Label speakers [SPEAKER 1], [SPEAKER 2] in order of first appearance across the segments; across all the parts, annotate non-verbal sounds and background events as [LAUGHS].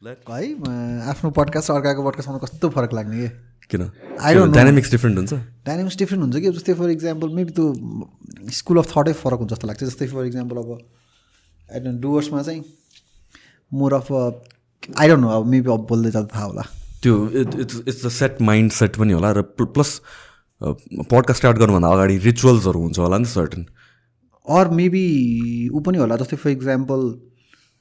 [SPEAKER 1] है आफ्नो पडकास्ट र अर्काको पडकास्टमा कस्तो फरक लाग्ने कि?
[SPEAKER 2] किन. डाइनामिक्स डिफ्रेन्ट हुन्छ?
[SPEAKER 1] डाइनामिक्स डिफ्रेन्ट हुन्छ कि? जस्तै फर इक्जाम्पल मेबी त्यो स्कुल अफ थटै फरक हुन्छ जस्तो लाग्छ। जस्तै फर इक्जाम्पल अब आई डोन्ट डुवर्समा चाहिँ more of I don't know अब मेबी अब बोल्दै जाँदा थाहा होला।
[SPEAKER 2] त्यो it's it's the set mindset पनि होला र प्लस पडकास्ट स्टार्ट गर्नुभन्दा अगाडि रिचुअल्सहरू हुन्छ होला नि सर्टन
[SPEAKER 1] अर मेबी ऊ पनि होला जस्तै फर इक्जाम्पल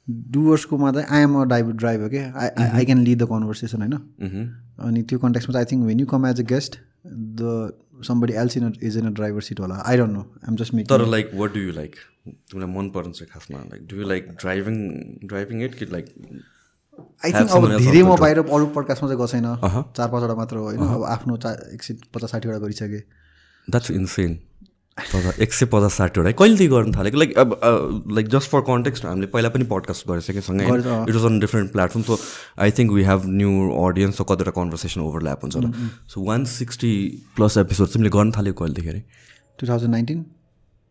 [SPEAKER 1] डुवर्सकोमा चाहिँ I am a driver driver के I I can lead the conversation होइन? अनि त्यो कन्टेक्समा चाहिँ I think when you come as a guest the somebody else in is in a driver seat होला I don't know I'm just make
[SPEAKER 2] तर like what do you like तिमीलाई मन चाहिँ खासमा like do you like driving driving it कि like
[SPEAKER 1] I think अब धेरै म. बाहिर अरू पडकास्टमा चाहिँ गएको छैन
[SPEAKER 2] Uh-huh.
[SPEAKER 1] चार पाँचवटा मात्र हो होइन? अब आफ्नो चा एक सय पचास साठीवटा गरिसकेँ।
[SPEAKER 2] द्याट्स इन्सेन तर एक सय पचास साठीवटा। कहिलेदेखि गर्नु थालेको? लाइक अब लाइक जस्ट फर कन्टेक्स्ट हामीले पहिला पनि पडकास्ट गरिसक्यो सँगै
[SPEAKER 1] गरेछ, अँ।
[SPEAKER 2] It was on different platform so I think we have new audience so कतिवटा कन्भर्सेसन ओभरल्याप हुन्छ होला। So one sixty plus episode चाहिँ मैले गर्नु थालेको कहिलेदेखि अरे?
[SPEAKER 1] Two thousand nineteen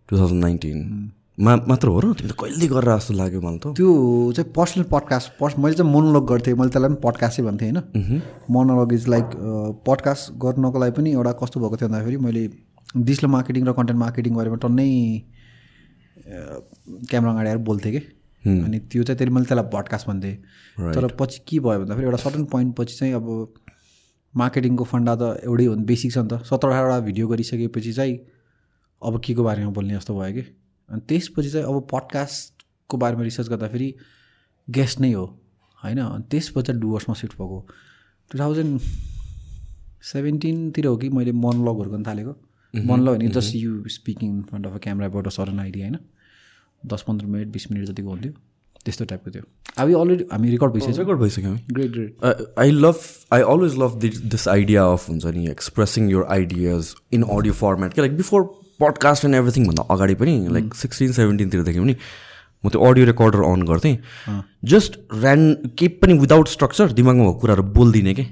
[SPEAKER 2] two thousand नाइन्टिनमा मात्र हो र? तिमीले कहिलेदेखि गरेर जस्तो लाग्यो मलाई त?
[SPEAKER 1] त्यो चाहिँ पर्सनल पडकास्ट पर्स मैले चाहिँ मोनोलग गर्थेँ। मैले त्यसलाई पनि पडकास्टै भन्थेँ होइन? मोनोलग इज लाइक पडकास्ट गर्नको लागि पनि एउटा कस्तो भएको थियो भन्दाखेरि मैले डिजिटल मार्केटिङ र कन्टेन्ट मार्केटिङ बारेमा टन्नै क्यामेरा अगाडि आएर बोल्थेँ कि। अनि त्यो चाहिँ त्यसले मैले त्यसलाई पडकास्ट भन्थेँ। तर पछि के भयो भन्दाखेरि एउटा सर्टन पोइन्ट पछि चाहिँ अब मार्केटिङको फन्डा त एउटै हो बेसिक छ नि त। सत्र अठारवटा भिडियो गरिसकेपछि चाहिँ अब के को बारेमा बोल्ने जस्तो भयो कि। अनि त्यसपछि चाहिँ अब पडकास्टको बारेमा रिसर्च गर्दाखेरि गेस्ट नै हो होइन? अनि त्यसपछि चाहिँ डुवर्समा सिफ्ट भएको। टु थाउजन्ड सेभेन्टिनतिर हो कि मैले मनलगहरू गर्न थालेको। मनलग भने just you speaking in front of a camera about a certain idea होइन। दस पन्ध्र मिनट बिस मिनट जतिको हुन्थ्यो त्यस्तो टाइपको थियो। अब अलरेडी हामी रेकर्ड भइसकेको
[SPEAKER 2] रेकर्ड भइसक्यो हामी।
[SPEAKER 1] छ great great
[SPEAKER 2] I love I always love this this idea of हुन्छ नि expressing your ideas in audio format क्या लाइक बिफोर पडकास्ट एन्ड एभ्रिथिङभन्दा अगाडि पनि लाइक सिक्सटिन सेभेन्टिनतिरदेखि पनि म त्यो अडियो रेकर्डर अन गर्थेँ। जस्ट ऱ्यान केही पनि विदाउट स्ट्रक्चर दिमागमा भएको कुराहरू बोलिदिने कि?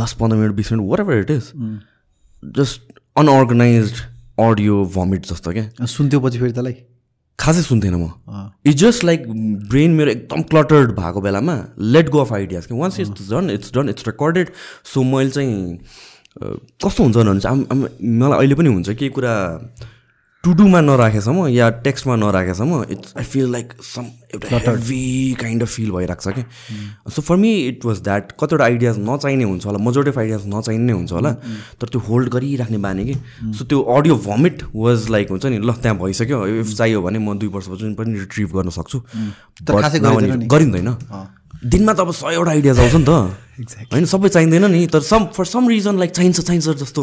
[SPEAKER 2] दस पन्ध्र मिनट बिस minute whatever it is just unorganised audio vomit जस्तो क्या?
[SPEAKER 1] सुन्थ्यो पछि फेरि त्यसलाई
[SPEAKER 2] खासै सुन्थेन म। इट्स जस्ट लाइक ब्रेन मेरो एकदम क्लटर्ड भएको बेलामा लेट गो अफ आइडियाज कि once it's done it's done it's recorded so मैले चाहिँ कस्तो हुन्छ भने चाहिँ मलाई अहिले पनि हुन्छ केही कुरा टु डूमा नराखेसम्म या टेक्स्टमा नराखेसम्म it's I feel like some एउटा हेभी काइन्ड अफ फिल भइरहेको छ कि। So for me it was that कतिवटा आइडियाज नचाहिने हुन्छ होला मेजोरिटी अफ आइडियाज नचाहिने हुन्छ होला तर त्यो होल्ड गरिराख्ने बानी कि। सो त्यो अडियो भमिट वाज लाइक हुन्छ नि ल त्यहाँ भइसक्यो इफ चाहियो भने म दुई वर्षपछि पनि रिट्रिभ गर्न सक्छु।
[SPEAKER 1] तर नि।
[SPEAKER 2] गरिँदैन। दिनमा त अब सयवटा आइडियाज आउँछ नि त। [LAUGHS] होइन सबै चाहिँदैन नि तर some for some reason like चाहिन्छ चाहिन्छ जस्तो।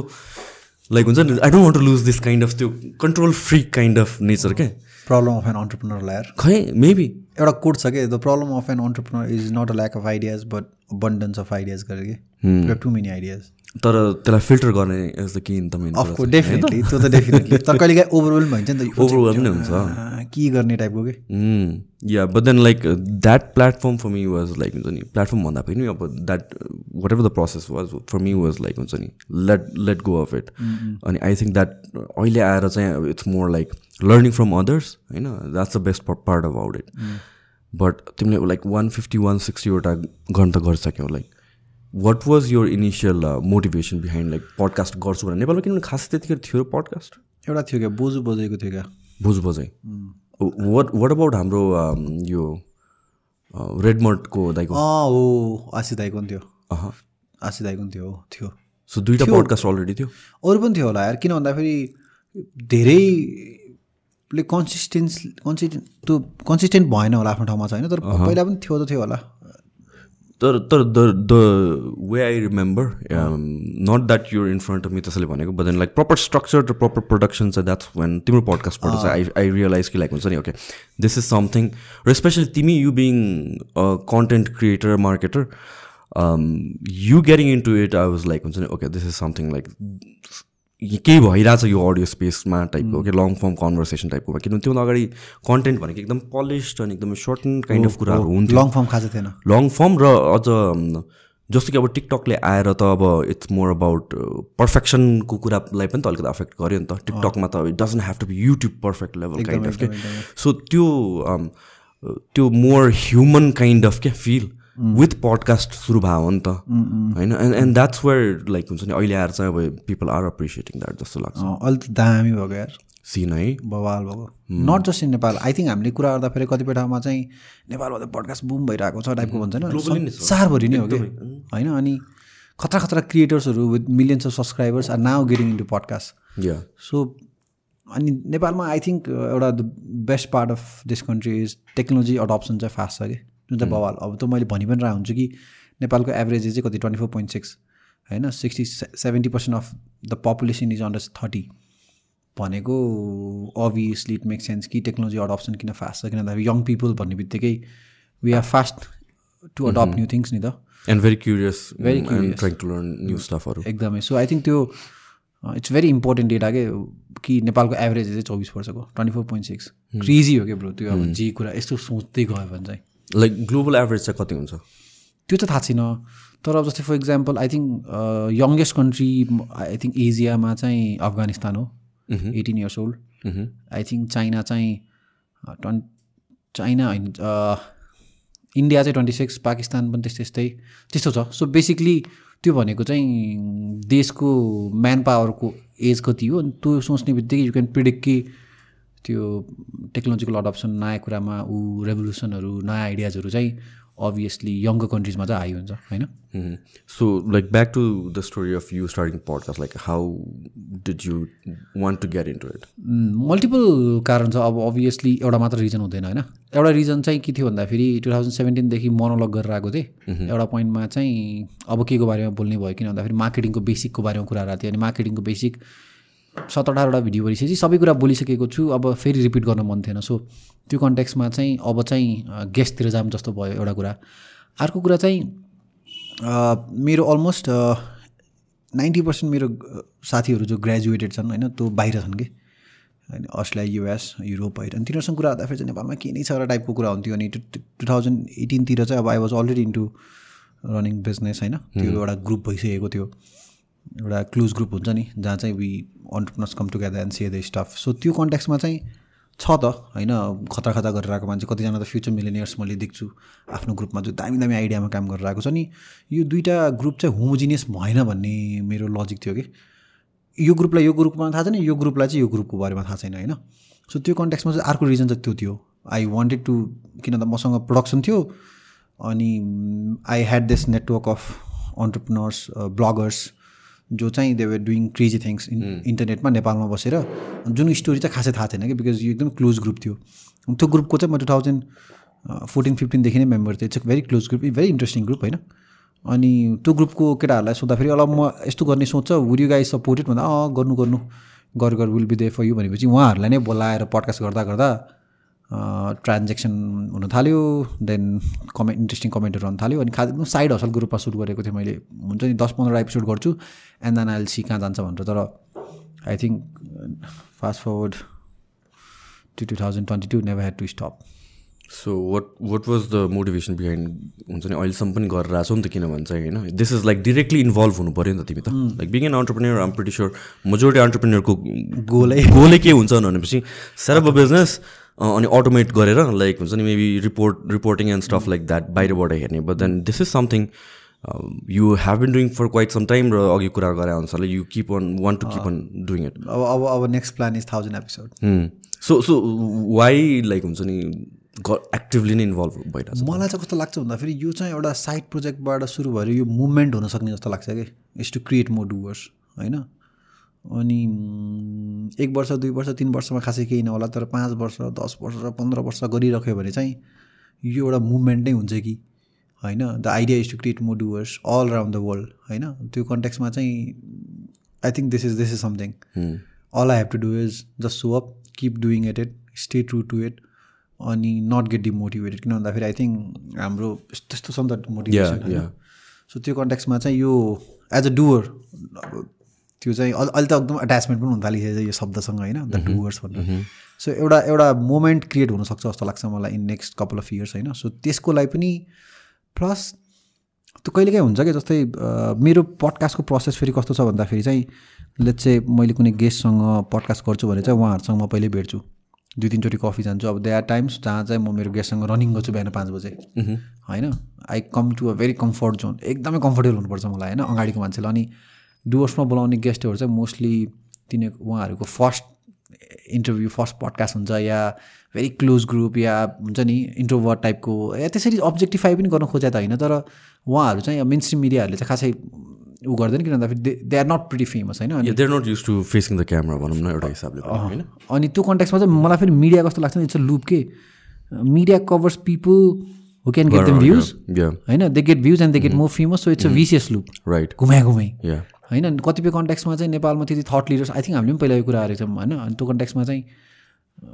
[SPEAKER 2] लाइक हुन्छ नि I don't want to lose this kind of त्यो control free kind of nature क्या
[SPEAKER 1] problem of an entrepreneur liar
[SPEAKER 2] खै मेबी
[SPEAKER 1] एउटा कोड छ कि? The problem of an entrepreneur is not a lack of ideas but abundance of ideas गरेर कि to many ideas
[SPEAKER 2] तर त्यसलाई फिल्टर गर्ने
[SPEAKER 1] डेफिनेटली त्यो त डेफिनेटली तर ओभरवेल भइन्छ नि त
[SPEAKER 2] नै हुन्छ।
[SPEAKER 1] के गर्ने टाइपको कि?
[SPEAKER 2] या but then like that platform for me was like हुन्छ नि प्लेटफर्म भन्दा पनि अब that whatever the process was for me was like हुन्छ नि let let go of it अनि आई थिङ्क द्याट अहिले आएर चाहिँ it's more like learning from others होइन that's the best part about it but तिमीले लाइक वान फिफ्टी वान सिक्सटीवटा गर्न त गरिसक्यौ like what was your initial motivation behind like podcast गर्छु भनेर? नेपालमा किनभने खास त्यतिखेर थियो पडकास्ट
[SPEAKER 1] एउटा थियो क्या बोजू बजेको थियो क्या।
[SPEAKER 2] भुज बजाइ। वाट वाट अबाउट हाम्रो um, यो रेडमर्टको दाइको?
[SPEAKER 1] अँ हो आशी दाईको पनि थियो।
[SPEAKER 2] अह।
[SPEAKER 1] आशी दाईको पनि थियो थियो।
[SPEAKER 2] सो दुइटा पडकास्ट अलरेडी थियो?
[SPEAKER 1] अरू पनि थियो होला यार किन भन्दाखेरि धेरैले कन्सिस्टेन्स कन्सिस्टेन्ट त्यो कन्सिस्टेन्ट भएन होला आफ्नो ठाउँमा छ होइन तर पहिला पनि थियो त थियो होला।
[SPEAKER 2] तर तर the the way I remember not that your in front of me त्यसैले भनेको but then like proper structure र प्रपर प्रोडक्सन चाहिँ द्याट्स वेन तिम्रो पडकास्टबाट चाहिँ आई आई रियलाइज कि लाइक हुन्छ नि ओके दिस इज समथिङ र स्पेसली तिमी you being content creator marketer you getting in to it I was like हुन्छ नि okay this is something like केही भइरहेछ यो अडियो स्पेसमा टाइपको के लङ फर्म कन्भर्सेसन टाइपको किनभने त्योभन्दा अगाडि कन्टेन्ट भनेको एकदम पलिस्ड अनि एकदमै सर्ट काइन्ड अफ कुराहरू हुन्थ्यो।
[SPEAKER 1] लङ फर्म खासै थिएन।
[SPEAKER 2] लङ फर्म र अझ जस्तो कि अब टिकटकले आएर त अब इट्स मोर अबाउट पर्फेक्सनको कुरालाई पनि त अलिकति अफेक्ट गर्यो नि त। टिकटकमा त it doesn't have to be YouTube perfect level kind of के सो त्यो त्यो मोर ह्युमन काइन्ड अफ क्या फिल विथ पडकास्ट सुरु भयो नि त। होइन? And and that's where like हुन्छ नि अहिले आएर चाहिँ अब पिपल आर अप्रिसिएटिङ द्याट जस्तो लाग्छ।
[SPEAKER 1] अहिले त दामी भएको यार।
[SPEAKER 2] सिन है।
[SPEAKER 1] बवाल भएको। Not just in Nepal I think हामीले कुरा गर्दाखेरि कतिपय ठाउँमा चाहिँ नेपालमा त पडकास्ट बुम भइरहेको छ टाइपको भन्छ होइन संसारभरि नै हो कि? होइन? अनि खतरा खतरा क्रिएटर्सहरू with millions of subscribers are now getting into podcast
[SPEAKER 2] yeah
[SPEAKER 1] so अनि नेपालमा आई थिङ्क एउटा the best part of this country is technology adoption चाहिँ फास्ट छ कि? जुन चाहिँ बवाल। अब त मैले भनि पनि रहेको हुन्छु कि नेपालको एभरेज चाहिँ कति? ट्वेन्टी फोर पोइन्ट सिक्स होइन? Sixty seventy percent of the population is under thirty भनेको अभियसली इट मेक सेन्स कि टेक्नोलोजी अडप्सन किन फास्ट छ? किन भन्दाखेरि यङ पिपल भन्ने बित्तिकै we are fast to adopt new things नि त।
[SPEAKER 2] एन्ड भेरी क्युरियस न्यू स्टफहरू
[SPEAKER 1] एकदमै। सो आई थिङ्क त्यो इट्स भेरी इम्पोर्टेन्ट डेटा के कि नेपालको एभरेज चाहिँ चौबिस वर्षको twenty four point six crazy हो क्या ब्रो त्यो अब जे कुरा यस्तो सोच्दै गयो भने चाहिँ।
[SPEAKER 2] लाइक ग्लोबल एभरेज चाहिँ कति हुन्छ?
[SPEAKER 1] त्यो चाहिँ थाहा छैन। तर अब जस्तै for example I think youngest country I think एसियामा चाहिँ अफगानिस्तान हो। Eighteen years old I think China चाहिँ ट्वेन् चाइना होइन इन्डिया चाहिँ ट्वेन्टी सिक्स पाकिस्तान पनि त्यस्तै त्यस्तै त्यस्तो छ। सो बेसिकली त्यो भनेको चाहिँ देशको म्यान पावरको एज कति हो? अनि त्यो सोच्ने बित्तिकै यु क्यान प्रिडिक्ट कि त्यो टेक्नोलोजिकल अडप्सन नयाँ कुरामा ऊ रेभोल्युसनहरू नयाँ आइडियाजहरू चाहिँ अभियसली यङ्गर कन्ट्रिजमा चाहिँ हाई हुन्छ होइन?
[SPEAKER 2] So like back to the story of you starting podcast like how did you want to get into it
[SPEAKER 1] multiple कारण छ। अब अभियसली एउटा मात्र रिजन हुँदैन होइन? एउटा रिजन चाहिँ के थियो भन्दाखेरि टु थाउजन्ड सेभेन्टिनदेखि मोनोलग गरेर आएको थिएँ। एउटा पोइन्टमा चाहिँ अब के को बारेमा बोल्ने भयो? किन भन्दाखेरि मार्केटिङको बेसिकको बारेमा कुरा गरेको थिएँ अनि मार्केटिङको बेसिक सत अठारवटा भिडियो गरिसकेपछि सबै कुरा बोलिसकेको छु अब फेरि रिपिट गर्न मन थिएन। सो त्यो कन्टेक्समा चाहिँ अब चाहिँ गेस्टतिर जाम जस्तो भयो एउटा कुरा। अर्को कुरा चाहिँ मेरो अलमोस्ट नाइन्टी पर्सेन्ट मेरो साथीहरू जो ग्रेजुएटेड छन् होइन त्यो बाहिर छन् कि। होइन अस्ट्रेलिया युएस युरोप होइन अनि तिनीहरूसँग कुरा गर्दाखेरि चाहिँ नेपालमा के नै छ एउटा टाइपको कुरा हुन्थ्यो। अनि टु थाउजन्ड एटिनतिर चाहिँ अब I was already into running business होइन। त्यो एउटा ग्रुप भइसकेको थियो। एउटा क्लोज ग्रुप हुन्छ नि जहाँ चाहिँ we entrepreneurs come together and say the stuff so त्यो कन्ट्याक्समा चाहिँ छ त होइन खतरा खतरा गरेर आएको मान्छे कतिजना त फ्युचर मिलेनियर्स मैले देख्छु आफ्नो ग्रुपमा जो दामी दामी आइडियामा काम गरेर आएको छ नि। यो दुइटा ग्रुप चाहिँ होमोजिनियस भएन भन्ने मेरो लजिक थियो कि। यो ग्रुपलाई यो ग्रुपमा थाहा छैन यो ग्रुपलाई चाहिँ यो ग्रुपको बारेमा थाहा छैन होइन। सो त्यो कन्ट्याक्समा चाहिँ अर्को रिजन चाहिँ त्यो थियो। आई वान्टेड टु किन त मसँग प्रोडक्सन थियो अनि I had this network of entrepreneurs bloggers जो चाहिँ they were doing crazy things in इन्टरनेटमा नेपालमा बसेर जुन स्टोरी चाहिँ खासै थाहा थिएन कि बिकज यो एकदम क्लोज ग्रुप थियो। त्यो ग्रुपको चाहिँ म टु थाउजन्ड फोर्टिन फिफ्टिनदेखि नै मेम्बर थिएँ। It's a very close group very interesting group होइन? अनि त्यो ग्रुपको केटाहरूलाई सोद्धाखेरि होला म यस्तो गर्ने सोध्छ वुड यु गाई सपोर्टेड भन्दा अँ गर्नु गर्नु। गर गर will be there for you भनेपछि उहाँहरूलाई नै बोलाएर पडकास्ट गर्दा गर्दा ट्रान्जेक्सन हुन थाल्यो। देन कमेन्ट इन्ट्रेस्टिङ कमेन्टहरू आउनु थाल्यो। अनि खास साइड हसलको रूपमा सुरु गरेको थिएँ मैले। हुन्छ नि दस पन्ध्रवटा एपिसोड गर्छु। एन्ड देन आइल सी कहाँ जान्छ भनेर तर I think fast forward to two thousand twenty two never had to stop
[SPEAKER 2] so what what was the motivation behind हुन्छ नि अहिलेसम्म पनि गरेर आएको छौ नि त किन भन्छ होइन? This is like directly involve हुनु पऱ्यो नि त तिमी त। Like being an entrepreneur um pretty sure majority अन्टरप्रिनियरको
[SPEAKER 1] गोलै
[SPEAKER 2] गोलै के हुन्छ भनेपछि अप अ बिजनेस अनि अटोमेट गरेर लाइक हुन्छ नि maybe report reporting and stuff like that बाहिरबाट हेर्ने। But then this is something you have been doing for quite some time र अघि कुरा गरे अनुसारले you keep on want to keep on doing it
[SPEAKER 1] अब अब अब next plan is thousand episode
[SPEAKER 2] so so why like हुन्छ नि एक्टिभली नै इन्भल्भ भइरहेको छ
[SPEAKER 1] मलाई चाहिँ कस्तो लाग्छ भन्दाखेरि यो चाहिँ एउटा साइड प्रोजेक्टबाट सुरु भएर यो मुभमेन्ट हुनसक्ने जस्तो लाग्छ कि? Is to create more doers होइन? अनि एक वर्ष दुई वर्ष तिन वर्षमा खासै केही नहोला तर पाँच वर्ष दस वर्ष पन्ध्र वर्ष गरिराख्यो भने चाहिँ यो एउटा मुभमेन्ट नै हुन्छ कि? होइन? The idea is to create more doers all around the world होइन? त्यो कन्टेक्समा चाहिँ I think this is this is something all I have to do is just show up keep doing at it stay true to it अनि not get demotivated किन भन्दाखेरि I think हाम्रो यस्तो यस्तो छ नि त मोटिभेसन. सो त्यो कन्ट्याक्समा चाहिँ यो एज अ डुवर त्यो चाहिँ अहिले त एकदम एट्याचमेन्ट पनि हुन थालिसकेको छ यो शब्दसँग होइन? द डुवर्स भनेर सो एउटा एउटा मोमेन्ट क्रिएट हुनसक्छ जस्तो लाग्छ मलाई in next couple of years होइन? सो त्यसको लागि पनि प्लस त्यो कहिले काहीँ हुन्छ कि जस्तै मेरो पडकास्टको प्रोसेस फेरि कस्तो छ भन्दाखेरि चाहिँ लेट चाहिँ मैले कुनै गेस्टसँग पडकास्ट गर्छु भने चाहिँ उहाँहरूसँग म पहिल्यै भेट्छु। दुई तिनचोटि कफी जान्छु। अब दे आर टाइम्स जहाँ चाहिँ म मेरो गेस्टसँग रनिङ गर्छु बिहान पाँच बजे। होइन? I come to a very comfort zone एकदमै कम्फर्टेबल हुनुपर्छ मलाई होइन? अगाडिको मान्छेलाई। अनि डुवर्समा बोलाउने गेस्टहरू चाहिँ मोस्टली तिनी उहाँहरूको फर्स्ट इन्टरभ्यू फर्स्ट पडकास्ट हुन्छ या भेरी क्लोज ग्रुप या हुन्छ नि इन्ट्रोभर टाइपको या त्यसरी अब्जेक्टिफाई पनि गर्न खोजे त होइन तर उहाँहरू चाहिँ मेन स्ट्रिम मिडियाहरूले चाहिँ खासै ऊ गर्दैन किन भन्दाखेरि they are not pretty famous होइन
[SPEAKER 2] they're not used to facing the camera भनौँ न एउटा हिसाबले होइन?
[SPEAKER 1] अनि त्यो कन्ट्याक्समा चाहिँ मलाई फेरि मिडिया कस्तो लाग्छ इट्स अ लुप के? Media covers people who can get them views होइन they get views and they get more famous so it's a vicious loop
[SPEAKER 2] right
[SPEAKER 1] घुमाइ घुमाइ होइन कतिपय कन्ट्याक्समा चाहिँ नेपालमा त्यति थट लिडर्स आई थिङ्क हामीले पनि पहिला यो कुराहरू छौँ होइन? अनि त्यो कन्ट्याक्समा चाहिँ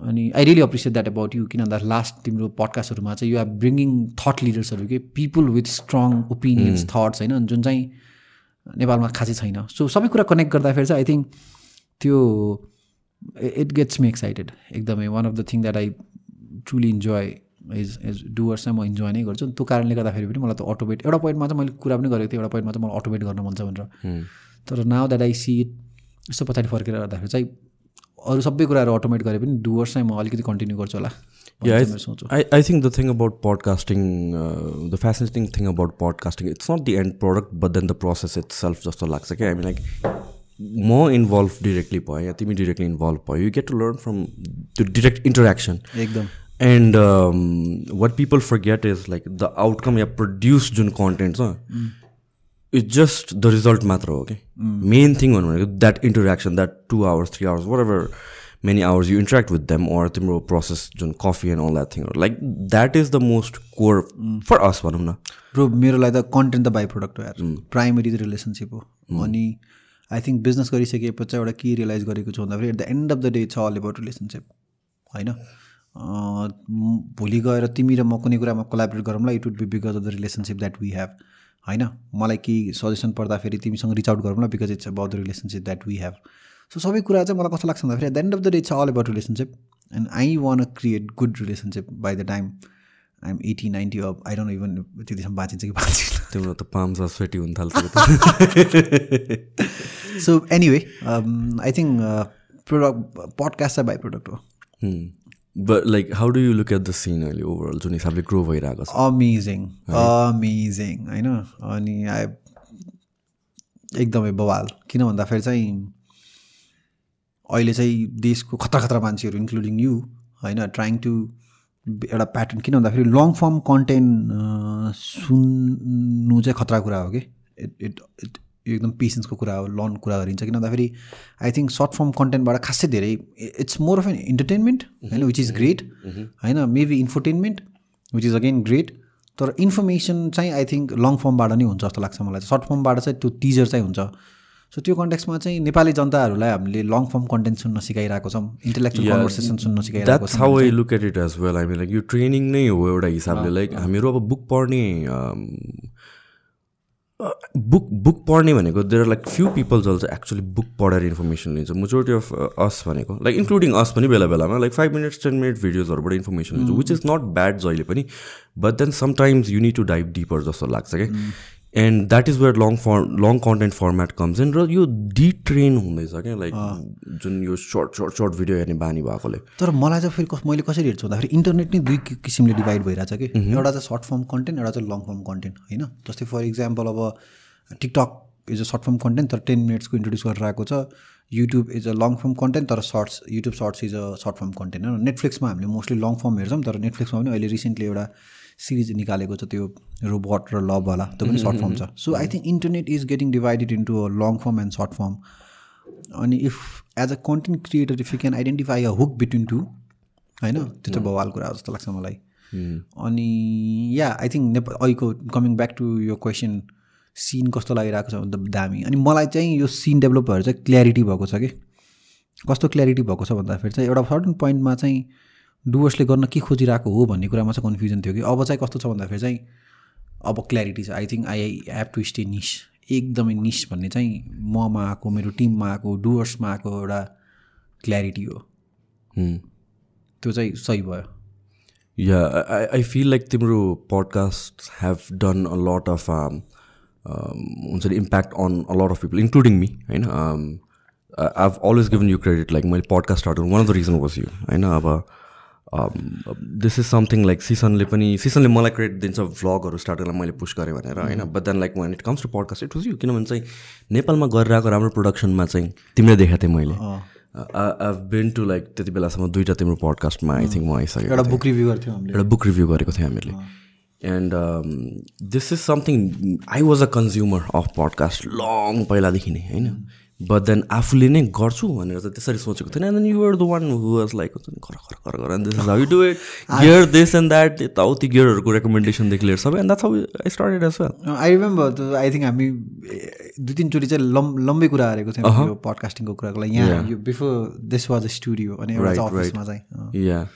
[SPEAKER 1] अनि I really appreciate that about you किन भन्दा लास्ट तिम्रो पडकास्टहरूमा चाहिँ यु आर ब्रिङ्गिङ थट लिडर्सहरू के people with strong opinions thoughts होइन? जुन चाहिँ नेपालमा खासै छैन। सो सबै कुरा कनेक्ट गर्दाखेरि चाहिँ आई थिङ्क त्यो इट गेट्स मी एक्साइटेड एकदमै। One of the thing that I truly enjoy is is doers चाहिँ म इन्जोय नै गर्छु। त्यो कारणले गर्दाखेरि पनि मलाई त अटोमेट एउटा पोइन्टमा चाहिँ मैले कुरा पनि गरेको थिएँ एउटा पोइन्टमा चाहिँ मलाई अटोमेट गर्न मन छ भनेर। तर now that I see it यस्तो पछाडि फर्केर गर्दाखेरि चाहिँ अरू सबै कुराहरू अटोमेट गरे पनि डुवर्स चाहिँ म अलिकति कन्टिन्यू गर्छु होला।
[SPEAKER 2] I, I think the thing about podcasting, uh, the fascinating thing about podcasting, it's not the end product, but then the process itself just लाग्छ क्या। I mean like म इन्भल्भ डिरेक्टली भयो या तिमी डिरेक्टली इन्भल्भ भयो you get to learn from त्यो direct interaction
[SPEAKER 1] एकदम।
[SPEAKER 2] And what people forget is like the outcome yeah produce जुन कन्टेन्ट छ इट्स जस्ट द रिजल्ट मात्र हो कि मेन थिङ भन्नु भनेको that interaction that two hours three hours whatever many hours you interact with them or the process coffee and all that thing like that is the most core mm. for us भनौँ न
[SPEAKER 1] bro मेरो लागि त content त by product हो यार primary relationship हो अनि आई थिङ्क बिजनेस गरिसकेपछि एउटा के रियलाइज गरेको छु भन्दाखेरि at the end of the day छ अल एबाउट रिलेसनसिप होइन भोलि गएर तिमी र म कुनै कुरामा कोलाबरेट गरौँला it would be because of the relationship that we have होइन? मलाई केही सजेसन पर्दाखेरि तिमीसँग रिच आउट गरौँला because it's about the relationship that we have so सबै कुरा चाहिँ मलाई कस्तो लाग्छ भन्दाखेरि at the end of the day it's all about relationship and I want a create good relationship by the time I am eighty ninety अब I don't even त्यतिसम्म बाँचिन्छ कि बाँचिन्छ
[SPEAKER 2] तिम्रो त पाँच स्वेटी हुन थाल्छ
[SPEAKER 1] so anyway I think product podcast चाहिँ बाई प्रोडक्ट हो।
[SPEAKER 2] But like how do you look at the scene अहिले ओभरअल जुन हिसाबले ग्रो भइरहेको छ
[SPEAKER 1] अमेजिङ अमेजिङ होइन अनि आई एकदमै बवाल. किन भन्दाखेरि चाहिँ अहिले चाहिँ देशको खतरा खतरा मान्छेहरू इन्क्लुडिङ यु होइन ट्राइङ टु एउटा प्याटर्न किन भन्दाखेरि लङ फर्म कन्टेन्ट सुन्नु चाहिँ खतरा कुरा हो कि? इट इट इट एकदम पेसेन्सको कुरा हो लर्न कुरा गरिन्छ। किन भन्दाखेरि आई थिङ्क सर्ट फर्म कन्टेन्टबाट खासै धेरै it's more of an entertainment होइन विच इज ग्रेट होइन maybe infotainment which is again great तर इन्फर्मेसन चाहिँ आई थिङ्क लङ फर्मबाट नै हुन्छ जस्तो लाग्छ मलाई। सर्ट फर्मबाट चाहिँ त्यो टिजर चाहिँ हुन्छ। सो त्यो कन्टेक्समा चाहिँ नेपाली जनताहरूलाई हामीले लङ फर्म कन्टेन्ट सुन्न सिकाइरहेको छौँ इन्टेलेक्चुअल कन्भर्सेसन सुन्न सिकाइरहेको
[SPEAKER 2] छौँ। How I look at it as well I mean like यो ट्रेनिङ नै हो एउटा हिसाबले लाइक हामीहरू अब बुक पढ्ने बुक बुक पढ्ने भनेको देयर लाइक फ्यु पिपल जल चाहिँ एक्चुली बुक पढेर इन्फर्मेसन लिन्छ। मेजोरिटी अफ अस भनेको। लाइक इन्क्लुडिङ अस पनि बेला बेलामा like five minutes ten minute भिडियोजहरूबाट information लिन्छ विच इज नट ब्याड जहिले पनि but then sometimes you need to dive deeper जस्तो लाग्छ क्या and that is where long form long content format comes in र यो डिट्रेन हुँदैछ क्या? लाइक जुन यो सर्ट सर्ट सर्ट भिडियो हेर्ने बानी भएकोले।
[SPEAKER 1] तर मलाई चाहिँ फेरि मैले कसरी हेर्छु भन्दाखेरि इन्टरनेट नै दुई किसिमले डिभाइड भइरहेछ कि? एउटा चाहिँ सर्ट फर्म कन्टेन्ट एउटा चाहिँ लङ फर्म कन्टेन्ट होइन? जस्तै फर इक्जाम्पल अब TikTok is a short form content तर टेन मिनट्सको इन्ट्रोड्युस गरेर आएको छ। YouTube is a long form content तर shorts YouTube shorts is a short form content होइन? नेटफ्लिक्समा हामीले मोस्टली लङ फर्म हेर्छौँ तर नेटफ्लिक्समा पनि अहिले रिसेन्टली एउटा सिरिज निकालेको छ त्यो रोबोट र लभवाला त्यो पनि सर्ट फर्म छ। So I think internet is getting divided into a long form and short form अनि if as a content creator if you can identify a hook between two होइन? त्यो चाहिँ बवाल कुरा जस्तो लाग्छ मलाई। अनि या आई थिङ्क नेपाल अहिलेको कमिङ ब्याक टु यो क्वेसन सिन कस्तो लागिरहेको छ भन्दा दामी। अनि मलाई चाहिँ यो सिन डेभलप भएर चाहिँ क्ल्यारिटी भएको छ कि? कस्तो क्ल्यारिटी भएको छ भन्दाखेरि चाहिँ एउटा सर्टन पोइन्टमा चाहिँ डुवर्सले गर्न के खोजिरहेको हो भन्ने कुरामा चाहिँ कन्फ्युजन थियो कि अब चाहिँ कस्तो छ भन्दाखेरि चाहिँ अब क्ल्यारिटी छ। I think I have to stay niche एकदमै निस भन्ने चाहिँ ममा आएको मेरो टिममा आएको डुवर्समा आएको एउटा क्ल्यारिटी हो। त्यो चाहिँ सही भयो।
[SPEAKER 2] Yeah I I feel like तिम्रो podcast have done a lot of हुन्छ नि impact on a lot of people including me होइन? I've always given you credit. Like my podcast started, one of the reason was you. होइन? अब this is something like सिसनले पनि सिसनले मलाई credit दिन्छ भ्लगहरू स्टार्ट गरेर मैले पुस गरेँ भनेर होइन? But then like when it comes to podcast it was you किनभने चाहिँ नेपालमा गरिरहेको राम्रो प्रोडक्सनमा चाहिँ तिमीले देखाएको थिएँ मैले। आई बिन टु लाइक त्यति बेलासम्म दुइटा तिम्रो पडकास्टमा आई थिङ्क म आइसकेँ
[SPEAKER 1] एउटा बुक रिभ्यू गर्थ्यौँ
[SPEAKER 2] एउटा बुक रिभ्यू गरेको थियौँ हामीले। And this is something I was a consumer of podcast long पहिलादेखि नै होइन? बट देन आफूले नै गर्छु भनेर चाहिँ त्यसरी सोचेको थिएन. And then you're the one who was like खर खर खर गर this is how you do it gear this and that यताउति गियरहरूको रेकमेन्डेसनदेखि लिएर सबै। And that's how I started as well
[SPEAKER 1] I remember I think हामी दुई तिनचोटि चाहिँ लम लम्बै कुरा हारेको थियौँ यो पडकास्टिङको कुराको लागि। यहाँ यो before this was a studio अनि एउटा अफिसमा चाहिँ
[SPEAKER 2] yeah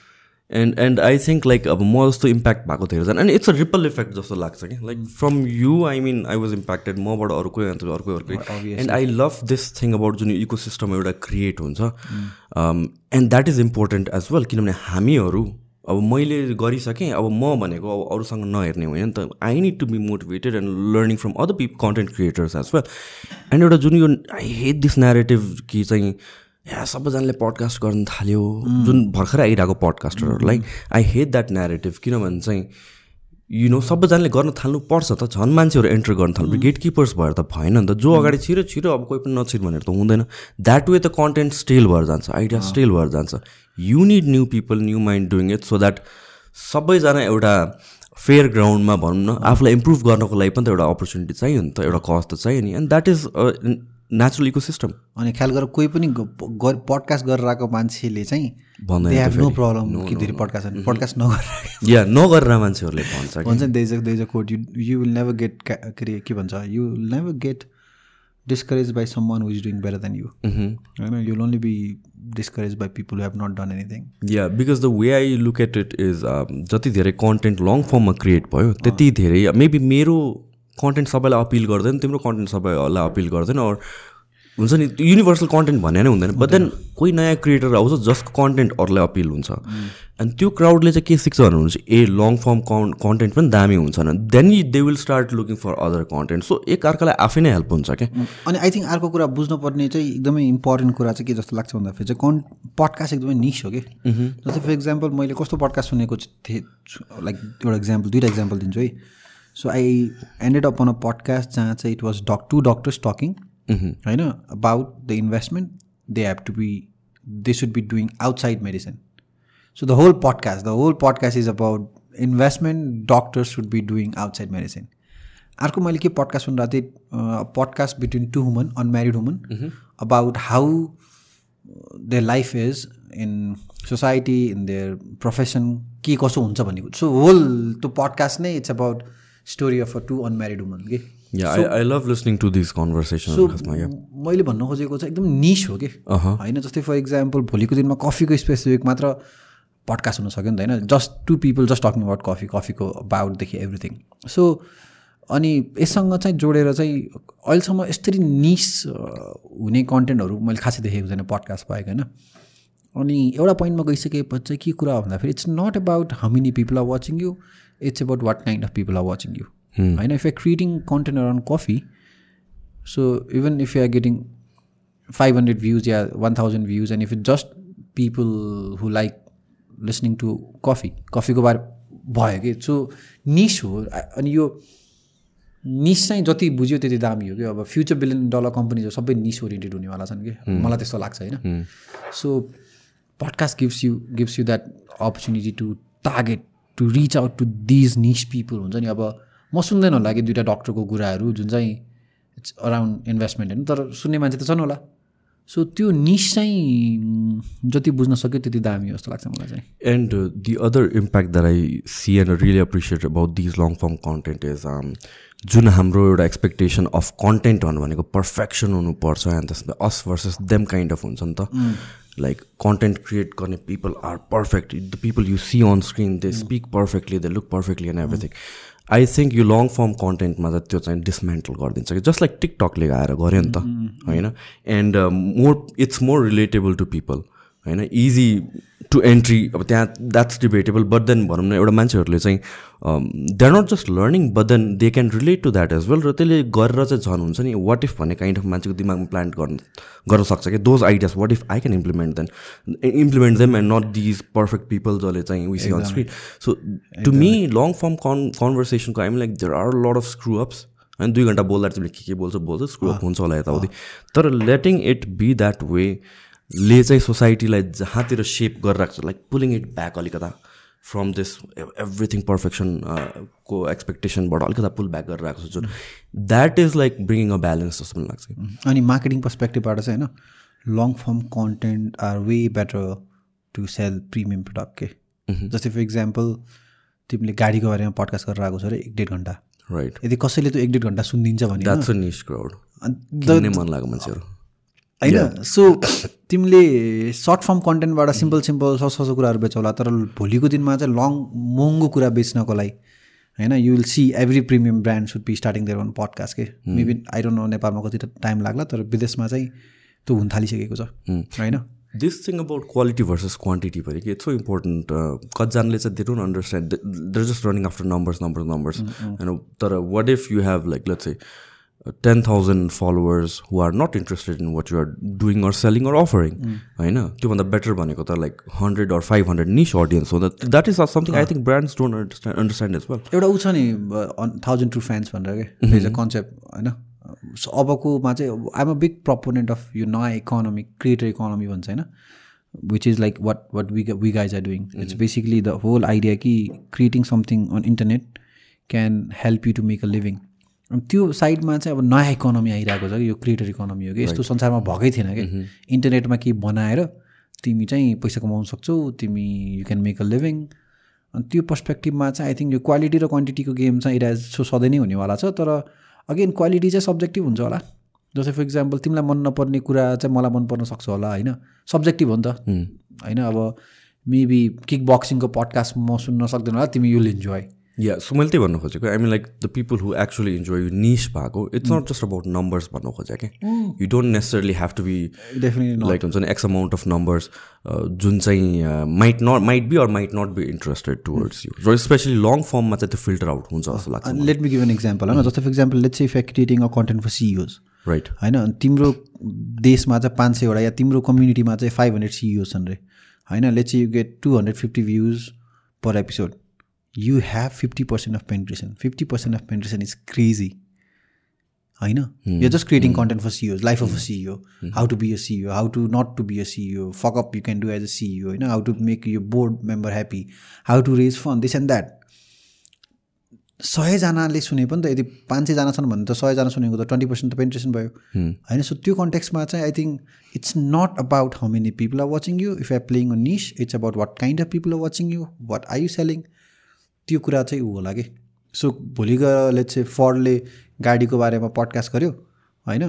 [SPEAKER 2] and and I think like अब म जस्तो इम्प्याक्ट भएको थियो झन् and it's a ripple effect जस्तो लाग्छ कि like from you I mean I was impacted मबाट अर्कै अन्त अर्कै अर्कै। And I love this thing about जुन इको सिस्टम एउटा क्रिएट हुन्छ। And that is important as well किनभने हामीहरू अब मैले गरिसकेँ अब म भनेको अब अरूसँग नहेर्ने होइन नि त। I need to be motivated and learning from other people content creators as well and एउटा जुन यो आई हेट दिस नेरेटिभ कि चाहिँ या सबैजनाले पडकास्ट गर्न थाल्यो। जुन भर्खरै आइरहेको पडकास्टरहरूलाई आई हेट द्याट नेरेटिभ किनभने चाहिँ यु नो सबैजनाले गर्न थाल्नुपर्छ त झन् मान्छेहरू एन्टर गर्न थाल्नु गेट किपर्स भएर त भएन नि त। जो अगाडि छिरो छिरो अब कोही पनि नछिर भनेर त हुँदैन। द्याट वे त कन्टेन्ट स्टेल भएर जान्छ आइडिया स्टेल भएर जान्छ। You need new people new mind doing it so that सबैजना एउटा फेयर ग्राउन्डमा भनौँ न आफूलाई इम्प्रुभ गर्नको लागि पनि त एउटा अपर्च्युनिटी चाहियो नि त एउटा कज त चाहियो नि। And that is natural ecosystem
[SPEAKER 1] अनि ख्याल गरेर कोही पनि पडकास्ट गरेर आएको मान्छेले चाहिँ नो प्रब्लम कि धेरै पडकास्ट पडकास्ट नगरेर।
[SPEAKER 2] या नगरेर मान्छेहरूले भन्छ
[SPEAKER 1] भन्छ नि there's there's a quote you you will never get के अरे के भन्छ? You will never get discourage by someone who's doing better than you होइन you only be discourage by people have not done anything
[SPEAKER 2] yeah because the way I look at it is जति धेरै content long फर्ममा create भयो त्यति धेरै maybe मेरो content सबैलाई appeal गर्दैन तिम्रो कन्टेन्ट सबैलाई अपिल गर्दैन अर हुन्छ नि युनिभर्सल कन्टेन्ट भन्ने नै हुँदैन। बट देन कोही नयाँ क्रिएटर आउँछ जसको कन्टेन्ट अरूलाई अपिल हुन्छ। अनि त्यो क्राउडले चाहिँ के सिक्छ भन्नुहुन्छ ए लङ फर्म कन् कन्टेन्ट पनि दामी हुन्छ भने then you they will start looking for other content so एक अर्कालाई आफै नै हेल्प हुन्छ क्या।
[SPEAKER 1] अनि आई थिङ्क अर्को कुरा बुझ्नुपर्ने चाहिँ एकदमै इम्पोर्टेन्ट कुरा चाहिँ के जस्तो लाग्छ भन्दाखेरि चाहिँ कन् पडकास्ट एकदमै निस हो कि। जस्तै फर इक्जाम्पल मैले कस्तो पडकास्ट सुनेको थिएँ लाइक एउटा इक्जाम्पल दुइटा इक्जाम्पल दिन्छु है। So I ended up on a podcast जहाँ चाहिँ it was doc to doctors talking होइन about the investment they have to be they should be doing outside medicine so the whole podcast the whole podcast is about investment doctors should be doing outside medicine अर्को मैले के podcast सुनिरहेको थिएँ podcast between two woman unmarried woman about how the life is in society in their profession के कसो हुन्छ भन्ने so whole त्यो पडकास्ट नै it's about story of a two unmarried woman कि
[SPEAKER 2] I love listening to this conversation
[SPEAKER 1] मैले भन्नु खोजेको चाहिँ एकदम निस हो कि होइन जस्तै फर इक्जाम्पल भोलिको दिनमा कफीको स्पेसिफिक मात्र पडकास्ट हुन सक्यो नि त होइन? Just to people just talking about coffee कफीको अबाउटदेखि एभ्रिथिङ सो अनि यससँग चाहिँ जोडेर चाहिँ अहिलेसम्म यसरी निस हुने कन्टेन्टहरू मैले खासै देखेको छैन पडकास्ट पाएको होइन? अनि एउटा पोइन्टमा गइसकेपछि चाहिँ के कुरा भन्दाखेरि it's not about how many people are watching you it's about what kind of people are watching you होइन if are creating content around coffee so even if you are getting five hundred views yeah one thousand views and if it just people who like listening to coffee कफीको बारे भयो कि so niche हो अनि यो niche चाहिँ जति बुझ्यो त्यति दामी हो कि अब फ्युचर बिलियन डलर कम्पनी सबै निस ओरिएन्टेड हुनेवाला छन् कि मलाई त्यस्तो लाग्छ होइन so podcast gives you gives you that opportunity to target to reach out to these niche people हुन्छ नि? अब म सुन्दैन होला कि दुइटा डक्टरको कुराहरू जुन चाहिँ इट्स अराउन्ड इन्भेस्टमेन्ट होइन? तर सुन्ने मान्छे त छन् होला। सो त्यो निस चाहिँ जति बुझ्न सक्यो त्यति दामी जस्तो लाग्छ मलाई चाहिँ।
[SPEAKER 2] And the other impact that I see and really appreciate about these long form content is जुन हाम्रो एउटा एक्सपेक्टेसन अफ कन्टेन्ट भनेको पर्फेक्सन हुनुपर्छ एन्ड त्यसमा us versus them kind of हुन्छ नि त। लाइक कन्टेन्ट क्रिएट गर्ने people are perfect the people you see on screen they speak perfectly they look perfectly and everything I think यो long form कन्टेन्टमा त त्यो चाहिँ डिसमेन्टल गरिदिन्छ कि? जस्ट लाइक टिकटकले आएर गऱ्यो नि त होइन? And more it's more relatable to people होइन इजी टु एन्ट्री अब त्यहाँ द्याट्स डिबेटेबल बट देन भनौँ न एउटा मान्छेहरूले चाहिँ they are not just learning but then they can relate to that as well र त्यसले गरेर चाहिँ झन् हुन्छ नि वाट इफ भन्ने काइन्ड अफ मान्छेको दिमागमा प्लान्ट गर्न गर्न सक्छ कि those ideas what if I can implement then implement them and not these perfect people जसले चाहिँ विस on screen so to me long form कन् कन्भर्सेसनको I'm like there are lot of screw ups होइन दुई घन्टा बोल्दा तिमीले के के बोल्छ बोल्छ स्क्रु अप हुन्छ होला यताउति। तर letting it be that way ले चाहिँ सोसाइटीलाई जहाँतिर सेप गरिरहेको छ लाइक पुलिङ इट ब्याक अलिकता फ्रम दिस एभ्रिथिङ पर्फेक्सन को एक्सपेक्टेसनबाट अलिकता पुल ब्याक गरेर आएको छ जुन that is like bringing a balance जस्तो पनि लाग्छ।
[SPEAKER 1] अनि मार्केटिङ पर्सपेक्टिभबाट चाहिँ होइन long form content are way better to sell premium product के। जस्तै फर इक्जाम्पल तिमीले गाडीको बारेमा पडकास्ट गरेर आएको छ अरे एक डेढ घन्टा।
[SPEAKER 2] राइट
[SPEAKER 1] यदि कसैले त एक डेढ घन्टा सुनिदिन्छ भने
[SPEAKER 2] मन लाग्यो मान्छेहरू।
[SPEAKER 1] होइन? सो तिमीले सर्ट फर्म कन्टेन्टबाट सिम्पल सिम्पल सस्तो कुराहरू बेचौला तर भोलिको दिनमा चाहिँ लङ महँगो कुरा बेच्नको लागि होइन? You will see every premium brand should be starting their one podcast के? मेबी आई डोन्ट नो नेपालमा कति टाइम लाग्ला तर विदेशमा चाहिँ त्यो हुन थालिसकेको छ
[SPEAKER 2] hmm.
[SPEAKER 1] होइन?
[SPEAKER 2] This thing about quality versus quantity पनि कि इट्स सो इम्पोर्टेन्ट कतिजनाले चाहिँ they don't understand they're just running after numbers numbers numbers होइन तर what if you have like let's चाहिँ ten thousand followers who are not interested in what you're doing or selling or offering होइन? त्योभन्दा better भनेको त like hundred or five hundred niche audience हो। That is something I think brands don't understand understand as well
[SPEAKER 1] एउटा ऊ छ नि thousand to fans भनेर क्या अ कन्सेप्ट होइन? अबकोमा चाहिँ I'm a big proponent of यो नयाँ इकोनोमी क्रिएटर इकोनोमी भन्छ होइन? Which is like what what we we guys are doing it's basically the whole idea कि creating something on internet can help you to make a living त्यो साइडमा चाहिँ अब नयाँ इकोनोमी आइरहेको छ कि यो क्रिएटर इकोनोमी हो कि। यस्तो संसारमा भएकै थिएन कि। इन्टरनेटमा केही बनाएर तिमी चाहिँ पैसा कमाउन सक्छौ तिमी you can make a living अनि त्यो पर्सपेक्टिभमा चाहिँ आई थिङ्क यो क्वालिटी र क्वान्टिटीको गेम चाहिँ सो सधैँ नै हुनेवाला छ। तर अगेन क्वालिटी चाहिँ सब्जेक्टिभ हुन्छ होला। जस्तै फर इक्जाम्पल तिमीलाई मन नपर्ने कुरा चाहिँ मलाई मन पर्न सक्छ होला होइन? सब्जेक्टिभ हो नि त। होइन अब मेबी किक बक्सिङको पडकास्ट म सुन्न सक्दैन होला तिमी युल इन्जोय
[SPEAKER 2] या सो मैले त्यही भन्नु खोजेको I mean like the people who actually enjoy you niche भएको it's not just about numbers भन्नु खोजेँ क्या you don't necessarily have to be
[SPEAKER 1] definitely
[SPEAKER 2] like हुन्छ नि एक्स अमाउन्ट अफ नम्बर्स जुन चाहिँ might not might be or might not be interested towards you र specially long फर्ममा चाहिँ त्यो फिल्टर आउट हुन्छ जस्तो लाग्छ
[SPEAKER 1] let me give an example होइन? जस्तो for example let's if creating a content for CEOs
[SPEAKER 2] right
[SPEAKER 1] होइन? तिम्रो देशमा चाहिँ पाँच सयवटा या तिम्रो कम्युनिटीमा चाहिँ फाइभ हन्ड्रेड सिइओ छन् रे होइन? Let's you get to hundred fifty views per episode you have 50% of penetration 50% of penetration is crazy होइन you're just creating content for CEOs life of a CEO how to be a CEO how to not to be a CEO fuck up you can do as a CEO होइन how to make your board member happy how to raise fund this and that सयजनाले सुने पनि त यदि पाँच सयजना छन् भने त सयजना सुनेको त ट्वेन्टी पर्सेन्ट त पेन्ट्रेसन भयो होइन सो त्यो कन्टेक्समा चाहिँ I think it's not about how many people are watching you if I playing a niche it's about what kind of people are watching you what are you selling त्यो कुरा चाहिँ ऊ होला कि। सो भोलि गएर चाहिँ फर्डले गाडीको बारेमा पडकास्ट गर्यो होइन?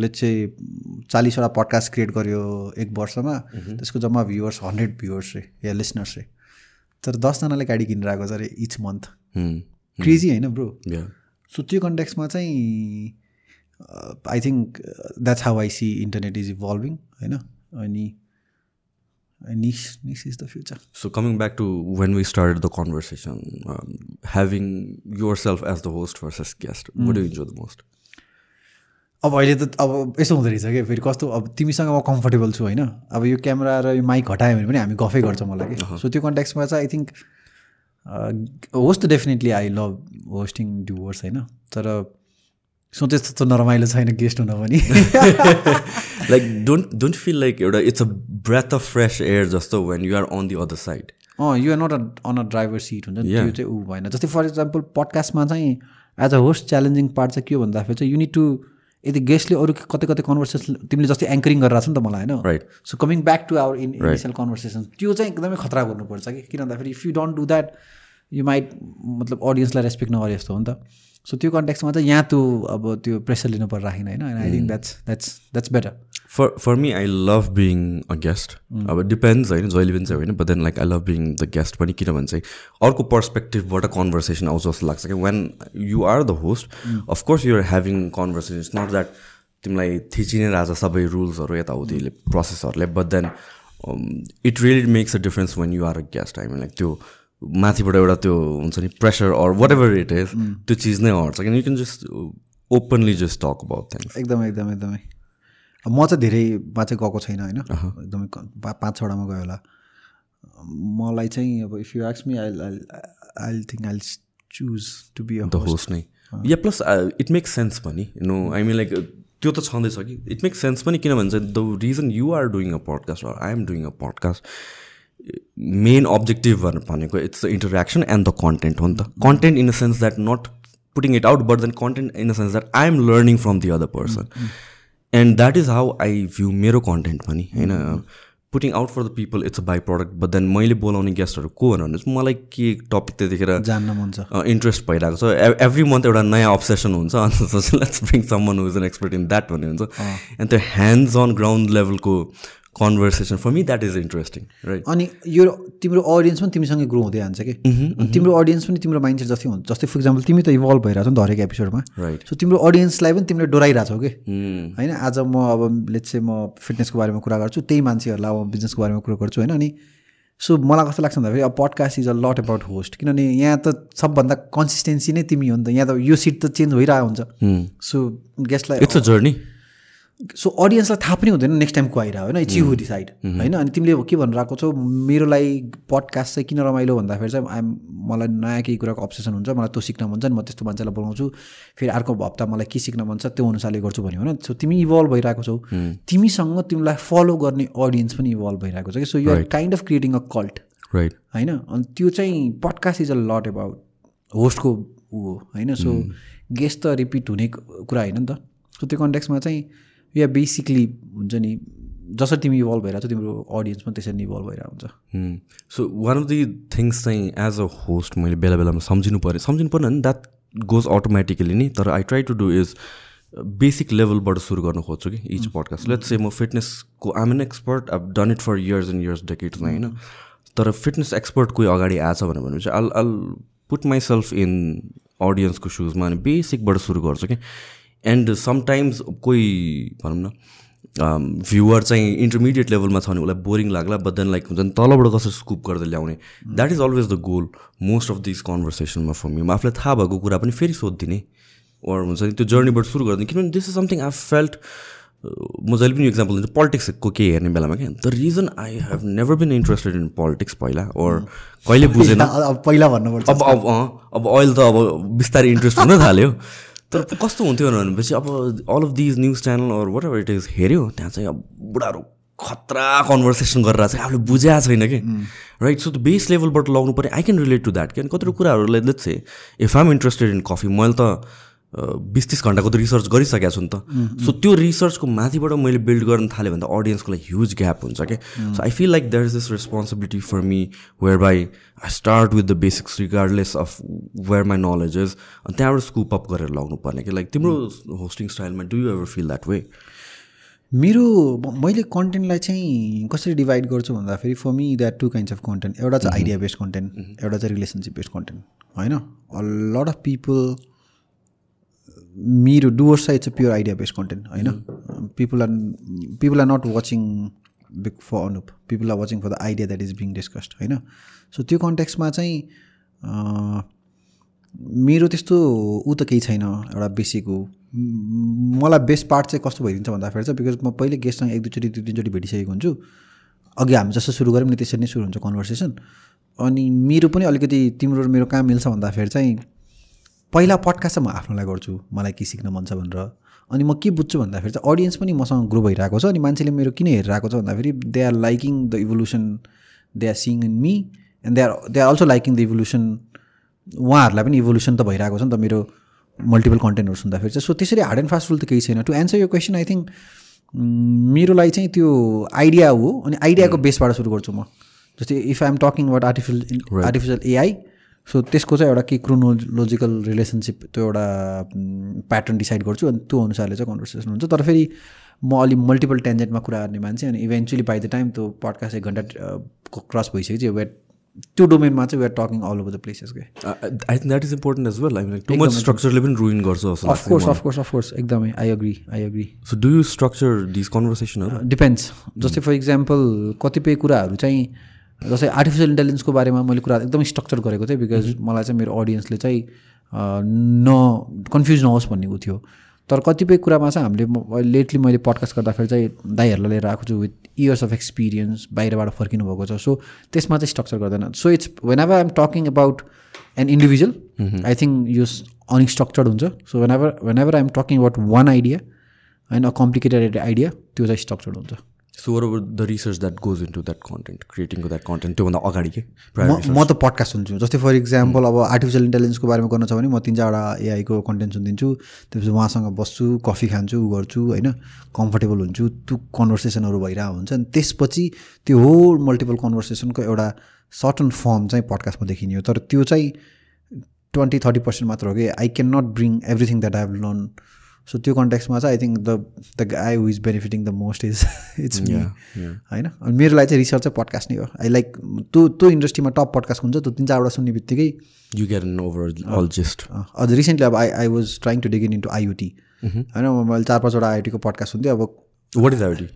[SPEAKER 1] लेट्स चाहिँ चालिसवटा पडकास्ट क्रिएट गर्यो एक वर्षमा। त्यसको जम्मा भ्युवर्स हन्ड्रेड भ्युवर्स रे या लिसनर्स रे। तर दसजनाले गाडी किनेर आएको छ अरे इच मन्थ क्रेजी होइन ब्रो सो त्यो कन्ट्याक्समा चाहिँ I think that's how I see internet is evolving होइन? अनि niche niche is the future
[SPEAKER 2] so coming back to when we started the conversation having yourself as the host versus guest would do enjoy the most
[SPEAKER 1] अब अहिले त अब यसो हुँदो रहेछ क्या फेरि कस्तो अब तिमीसँग म कम्फर्टेबल छु होइन। अब यो क्यामेरा र यो माइक हटायो भने पनि हामी गफै गर्छौँ मलाई कि। सो त्यो कन्ट्याक्समा चाहिँ I think host definitely I love hosting Dooars होइन। तर सोचे जस्तो नरमाइलो छैन गेस्ट हुन पनि
[SPEAKER 2] like don't don't feel like एउटा it's a breath of fresh air जस्तो when you are on the other side
[SPEAKER 1] uh you're not a on a driver seat हुन्छ त्यो चाहिँ ऊ भएन जस्तै फर इक्जाम्पल पडकास्टमा चाहिँ as a host challenging part चाहिँ के हो भन्दाखेरि चाहिँ युनिट टु यदि गेस्टले अरू कतै कतै कन्भर्सेसन तिमीले जस्तै एङ्करिङ गरेर छ नि त मलाई होइन
[SPEAKER 2] right
[SPEAKER 1] so coming back to our in initial conversation त्यो चाहिँ एकदमै खतरा गर्नुपर्छ कि किन भन्दाखेरि if you don't do that you might मतलब अडियन्सलाई रेस्पेक्ट नगरे जस्तो हो नि त सो त्यो कन्टेक्समा चाहिँ यहाँ त्यो अब त्यो प्रेसर लिनु पर्ने राखेन होइन I think that's that's that's better
[SPEAKER 2] for for me I love being a guest अब डिपेन्ड्स होइन? जहिले पनि चाहिँ होइन? But then like I love being the guest पनि किनभने चाहिँ अर्को पर्सपेक्टिभबाट कन्भर्सेसन आउँछ जस्तो लाग्छ कि when you are the host of course you're having conversation it's not that तिमीलाई थिचिने राजा सबै रुल्सहरू यताउतिले प्रोसेसहरूले but then it really makes a difference when you are a guest I mean like त्यो माथिबाट एउटा त्यो हुन्छ नि pressure or whatever it is त्यो चिज नै हट्छ। किन you can just openly just talk about things
[SPEAKER 1] एकदमै एकदमै एकदमै। म चाहिँ धेरैमा चाहिँ गएको छैन होइन? एकदमै पाँच छवटामा गयो होला। मलाई चाहिँ अब if you x me I I think I choose to be
[SPEAKER 2] the host नै। या प्लस इट मेक्स सेन्स पनि नो आई मिन लाइक त्यो त छँदैछ कि। इट मेक्स सेन्स पनि किनभने चाहिँ the reason you are doing a podcast or I am doing a podcast main objective भनेको it's the interaction and the content हो नि त. Content in the sense that not putting it out but then content in the sense that I am learning from the other person and that is how I view मेरो content पनि होइन? Putting out for the people it's a by product but then मैले बोलाउने गेस्टहरू को भने चाहिँ मलाई के टपिक त्यतिखेर
[SPEAKER 1] जान्न मन छ।
[SPEAKER 2] इन्ट्रेस्ट भइरहेको छ? एभ्री मन्थ एउटा नयाँ अब्सेसन हुन्छ अन्त let's bring who's an expert in that भन्ने हुन्छ। एन्ड त्यो ह्यान्ड्स अन ग्राउन्ड लेभलको conversation for me that is interesting right
[SPEAKER 1] अनि यो तिम्रो अडियन्स पनि तिमीसँगै ग्रो हुँदै जान्छ कि? तिम्रो अडियन्स पनि तिम्रो माइन्ड सेट जस्तै हुन्छ। जस्तै फर इक्जाम्पल तिमी त इभल्भ भइरहेको छ नि त हरेक एपिसोडमा
[SPEAKER 2] राइट
[SPEAKER 1] सो तिम्रो अडियन्सलाई पनि तिमीले डोराइरहेको छौ कि होइन? आज म अब लेट्स चाहिँ म फिटनेसको बारेमा कुरा गर्छु त्यही मान्छेहरूलाई अब बिजनेसको बारेमा कुरा गर्छु होइन? अनि सो मलाई कस्तो लाग्छ भन्दाखेरि अब podcast is a lot about host किनभने यहाँ त सबभन्दा कन्सिस्टेन्सी नै तिमी हो नि त। यहाँ त यो सिट त चेन्ज भइरहेको हुन्छ। सो गेस्टलाई
[SPEAKER 2] इट्स अ जर्नी
[SPEAKER 1] सो अडियन्सलाई थाहा पनि हुँदैन नेक्स्ट टाइम को आइरह होइन? इट्स यु डिसाइड होइन? अनि तिमीले के भनिरहेको आएको छौ? मेरो लागि पडकास्ट चाहिँ किन रमाइलो भन्दाखेरि चाहिँ आइम मलाई नयाँ केही कुराको अप्सेसन हुन्छ मलाई त्यो सिक्न मन छ नि म त्यस्तो मान्छेलाई बोलाउँछु फेरि अर्को हप्ता मलाई के सिक्न मन छ त्यो अनुसारले गर्छु भन्यो होइन? सो तिमी इभल्भ भइरहेको छौ। तिमीसँग तिमीलाई फलो गर्ने अडियन्स पनि इभल्भ भइरहेको छ कि so you're kind of creating a cult
[SPEAKER 2] right
[SPEAKER 1] होइन? अनि त्यो चाहिँ podcast is a lot about होस्टको ऊ हो होइन? सो गेस्ट त रिपिट हुने कुरा होइन नि त। सो त्यो कन्टेक्समा चाहिँ या बेसिकली हुन्छ नि जसरी तिमी इभल्भ भइरहेको छ तिम्रो अडियन्स पनि त्यसरी इभल्भ भइरहेको हुन्छ
[SPEAKER 2] so one of the things चाहिँ एज अ होस्ट मैले बेला बेलामा सम्झिनु पऱ्यो सम्झिनु पऱ्यो भने द्याट गोज अटोमेटिकली नि तर I try to do is basic लेभलबाट सुरु गर्न खोज्छु कि इच पडकास्ट लेट्स चाहिँ म फिटनेसको आम एन एक्सपर्ट अब done it for years and years डेकेट्समा होइन? तर फिटनेस एक्सपर्ट कोही अगाडि आएछ भने चाहिँ I'll I'll put myself in अडियन्सको सुजमा अनि बेसिकबाट सुरु गर्छु कि। एन्ड समटाइम्स कोही भनौँ न भ्युवर चाहिँ इन्टरमिडिएट लेभलमा छ भने उसलाई बोरिङ लाग्ला बट देन लाइक हुन्छ नि तलबाट कसरी स्कुप गर्दै ल्याउने। That is always the goal most of this कन्भर्सेसनमा for me आफूलाई थाहा भएको कुरा पनि फेरि सोधिदिने ओर हुन्छ नि त्यो जर्नीबाट सुरु गरिदिने। किनभने this is something I felt म जहिले पनि एक्जाम्पल दिन्छु पोलिटिक्सको के हेर्ने बेलामा क्या? The reason I have never been interested in politics पहिला ओर कहिले बुझेन [LAUGHS]
[SPEAKER 1] पहिला भन्नुपर्छ।
[SPEAKER 2] अब अब अब अहिले त अब बिस्तारै इन्ट्रेस्ट हुन थाल्यो। [LAUGHS] तर कस्तो हुन्थ्यो भनेपछि अब all of these news channel or whatever it is हेऱ्यो त्यहाँ चाहिँ अब बुढाहरू खतरा कन्भर्सेसन गरेर चाहिँ आफूले बुझाएको छैन कि? राइट सो त्यो बेस लेभलबाट लगाउनु पऱ्यो I can relate to that किन कतिवटा कुराहरूलाई let's say if I'm interested in coffee मैले त बिस तिस घन्टाको त रिसर्च गरिसकेको छु नि त। सो त्यो रिसर्चको माथिबाट मैले बिल्ड गर्न थालेँ भने त अडियन्सको लागि ह्युज ग्याप हुन्छ क्या so I feel like there is this responsibility for me where by I start with the basics regardless of where my knowledge is अनि त्यहाँबाट स्कुप अप गरेर लाउनु पर्ने कि लाइक तिम्रो hosting स्टाइलमा do you ever feel that way
[SPEAKER 1] मेरो मैले कन्टेन्टलाई चाहिँ कसरी डिभाइड गर्छु भन्दाखेरि for me that two kinds of content एउटा चाहिँ आइडिया बेस्ड कन्टेन्ट एउटा चाहिँ रिलेसनसिप बेस्ड कन्टेन्ट होइन? अ लट अफ पिपल मेरो Dooars it's a pure idea based content होइन people are people are not watching big for Anup people are watching for the idea that is being discussed होइन so त्यो कन्टेक्समा चाहिँ मेरो त्यस्तो ऊ त केही छैन एउटा बेसिक। हो मलाई बेस्ट पार्ट चाहिँ कस्तो भइदिन्छ भन्दाखेरि चाहिँ बिकज म पहिले गेस्टसँग एक दुईचोटि दुई तिनचोटि भेटिसकेको हुन्छु। अघि हामी जस्तो सुरु गऱ्यौँ नि त्यसरी नै सुरु हुन्छ कन्भर्सेसन अनि मेरो पनि अलिकति तिम्रो मेरो कहाँ मिल्छ भन्दाखेरि चाहिँ पहिला पडकास्ट चाहिँ म आफ्नोलाई गर्छु मलाई के सिक्न मन छ भनेर। अनि म के बुझ्छु भन्दाखेरि चाहिँ अडियन्स पनि मसँग ग्रो भइरहेको छ अनि मान्छेले मेरो किन हेरिरहेको छ भन्दाखेरि they are liking the evolution they are seeing in me and they are they are also liking the evolution उहाँहरूलाई पनि इभोल्युसन त भइरहेको छ नि त मेरो मल्टिपल कन्टेन्टहरू सुन्दाखेरि चाहिँ। सो त्यसरी हार्ड एन्ड फास्ट रुल त केही छैन। टु एन्सर यो क्वेसन आई थिङ्क मेरो लागि चाहिँ त्यो आइडिया हो अनि आइडियाको बेसबाट सुरु गर्छु म। जस्तै if I am talking about artificial artificial AI so त्यसको चाहिँ एउटा के क्रोनोलोजिकल रिलेसनसिप त्यो एउटा प्याटर्न डिसाइड गर्छु अनि त्यो अनुसारले चाहिँ कन्भर्सेसन हुन्छ। तर फेरि म अलिक मल्टिपल टेन्जेन्टमा कुरा गर्ने मान्छे अनि इभेन्चुली बाई द टाइम त्यो पडकास्ट एक घन्टा क्रस भइसकेपछि वेट त्यो डोमेनमा चाहिँ we are talking all over the places के
[SPEAKER 2] I think that is important as well I too much स्ट्रक्चरले पनि रुइन गर्छ of course
[SPEAKER 1] of course of course एकदमै. I agree I agree
[SPEAKER 2] so do you structure this कन्भर्सेसनहरू
[SPEAKER 1] depends जस्तै for example कतिपय कुराहरू चाहिँ जस्तै artificial इन्टेलिजेन्सको बारेमा मैले कुरा एकदमै स्ट्रक्चर गरेको थिएँ बिकज मलाई चाहिँ मेरो अडियन्सले चाहिँ न कन्फ्युज नहोस् भन्ने ऊ थियो। तर कतिपय कुरामा चाहिँ हामीले लेटली मैले पडकास्ट गर्दाखेरि चाहिँ दाईहरूलाई लिएर आएको छु विथ इयर्स अफ एक्सपिरियन्स बाहिरबाट फर्किनु भएको छ। सो त्यसमा चाहिँ स्ट्रक्चर गर्दैन। So it's whenever I'm talking about an individual I think यो अनस्ट्रक्चर्ड हुन्छ। So whenever whenever I'm talking about one idea होइन अ कम्प्लिकेटेड आइडिया त्यो चाहिँ स्ट्रक्चर्ड हुन्छ।
[SPEAKER 2] So where the research that goes into that content क्रिएटिङको that content त्योभन्दा अगाडि के
[SPEAKER 1] म त पडकास्ट सुन्छु। जस्तै फर इक्जाम्पल अब आर्टिफिसियल इन्टेलिजेन्सको बारेमा गर्नु छ भने म तिन चारवटा एआईको कन्टेन्ट सुनिदिन्छु। त्यसपछि उहाँसँग बस्छु कफी खान्छु ऊ गर्छु होइन? कम्फर्टेबल हुन्छु। त्यो कन्भर्सेसनहरू भइरहेको हुन्छ। अनि त्यसपछि त्यो होल मल्टिपल कन्भर्सेसनको एउटा सर्टन फर्म चाहिँ पडकास्टमा देखिने हो। तर त्यो चाहिँ ट्वेन्टी थर्टी पर्सेन्ट मात्र हो कि I can not bring everything that I have learn so त्यो कन्ट्याक्समा चाहिँ I think the the guy who is benefiting the most is it's me होइन? अनि मेरो लागि चाहिँ रिसर्च चाहिँ पडकास्ट नै हो। आई लाइक त्यो त्यो इन्डस्ट्रीमा टप पडकास्ट हुन्छ त्यो तिन चारवटा सुन्ने बित्तिकै
[SPEAKER 2] you can over all just
[SPEAKER 1] अझ रिसेन्टली अब I I was trying to dig in into IoT होइन? मैले चार पाँचवटा आइओटीको पडकास्ट सुन्थेँ अब
[SPEAKER 2] what is IoT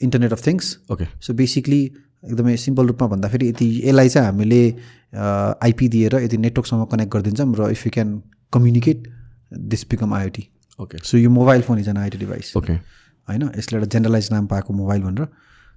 [SPEAKER 1] internet of things
[SPEAKER 2] okay
[SPEAKER 1] so basically एकदमै सिम्पल रूपमा भन्दाखेरि यति यसलाई चाहिँ हामीले आइपी दिएर यदि नेटवर्कसँग कनेक्ट गरिदिन्छौँ र if you can communicate this become IoT
[SPEAKER 2] okay
[SPEAKER 1] so यो mobile phone is an IT device
[SPEAKER 2] okay
[SPEAKER 1] होइन यसले एउटा जेनरलाइज नाम पाएको मोबाइल भनेर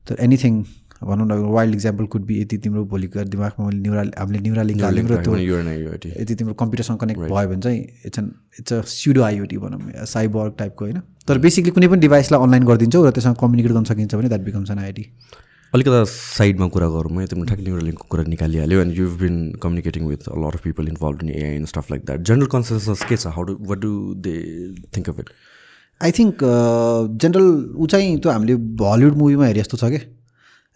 [SPEAKER 1] तर एनिथिङ भनौँ न वाइल्ड इक्जाम्पल कुड बी यति तिम्रो भोलिको दिमागमा मैले न्युरा हामीले न्युरा लिङ्क हाल्यौँ र त्यो यदि तिम्रो कम्प्युटरसँग कनेक्ट भयो भने चाहिँ it's an it's a pseudo IoT भनौँ साइबर टाइपको होइन तर बेसिकली कुनै पनि डिभाइसलाई अनलाइन गरिदिन्छौ र त्यससँग कम्युनिकेट गर्न सकिन्छ भने द्याट बिकम्स एन आइटी
[SPEAKER 2] अलिकता साइडमा कुरा गरौँ है तिमीले ठ्याक्कै न्युरो लिङ्कको कुरा निकालिहाल्यो and you've been communicating with a lot of people involve in AI and stuff like that general consensus के छ? How do what do they think of it
[SPEAKER 1] I think general ऊ चाहिँ त्यो हामीले हलिउड मुभीमा हेरे जस्तो छ कि?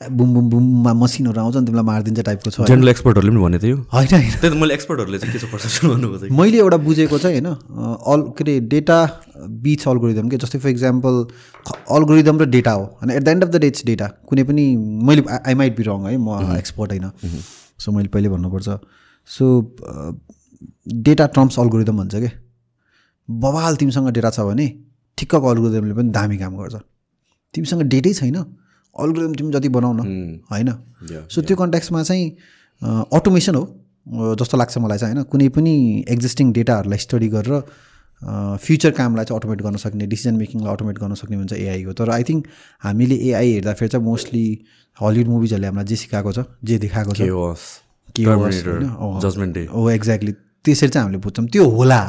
[SPEAKER 1] बुम बुम बुममा मसिनहरू आउँछ नि तिमीलाई मारिदिन्छ टाइपको छ।
[SPEAKER 2] जेनरल एक्सपर्टहरूले पनि भने थियो।
[SPEAKER 1] होइन होइन।
[SPEAKER 2] मैले एक्सपर्टहरूले चाहिँ के छ पर्सेप्सन
[SPEAKER 1] मैले एउटा बुझेको चाहिँ होइन अल के अरे डेटा बिच अल्गोरिदम के जस्तै फर इक्जाम्पल अल्गोरिदम र डेटा हो। होइन at the end of the day it's data कुनै पनि मैले आई माइट बी रङ है म एक्सपर्ट होइन। सो मैले पहिले भन्नुपर्छ। सो डेटा ट्रम्प्स अल्गोरिदम भन्छ कि? बवाल तिमीसँग डेटा छ भने ठिक्कको अल्गोरिदमले पनि दामी काम गर्छ। तिमीसँग डेटै छैन। अल्गोरिदम तिमी जति बनाउ न होइन? सो त्यो कन्ट्याक्समा चाहिँ अटोमेसन हो जस्तो लाग्छ मलाई चाहिँ होइन? कुनै पनि एक्जिस्टिङ डेटाहरूलाई स्टडी गरेर फ्युचर कामलाई चाहिँ अटोमेट गर्न सक्ने डिसिजन मेकिङलाई अटोमेट गर्न सक्ने हुन्छ एआई हो तर आई थिङ्क हामीले एआई हेर्दाखेरि चाहिँ मोस्टली हलिउड मुभिजहरूले हामीलाई जे सिकाएको छ जे देखाएको छ। हो एक्ज्याक्टली त्यसरी चाहिँ हामीले बुझ्छौँ। त्यो होला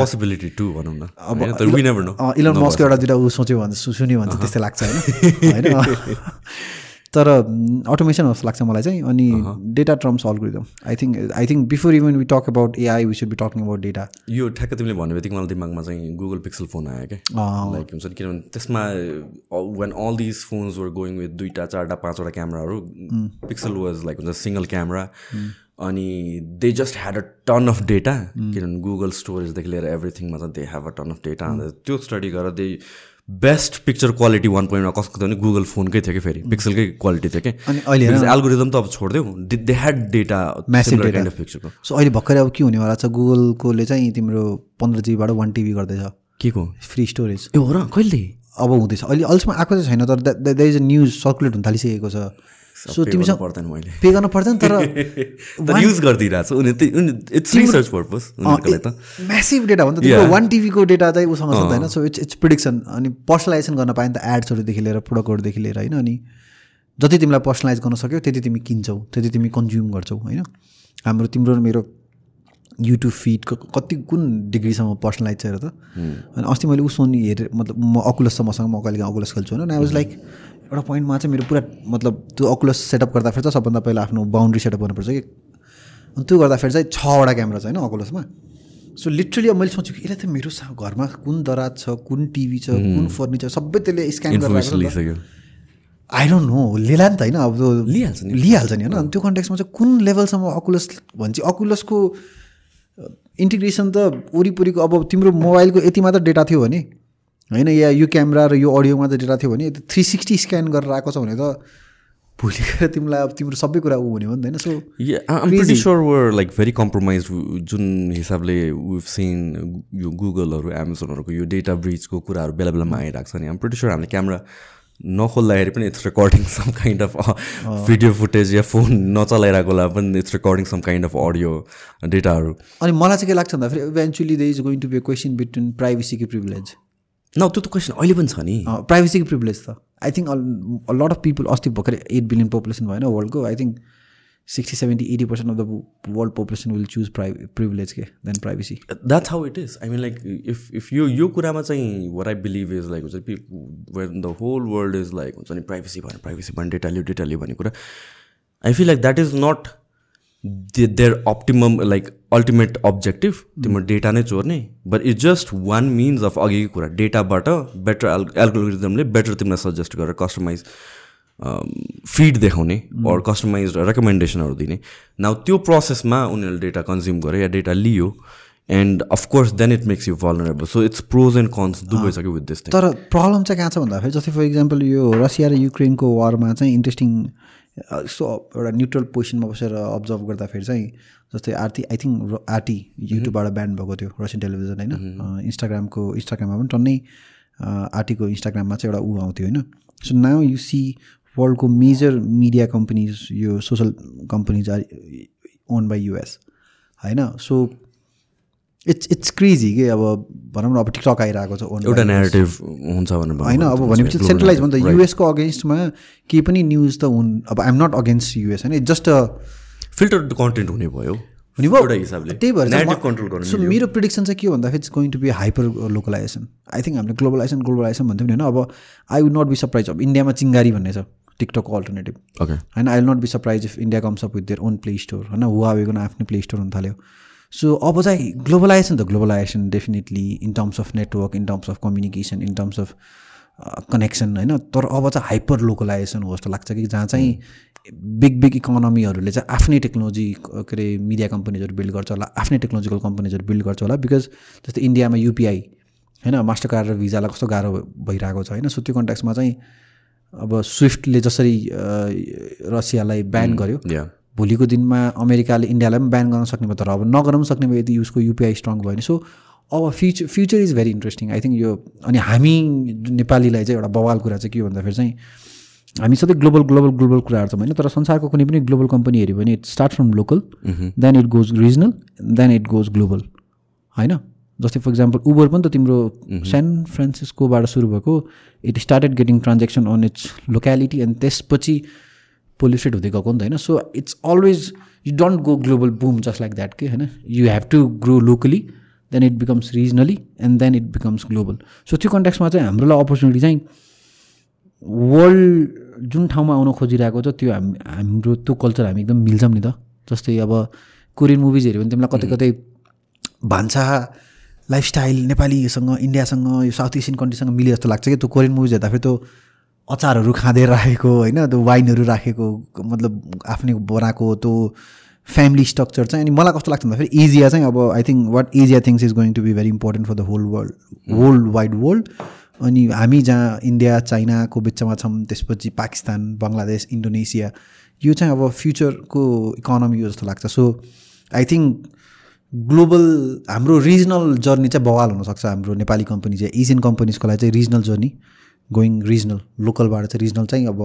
[SPEAKER 2] पोसिबिलिटी टु भनौँ न।
[SPEAKER 1] अब इलन मस्को एउटा दुइटा ऊ सोच्यो भने सुन्यो भने त्यस्तै लाग्छ होइन? [LAUGHS] तर अटोमेसन जस्तो लाग्छ मलाई चाहिँ अनि data trumps algorithm I think I think before even we talk about AI we should be talking about data
[SPEAKER 2] यो ठ्याक्क तिमीले भन्ने बित्तिकै मलाई दिमागमा चाहिँ गुगल पिक्सल फोन आयो क्या। लाइक हुन्छ किनभने त्यसमा when all these phones were going with दुईवटा चारवटा पाँचवटा क्यामराहरू पिक्सल वाज लाइक हुन्छ सिङ्गल क्यामरा अनि they just had a ton of data किनभने गुगल स्टोरेजदेखि लिएर एभ्रिथिङमा चाहिँ they have a ton of data त्यो स्टडी गरेर they best picture quality one पोइन्टमा कसको थियो भने गुगल फोनकै थियो कि फेरि? पिक्सलकै क्वालिटी थियो कि?
[SPEAKER 1] अनि अहिले
[SPEAKER 2] एल्गोरिदम त अब छोडिदेऊ they had data
[SPEAKER 1] massive data पिक्चरको so अहिले भर्खरै अब के हुनेवाला छ? गुगलकोले चाहिँ तिम्रो पन्ध्र जिबीबाट वान टिबी गर्दैछ।
[SPEAKER 2] के को?
[SPEAKER 1] फ्री स्टोरेज
[SPEAKER 2] ए हो र कहिले?
[SPEAKER 1] अब हुँदैछ। अहिले अहिलेसम्म आएको चाहिँ छैन तर the is a news circulate हुन थालिसकेको छ।
[SPEAKER 2] सो तिमीसँग पर्दैन मैले।
[SPEAKER 1] पे गर्नु पर्दैन तर [LAUGHS]
[SPEAKER 2] युज गरिदिइरहेको छ। पर्पज
[SPEAKER 1] म्यासिभ डेटा हो नि त। वान टिभीको डेटा चाहिँ उसँग छ होइन सो इट्स इट्स प्रिडिक्सन अनि पर्सनलाइजेसन गर्न पायो नि त एड्सहरूदेखि लिएर प्रोडक्टहरूदेखि लिएर होइन? अनि जति तिमीलाई पर्सनलाइज गर्न सक्यो त्यति तिमी किन्छौ। त्यति तिमी कन्ज्युम गर्छौ होइन? हाम्रो तिम्रो मेरो युट्युब फिडको कति कुन डिग्रीसम्म पर्सनलाइज छ हेर त। अनि अस्ति मैले सोनी हेरेँ मतलब म अकुलस छ मसँग म कहिले अकुलस खेल्छु होइन? आई वाज लाइक एउटा पोइन्टमा चाहिँ मेरो पुरा मतलब त्यो अकुलस सेटअप गर्दाखेरि चाहिँ सबभन्दा पहिला आफ्नो बााउन्ड्री सेटअप गर्नुपर्छ कि? अनि त्यो गर्दाखेरि चाहिँ छवटा क्यामेरा छ होइन अकुलसमा सो लिटरली अब मैले सोचेँ कि यसलाई त मेरो घरमा कुन दराज छ कुन टिभी छ कुन फर्निचर सबै त्यसले स्क्यान गरेर आई डोन्ट नो लिएला नि त होइन अब त्यो
[SPEAKER 2] लिइहाल्छ नि।
[SPEAKER 1] लिइहाल्छ नि होइन। अनि त्यो कन्टेक्समा चाहिँ कुन लेभलसम्म अकुलस भन्छ? अकुलसको इन्टिग्रेसन त वरिपरिको अब तिम्रो मोबाइलको यति मात्र डेटा थियो भने होइन या यो क्यामेरा र यो अडियोमा त डेटा थियो भने थ्री सिक्सटी स्क्यान गरेर आएको छ भने त भोलि गएर [LAUGHS] तिमीलाई अब तिम्रो सबै कुरा ऊ हुने हो नि त होइन।
[SPEAKER 2] So sure we're like very compromised. जुन हिसाबले seen यो गुगलहरू एमाजोनहरूको यो डेटा ब्रिजको कुराहरू बेला बेलामा आइरहेको छ नि। आम स्योर हामीले क्यामेरा नखोल्दाखेरि पनि it's recording some kind of video footage yeah phone नचलाइरहेको होला पनि it's recording some kind of audio डेटाहरू
[SPEAKER 1] अनि मलाई चाहिँ के लाग्छ भन्दाखेरि eventually they is going to be question between प्राइभेसीको privilege
[SPEAKER 2] न त्यो त क्वेसन अहिले पनि छ नि
[SPEAKER 1] प्राइभेसीको प्रिभिलेज त I think lot of people अस्ति भर्खर एट बिलियन पपुलेसन भएन वर्ल्डको I think sixty seventy eighty percent of the world population will choose प्राइ privilege के then privacy
[SPEAKER 2] that's how it is I mean like if if यो यो कुरामा चाहिँ where I believe is like हुन्छ when the whole world is like हुन्छ नि privacy भन्यो privacy भन्यो डेटा लियो डेटा लियो भन्ने कुरा I feel like that is not there optimum like ultimate objective तिम्रो डेटा नै चोर्ने but it's just one means of अघिको कुरा डेटाबाट बेटर एल् एल्गोरिजमले बेटर तिमीलाई सजेस्ट गरेर कस्टमाइज फिड देखाउने अर कस्टमाइज रेकमेन्डेसनहरू दिने. नाउ त्यो प्रोसेसमा उनीहरूले डेटा कन्ज्युम गर्यो या data Leo and of course then it makes you vulnerable so it's pros and cons दुवै छ कि विथ दिस
[SPEAKER 1] तर प्रब्लम चाहिँ कहाँ छ भन्दाखेरि जस्तै फर इक्जाम्पल यो रसिया र युक्रेनको वारमा चाहिँ इन्ट्रेस्टिङ यस्तो एउटा न्युट्रल पोजिसनमा बसेर अब्जर्भ गर्दाखेरि चाहिँ जस्तै आरती आई थिङ्क आरटी युट्युबबाट ब्यान्ड भएको थियो रसियन टेलिभिजन होइन? इन्स्टाग्रामको इन्स्टाग्राममा पनि टन्नै आरटीको इन्स्टाग्राममा चाहिँ एउटा ऊ आउँथ्यो होइन? सो नाउ यु सी वर्ल्डको मेजर मिडिया कम्पनीज यो social companies are own by US होइन? सो इट्स इट्स क्रेजी के अब भनौँ न अब टिकटक आइरहेको छ
[SPEAKER 2] एउटा नेरेटिभ हुन्छ भनेर
[SPEAKER 1] होइन अब भनेपछि सेन्ट्रलाइज त। युएसको अगेन्स्टमा केही पनि न्युज त हुन् अब आइएम नट अगेन्स्ट युएस होइन। जस्ट अ
[SPEAKER 2] फिल्टर कन्टेन्ट हुने भयो।
[SPEAKER 1] हुने भयो।
[SPEAKER 2] एउटा हिसाबले।
[SPEAKER 1] त्यही भएर
[SPEAKER 2] गर्न
[SPEAKER 1] सो मेरो प्रिडिक्सन चाहिँ के भन्दाखेरि it's going to be hyper localization I think हामीले ग्लोबलाइजेसन ग्लोबलाइजेसन भन्थ्यौँ नि होइन। अब I would not be surprise अब इन्डियामा चिङ्गारी भन्ने छ टिकटकको अल्टरनेटिभ होइन I will not be surprise if India comes up with their own play store होइन। हुवावेको आफ्नै प्ले स्टोर हुन थाल्यो। सो अब चाहिँ ग्लोबलाइजेसन त globalization definitely in terms of network in terms of communication in terms of connection होइन? तर अब चाहिँ हाइपर लोकलाइजेसन हो जस्तो लाग्छ कि जहाँ चाहिँ बिग बिग इकोनोमीहरूले चाहिँ आफ्नै टेक्नोलोजी के अरे मिडिया कम्पनीजहरू बिल्ड गर्छ होला आफ्नै टेक्नोलोजिकल कम्पनीजहरू बिल्ड गर्छ होला बिकज जस्तै इन्डियामा युपिआई होइन? मास्टर कार्ड र भिजालाई कस्तो गाह्रो भइरहेको छ होइन? सो त्यो कन्ट्याक्समा चाहिँ अब स्विफ्टले जसरी रसियालाई ब्यान गर्यो। भोलिको दिनमा अमेरिकाले इन्डियालाई पनि ब्यान गर्न सक्ने भयो तर अब नगर्न पनि सक्ने भयो यदि उसको युपिआई स्ट्रङ भयो भने। सो अब future future is very interesting I think यो अनि हामी नेपालीलाई चाहिँ एउटा बवाल कुरा चाहिँ के हो भन्दाखेरि चाहिँ हामी सधैँ ग्लोबल ग्लोबल ग्लोबल कुराहरू छौँ होइन तर संसारको कुनै पनि ग्लोबल कम्पनी हेऱ्यो भने it start from local then it goes regional then it goes global होइन? जस्तै फर इक्जाम्पल उबर पनि त तिम्रो सेन फ्रान्सिस्कोबाट सुरु भएको it started getting transaction on its locality अनि त्यसपछि पोल्युटेड हुँदै गएको नि त होइन? So it's always you don't go global boom just like that के होइन? You have to grow locally then it becomes regionally and then it becomes global so त्यो कन्ट्याक्समा चाहिँ हाम्रोलाई अपर्च्युनिटी चाहिँ वर्ल्ड जुन ठाउँमा आउन खोजिरहेको छ त्यो हाम हाम्रो त्यो कल्चर हामी एकदम मिल्छौँ नि त। जस्तै अब कोरियन मुभिज हेऱ्यो भने तिमीलाई कतै कतै भान्सा लाइफस्टाइल नेपालीसँग इन्डियासँग यो साउथ एसियन कन्ट्रीसँग मिले जस्तो लाग्छ कि? त्यो कोरियन मुभिज हेर्दाखेरि त्यो अचारहरू खाँदै राखेको होइन? त्यो वाइनहरू राखेको मतलब आफ्नै बनाएको त्यो फ्यामिली स्ट्रक्चर चाहिँ अनि मलाई कस्तो लाग्छ भन्दाखेरि एजिया चाहिँ अब I think what Asia things is going to be very important for the whole world worldwide world अनि हामी जहाँ इन्डिया चाइनाको बिचमा छौँ त्यसपछि पाकिस्तान बङ्गलादेश इन्डोनेसिया यो चाहिँ अब फ्युचरको इकोनोमी हो जस्तो लाग्छ। सो आई थिङ्क ग्लोबल हाम्रो रिजनल जर्नी चाहिँ बवाल हुनसक्छ हाम्रो नेपाली कम्पनी चाहिँ एसियन कम्पनीजको लागि चाहिँ रिजनल जर्नी गोइङ रिजनल लोकलबाट चाहिँ रिजनल चाहिँ अब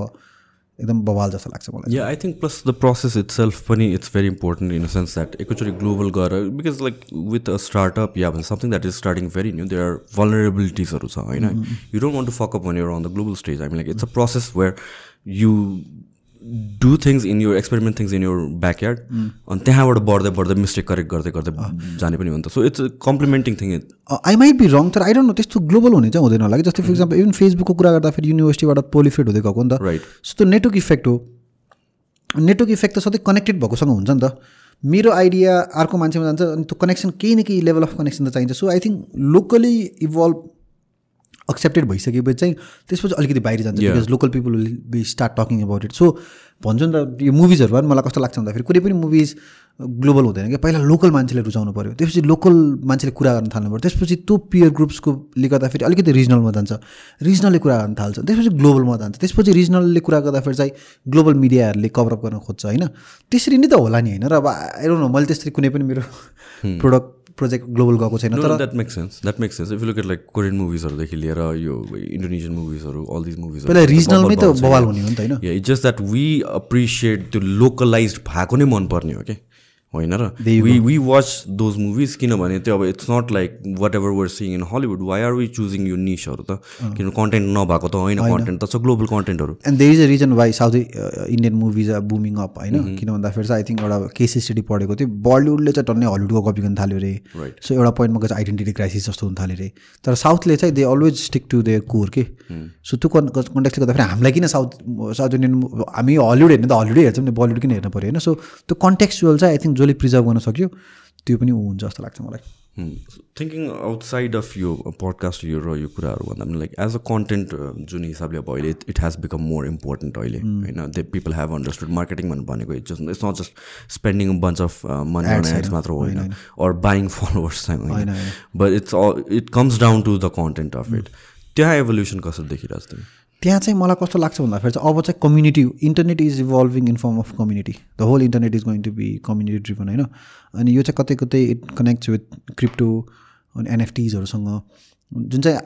[SPEAKER 1] एकदम बवाल जस्तो लाग्छ मलाई
[SPEAKER 2] या I think plus the process itself पनि it's very important in the sense that एकैचोटि ग्लोबल गएर because like with a startup yeah something that is starting very new there are भलरेबिलिटिजहरू छ होइन you don't want to fuck up भने on the global stage I mean like it's a process where you do things in your experiment things in your backyard अनि त्यहाँबाट बढ्दै बढ्दै mistake correct गर्दै गर्दै जाने पनि हो नि त। So it's complimenting thing it
[SPEAKER 1] I might be wrong तर आई डोन्ट नो त्यस्तो ग्लोबल हुने चाहिँ हुँदैन होला कि? जस्तै फर इक्जाम्पल इभन फेसबुकको कुरा गर्दाखेरि युनिभर्सिटीबाट पोलिफेट हुँदै गएको नि त।
[SPEAKER 2] Right.
[SPEAKER 1] सो त्यो नेटवर्क इफेक्ट हो। नेटवर्क इफेक्ट त सधैँ कनेक्टेड भएकोसँग हुन्छ नि त। मेरो आइडिया अर्को मान्छेमा जान्छ अनि त्यो कनेक्सन केही न केही लेभल अफ कनेक्सन त चाहिन्छ। So I think locally evolve accepted भइसकेपछि चाहिँ त्यसपछि अलिकति बाहिर जान्छ because local people will be start talking about it so भन्छु नि त यो मुभिजहरूमा पनि मलाई कस्तो लाग्छ भन्दाखेरि कुनै पनि मुभिज ग्लोबल हुँदैन क्या। पहिला लोकल मान्छेले रुचाउनु पऱ्यो त्यसपछि लोकल मान्छेले कुरा गर्न थाल्नु पऱ्यो त्यसपछि त्यो पियर ग्रुप्सकोले गर्दाखेरि अलिकति रिजनलमा जान्छ। रिजनलले कुरा गर्न थाल्छ। त्यसपछि ग्लोबलमा जान्छ। त्यसपछि रिजनलले कुरा गर्दाखेरि चाहिँ ग्लोबल मिडियाहरूले कभरअप गर्न खोज्छ होइन। त्यसरी नै त होला नि होइन? र अब आइडोन्ट नो मैले त्यसरी कुनै पनि मेरो प्रोडक्ट प्रोजेक्ट ग्लोबल गएको छैन तर
[SPEAKER 2] that make sense that make sense if look at like Korean मुभिजहरूदेखि लिएर यो इन्डोनेसियन मुभिजहरू अल दिज मुभिज
[SPEAKER 1] पहिला रिजनलमै त बवाल हुने हो नि त होइन?
[SPEAKER 2] It's just that we appreciate त्यो लोकलाइज भएको नै मनपर्ने हो कि होइन र we we watch those movies किनभने त्यो अब it's not like whatever were sing in Hollywood why are we choosing यो निसहरू त किनभने कन्टेन्ट नभएको त होइन कन्टेन्ट त छ global कन्टेन्टहरू
[SPEAKER 1] and there is a reason why South Indian movies are booming up होइन? किन भन्दाखेरि चाहिँ आई थिङ्क एउटा केस स्टडी पढेको थियो बलिउडले चाहिँ टन्नै हलिउडको कपी गर्न थाल्यो अरे सो एउटा पोइन्टमा गएर आइडेन्टिटी क्राइसिस जस्तो हुन थाल्यो अरे तर साउथले चाहिँ they always stick to their core के? सो त्यो कन्टेक्सले गर्दाखेरि हामीलाई किन साउथ साउथ इन्डियन हामी हलिउड हेर्ने त हलिउडै हेर्छौँ नि बलिउड किन हेर्नु पऱ्यो होइन? सो त्यो कन्टेक्चुअल चाहिँ आई थिङ्क जसले प्रिजर्भ गर्न सक्यो त्यो पनि ऊ हुन्छ जस्तो लाग्छ मलाई।
[SPEAKER 2] थिङ्किङ आउटसाइड अफ यो पडकास्ट यो र यो कुराहरू भन्दा पनि लाइक एज अ कन्टेन्ट जुन हिसाबले अब अहिले it has become more important अहिले होइन? They people have understood marketing भन्नु भनेको it's just it's not just spending bunch of money on ads मात्र होइन अर बाइङ फलोवर्स चाहिँ होइन? But it's it comes down to the content of it त्यहाँ evolution कसरी देखिरहेको छ तिमी?
[SPEAKER 1] त्यहाँ चाहिँ मलाई कस्तो लाग्छ भन्दाखेरि चाहिँ अब चाहिँ community internet is evolving in form of community the whole internet is going to be community driven होइन? अनि यो चाहिँ कतै कतै इट कनेक्ट्स विथ क्रिप्टो अनि एनएफटिजहरूसँग जुन चाहिँ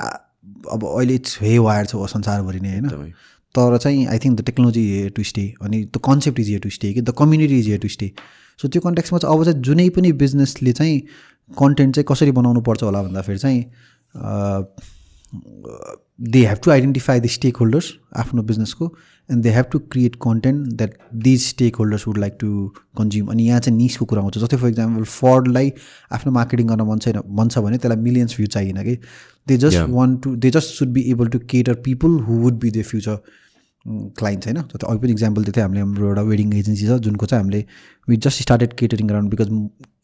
[SPEAKER 1] अब अहिले इट्स हे वायर छ संसारभरि नै होइन? तर चाहिँ I think the technology here to stay अनि the concept is here to stay कि the community is here to stay so त्यो कन्टेक्समा चाहिँ अब चाहिँ जुनै पनि बिजनेसले चाहिँ कन्टेन्ट चाहिँ कसरी बनाउनु पर्छ होला भन्दाखेरि चाहिँ they have to identify the stakeholders आफ्नो बिजनेसको and they have to create content that these stakeholders would like to consume अनि यहाँ चाहिँ निसको कुरा आउँछ। जस्तै फर इक्जाम्पल फर्डलाई आफ्नो मार्केटिङ गर्न मन छैन मन छ भने त्यसलाई मिलियन्स भ्यू चाहिएन कि। They just want to they just should be able to cater people who would be the future client होइन? जस्तै अघि पनि इक्जाम्पल दिएको थियो हामीले हाम्रो एउटा वेडिङ एजेन्सी छ जुनको चाहिँ हामीले we just started catering around because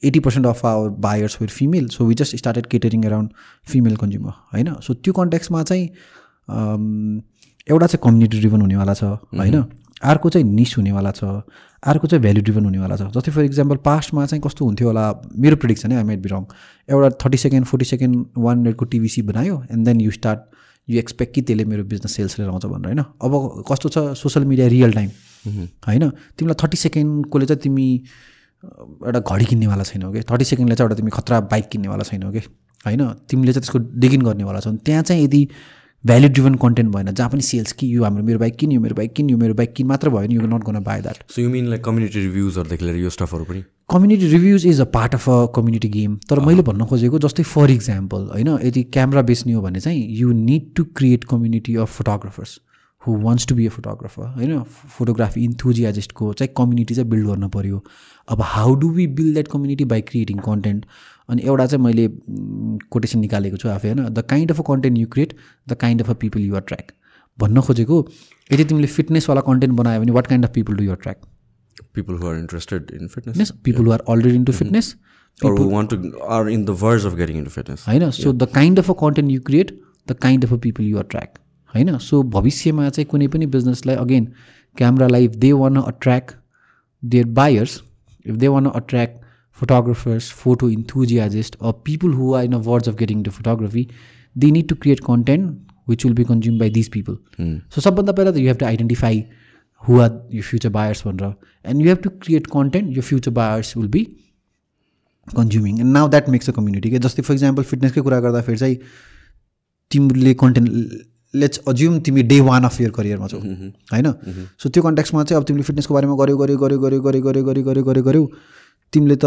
[SPEAKER 1] eighty percent of our buyers were female so we just started catering around female consumer होइन? सो त्यो कन्ट्याक्समा चाहिँ एउटा चाहिँ कम्युनिटी ड्रिभन हुनेवाला छ होइन? अर्को चाहिँ निस हुनेवाला छ अर्को चाहिँ भ्याल्यु ड्रिभन हुनेवाला छ। जस्तै फर इक्जाम्पल पास्टमा चाहिँ कस्तो हुन्थ्यो होला मेरो प्रिडिक्सन है आई मेड बी रङ एउटा thirty second forty second one मिनटको टिभी बनायो and then you start you expect कि त्यसले मेरो बिजनेस सेल्स लिएर आउँछ भनेर होइन? अब कस्तो छ सोसियल मिडिया रियल टाइम होइन? तिमीलाई थर्टी सेकेन्डकोले चाहिँ तिमी एउटा घडी किन्नेवाला छैनौ कि थर्टी सेकेन्डले चाहिँ एउटा तिमी खतरा बाइक किन्नेवाला छैनौ कि होइन? तिमीले चाहिँ त्यसको डिगिन गर्नेवाला छौ। त्यहाँ चाहिँ यदि भ्याल्यु ड्रिभन कन्टेन्ट भएन। जहाँ पनि सेल्स कि यो हाम्रो मेरो बाइक किन्यो मेरो बाइक किन्यो मेरो बाइक किन मात्र भयो नि यु नट गर्न by that
[SPEAKER 2] so you mean like community रिभ्युजहरूदेखि लिएर यो स्टफहरू पनि?
[SPEAKER 1] Community reviews is a part of a community game तर मैले भन्न खोजेको जस्तै फर इक्जाम्पल होइन यदि क्यामरा बेच्ने हो भने चाहिँ you need to create community of photographers who wants to be a photographer होइन? फोटोग्राफी इन्थुजियाजिस्टको चाहिँ कम्युनिटी चाहिँ बिल्ड गर्नु पऱ्यो अब how do we build that community by creating content अनि एउटा चाहिँ मैले कोटेसन निकालेको छु आफै होइन? The kind of a content you create the kind of a people you track भन्न खोजेको यदि तिमीले फिटनेसवाला कन्टेन्ट बनायो भने what kind of people do you
[SPEAKER 2] track people who are interested in
[SPEAKER 1] fitness people who are already into fitness होइन? So the kind of a content you create the kind of a people you track होइन? So भविष्यमा चाहिँ कुनै पनि बिजनेसलाई again क्यामरालाई if they want attract their buyers if they want attract photographers, photo enthusiasts, or people who are in a verge of getting into photography, they need to create content which will be consumed by these people. Mm. So, sabanda pehla you have to identify who are your future buyers and you have to create content your future buyers will be consuming and now that makes a community जस्तै for example फिटनेसकै कुरा गर्दाखेरि चाहिँ तिमीले content let's assume तिमी day one of your करियरमा छौ होइन सो त्यो कन्ट्याक्समा चाहिँ अब तिमीले फिटनेसको बारेमा गऱ्यो गऱ्यो गऱ्यो गऱ्यो गऱ्यो गऱ्यो गऱ्यो गऱ्यो गऱ्यो गऱ्यो तिमीले त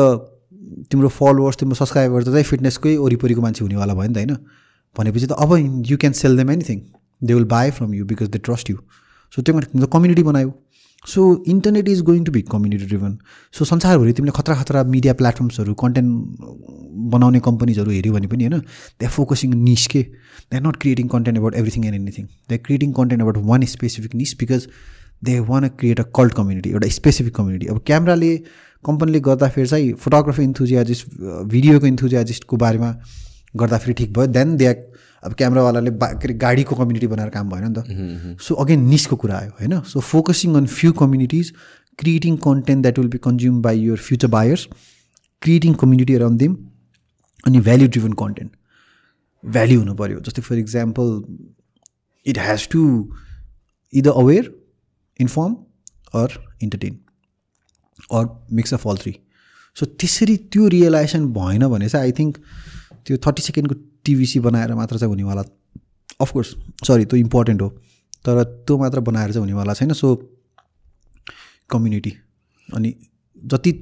[SPEAKER 1] तिम्रो फलोवर्स तिम्रो सब्सक्राइबर त चाहिँ फिटनेसकै वरिपरिको मान्छे हुनेवाला भयो नि त होइन? भनेपछि त अब you can sell them anything they will buy from you because they trust you so त्यो त कम्युनिटी बनायो। So internet is going to be community driven so संसारभरि तिमीले खतरा खतरा मिडिया प्लेटफर्म्सहरू कन्टेन्ट बनाउने कम्पनीजहरू हेऱ्यो भने पनि होइन दे आर फोकसिङ निस के? They are not creating content about everything and anything they are creating content about one specific niche because they want create a cult community एउटा स्पेसिफिक कम्युनिटी अब क्यामराले कम्पनीले गर्दाखेरि चाहिँ फोटोग्राफी इन्थुजियाजिस्ट भिडियोको इन्थुजियाजिस्टको बारेमा गर्दाखेरि ठिक भयो। देन दे अब क्यामरावालाले बा के अरे गाडीको कम्युनिटी बनाएर काम भएन नि त। सो अगेन निसको कुरा आयो होइन? So focusing on few communities creating content that will be consume by your future buyers creating community around them अनि भ्याल्यु ड्रिभन कन्टेन्ट भ्याल्यु हुनु पऱ्यो जस्तै for example it has to either aware inform or entertain or mix of all three so त्यसरी त्यो realisation भएन भने चाहिँ I think त्यो थर्टी सेकेन्डको टिभिसी बनाएर मात्र चाहिँ हुनेवाला अफकोर्स सरी त्यो इम्पोर्टेन्ट हो तर त्यो मात्र बनाएर चाहिँ हुनेवाला छैन। सो कम्युनिटी अनि जति